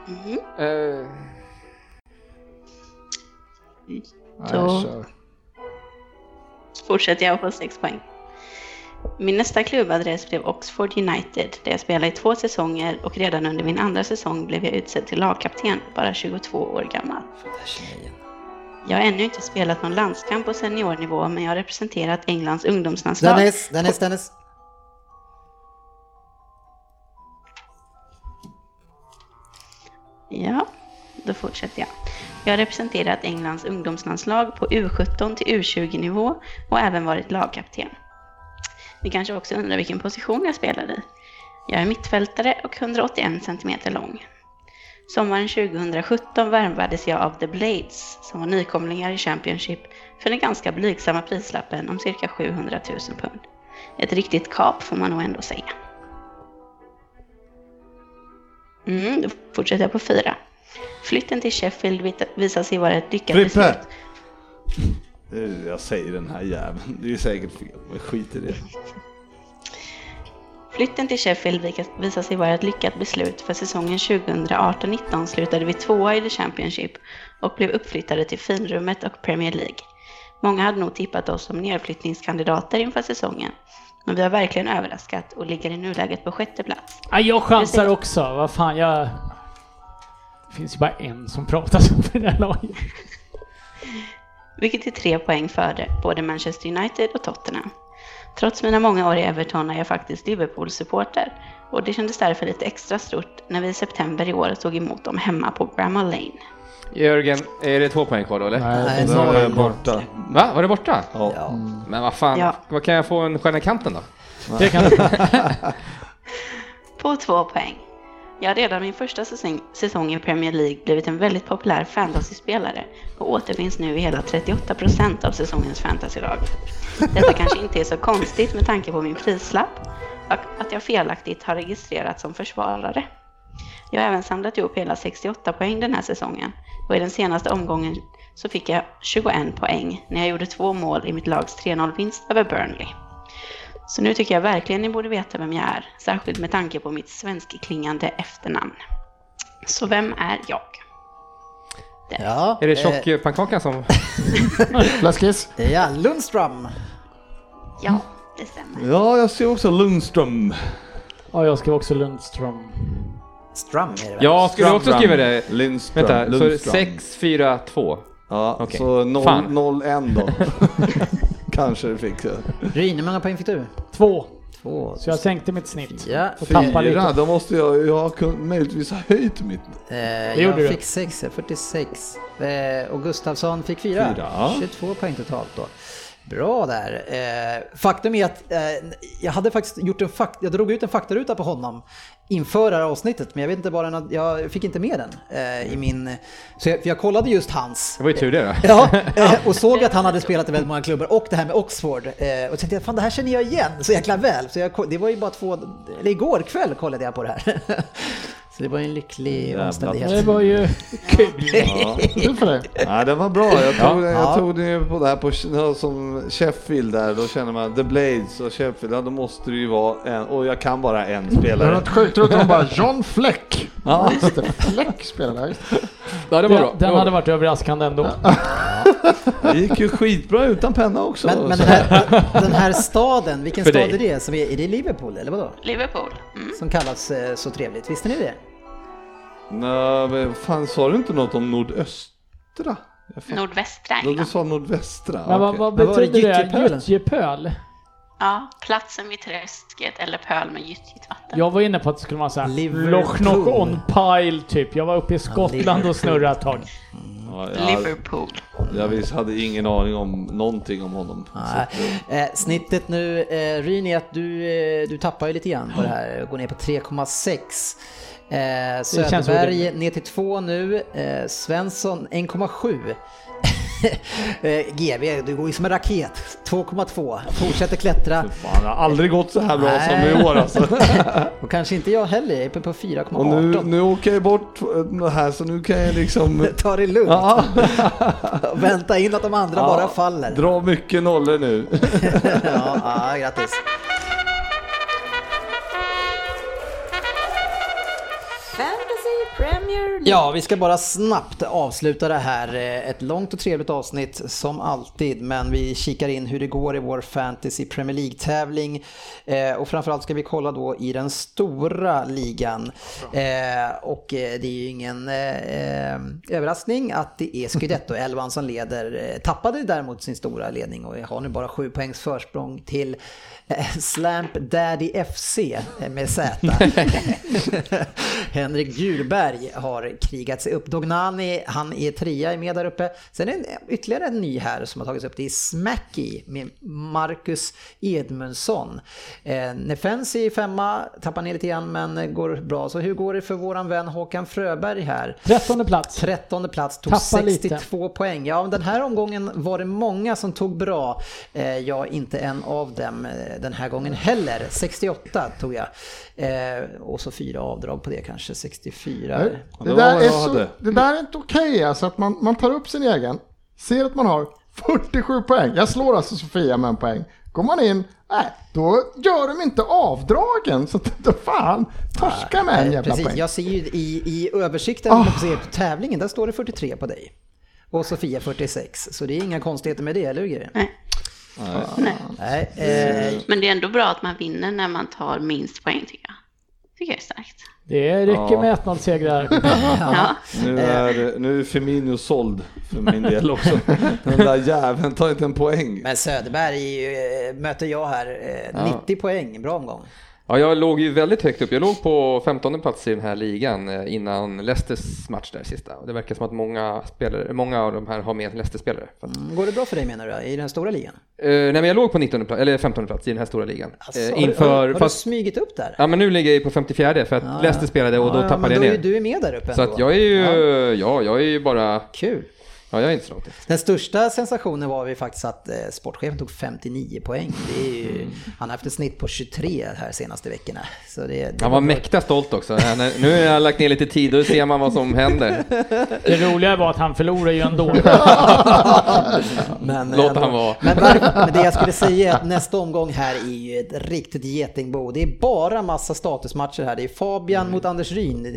Mhm. Eh, Nej, Så- kör. fortsätter jag på 6 poäng. Min nästa klubbadress blev Oxford United där jag spelade i två säsonger och redan under min andra säsong blev jag utsedd till lagkapten, bara 22 år gammal. Jag har ännu inte spelat någon landskamp på seniornivå men jag har representerat Englands ungdomslandslag. Dennis, Dennis, Dennis. Ja, då fortsätter jag. Jag har representerat Englands ungdomslandslag på U17 till U20-nivå och även varit lagkapten. Ni kanske också undrar vilken position jag spelar i. Jag är mittfältare och 181 cm lång. Sommaren 2017 värvades jag av The Blades, som var nykomlingar i Championship, för den ganska blygsamma prislappen om cirka 700 000 pund. Ett riktigt kap får man nog ändå säga. Mm, då fortsätter jag på fyra. Flytten till Sheffield visar sig vara ett lyckat Frippe! beslut. Eh, Jag säger den här jäveln. Det är säkert fel, men skit i det. Flytten till Sheffield visar sig vara ett lyckat beslut för säsongen 2018-19 slutade vi tvåa i The Championship och blev uppflyttade till finrummet och Premier League. Många hade nog tippat oss som nedflyttningskandidater inför säsongen, men vi har verkligen överraskat och ligger i nuläget på sjätte plats. Ja, jag chansar också. Vad fan, jag... Det finns ju bara en som pratar så för det här laget. vilket är tre poäng före både Manchester United och Tottenham. Trots mina många år i Everton är jag faktiskt Liverpool-supporter och det kändes därför lite extra stort när vi i september i år tog emot dem hemma på Bramall Lane. Jörgen, är det två poäng kvar då eller? Nej, är jag borta. Va? Var det borta? Ja. Ja. Men vad fan, Ja. vad kan jag få en stjärna i kanten då? Det kan du. På två poäng. Jag har redan min första säsong, säsong i Premier League blivit en väldigt populär fantasyspelare och återfinns nu i hela 38% av säsongens fantasylag. Detta kanske inte är så konstigt med tanke på min prislapp och att jag felaktigt har registrerats som försvarare. Jag har även samlat ihop hela 68 poäng den här säsongen och i den senaste omgången så fick jag 21 poäng när jag gjorde två mål i mitt lags 3-0-vinst över Burnley. Så nu tycker jag verkligen ni borde veta vem jag är, särskilt med tanke på mitt svenskklingande efternamn. Så vem är jag? Ja, Är det eh, tjockpannkakan som... Fläskis. Ja, Lundström. Ja, det stämmer. ja, jag ser också Lundström. Ja, jag skrev också Lundström. Strum är det väl? Jag skulle också Ström. skriva det. Lindström. Vänta, så Lundström. 6, 4, 2. Ja, Okej. så 0, Fan. 0 1 då. Kanske det fick. Ryn, hur många poäng fick du? Två. Två. Så jag sänkte mitt snitt. Ja, Och tappade Fyra, lite. då måste jag, jag har kun- möjligtvis ha höjt mitt. Eh, gjorde jag du. fick 6, 46. Eh, och Gustavsson fick 4. Fyra, ja. 22 poäng totalt då. Bra där. Eh, faktum är att eh, jag hade faktiskt gjort en fakt jag drog ut en faktaruta på honom inför det här avsnittet, men jag vet inte bara, en- jag fick inte med den eh, i min... Så jag, jag kollade just hans. Det var ju tur det då. Ja, eh, och såg att han hade spelat i väldigt många klubbar och det här med Oxford. Eh, och tänkte jag, fan det här känner jag igen så jäkla väl. Så jag, det var ju bara två, eller igår kväll kollade jag på det här. Så det var ju en lycklig Jävla omständighet. Det var ju kul. Ja. Kul för dig. Nej, den var bra. Jag tog, den, jag Ja. tog den ju på det här på ja, som Sheffield där. Då känner man The Blades och Sheffield. Ja, då måste det ju vara en. Och jag kan bara en Det var spelare. något sjukt roligt, de bara John Fleck. Ja. Just det, Fleck spelade där. Ja, det var bra. Den, den var hade bra. varit överraskande ändå. Det gick ju skitbra utan penna också. Men, men den, här, den här staden, vilken För stad dig. är det? Som är, är det Liverpool eller vadå? Liverpool. Mm. Som kallas eh, så trevligt, visste ni det? Nej, men fan sa du inte något om nordöstra? Nordvästra Då Du England. sa nordvästra. Men vad, vad Men var det betyder det? Gyttjepöl? Ja, platsen vid träsket eller pöl med gyttjigt vatten. Jag var inne på att det skulle vara såhär. Loch Nock on Pile typ. Jag var uppe i Skottland och snurrade ett tag. Liverpool. Jag visst hade ingen aning om någonting om honom. Nej. Eh, snittet nu, eh, är att du, eh, du tappar ju lite grann på det här, går ner på 3,6. Eh, Söderberg ner till 2 nu, eh, Svensson 1,7. eh, GV, du går ju som en raket, 2,2. Fortsätter klättra. Fan, det har aldrig gått så här bra som Nej. i år alltså. Och kanske inte jag heller, jag är på 4,18. Och nu, nu åker jag bort det här så nu kan jag liksom... Ta det lugnt. Ja, Vänta in att de andra bara Ja, faller. Dra mycket nollor nu. ja, ja, grattis. Ja, vi ska bara snabbt avsluta det här. Eh, Ett långt och trevligt avsnitt som alltid, men vi kikar in hur det går i vår Fantasy Premier League-tävling. Eh, och framförallt ska vi kolla då i den stora ligan. Eh, och det är ju ingen eh, överraskning att det är Scudetto 11 som leder. Tappade däremot sin stora ledning och har nu bara sju poängs försprång till Slamp Daddy FC med Z. Henrik Djurberg har krigat sig upp. Dognani, han är trea, är med där uppe. Sen är det ytterligare en ny här som har tagits upp. Det är Smacky med Marcus Edmundsson. Eh, Nefensi är femma, tappar ner lite grann men går bra. Så hur går det för våran vän Håkan Fröberg här? Trettonde plats. Trettonde plats, tog Tappar lite. 62 poäng. Ja, men den här omgången var det många som tog bra. Eh, jag är inte en av dem eh, den här gången heller. 68 tog jag. Eh, och så fyra avdrag på det kanske, 64. Det, där är så, det där är inte okej alltså att man, man tar upp sin egen, ser att man har 47 poäng. Jag slår alltså Sofia med en poäng. Går man in, nej, då gör de inte avdragen. Så att, då fan, torska med en Eh, jävla Precis, poäng. jag ser ju i, i översikten Ah. på på tävlingen, där står det 43 på dig. Och Sofia 46, så det är inga konstigheter med det, eller hur? Nej. Nej. Nej, eh, Men det är ändå bra att man vinner när man tar minst poäng tycker jag. Tycker jag är starkt. Det räcker Ja. med 1-0-segrar. Ja. Nu är, nu är Firmino såld för min del också. Den där jäveln tar inte en poäng. men Söderberg eh, möter jag här, eh, 90 poäng, bra omgång. Ja, jag låg ju väldigt högt upp. Jag låg på 15 plats i den här ligan eh, innan Leicesters match där sista. Och det verkar som att många, spelare, många av de här har med Leicester-spelare. Mm, Går det bra för dig menar du, i den stora ligan? Eh, nej, men jag låg på 19 plats, eller 15 plats i den här stora ligan. Alltså, du- inför, har, har fast, du smugit upp där? ja men nu ligger jag ju på 54 för att Ja, Leicester ja. spelade och då Ja, ja, tappade men jag då ner. är Du är med där uppe Så ändå. att jag är ju, Ja, ja. jag är ju bara, Kul. Ja jag är inte så långt. Den största sensationen var ju faktiskt att eh, sportchefen tog 59 poäng. Det är ju, han har haft ett snitt på 23 här senaste veckorna. Så det, det Han var bra. mäkta stolt också. Nu har jag lagt ner lite tid, då ser man vad som händer. Det roliga var att han förlorade ju ändå. Men, Låt eh, han vara. Men, men det jag skulle säga är att nästa omgång här är ju ett riktigt getingbo. Det är bara massa statusmatcher här. Det är Fabian Mm. mot Anders Ryn.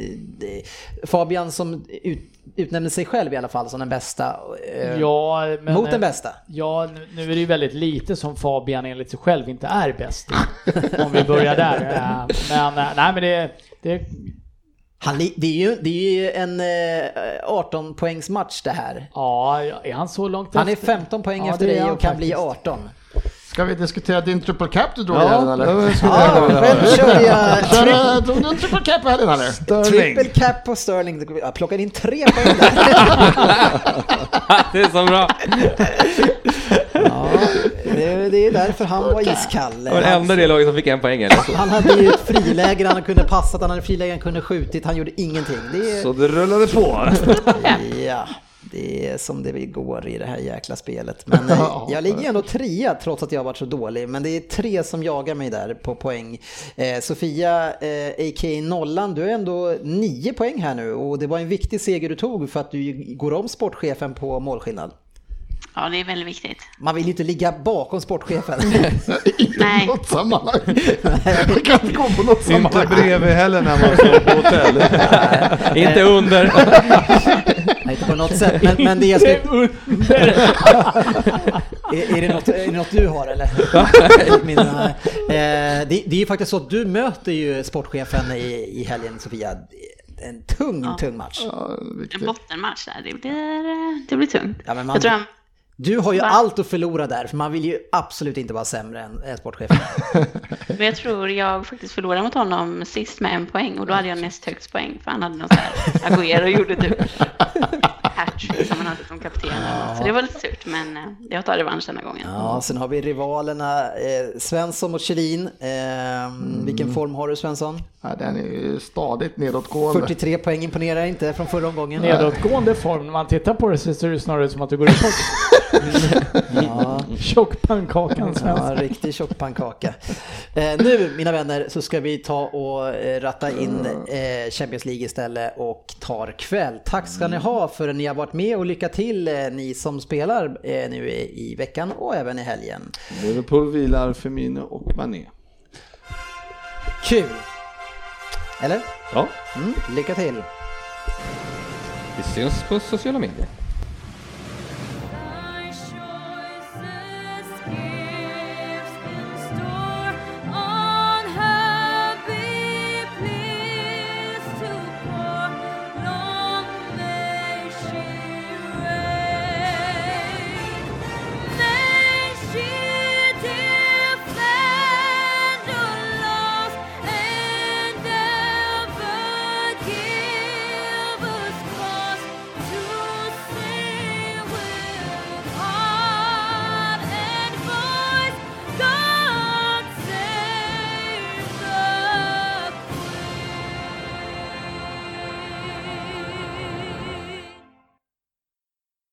Fabian som ut, utnämnde sig själv i alla fall som den bästa. eh, Ja, men, mot den bästa. Ja, nu, nu är det ju väldigt lite som Fabian enligt sig själv inte är bäst. Om vi börjar där. Eh, Men eh, nej, men det, det Han, det, är ju, det är ju en eh, 18 poängs match det här. Ja, är han så långt Han är efter? 15 poäng Ja, efter dig och kan bli faktiskt. 18. Ska vi diskutera din triple cap du drog i Ja, helgen eller? Ja, själv höra. körde jag tri- Kör, Drog du en triple cap i helgen eller? triple cap på Sterling. Jag plockade in tre poäng där. Det är så bra. Ja, det är därför han var iskall. Det var det enda det laget som fick en poäng eller? Han hade ju ett friläge, han kunde passat, han hade friläge, han kunde skjutit, han gjorde ingenting. Det är... Så det rullade på. Ja, det är som det går i det här jäkla spelet. Men eh, jag ligger ändå trea trots att jag varit så dålig. Men det är tre som jagar mig där på poäng. Eh, Sofia, eh, a.k.a. Nollan, du har ändå nio poäng här nu och det var en viktig seger du tog för att du går om sportchefen på målskillnad. Ja, det är väldigt viktigt. Man vill ju inte ligga bakom sportchefen. Nej. Något sammanhang. Jag kan inte gå på något Inte sammanhang. bredvid heller när man står på hotell. Inte under. Nej, inte på något sätt, men, men det jag ska... är, är, det något, är det något du har eller? Min, eh, det, det är ju faktiskt så att du möter ju sportchefen i, i helgen Sofia. Det är En tung, Ja. tung match. Ja, En bottenmatch där, det blir, det blir tungt. Ja, men man- Jag tror han, Du har ju Va? allt att förlora där, för man vill ju absolut inte vara sämre än, sportchefen. men jag tror jag faktiskt förlorade mot honom sist med en poäng och då hade jag näst högst poäng för han hade något sådär, Agüero gjorde typ hattrick som han hade som kapten. Så det var lite surt men eh, jag tar revansch denna gången. Ja, sen har vi rivalerna eh, Svensson mot Kjellin. Eh, Vilken form har du Svensson? Ja, den är ju stadigt nedåtgående. 43 poäng imponerar inte från förra omgången. Nedåtgående form, när man tittar på det så ser det snarare ut som att du går uppåt. Ja. Tjockpannkakan Ja, Svensson. riktig tjockpannkaka. Eh, nu mina vänner så ska vi ta och eh, ratta in eh, Champions League istället och tar kväll. Tack ska ni ha för att ni har varit med och lycka till eh, ni som spelar eh, nu i, i veckan och även i helgen. Liverpool vilar Firmino och Mané. Kul! Eller? Ja, Mm, lycka till! vi syns på sociala medier.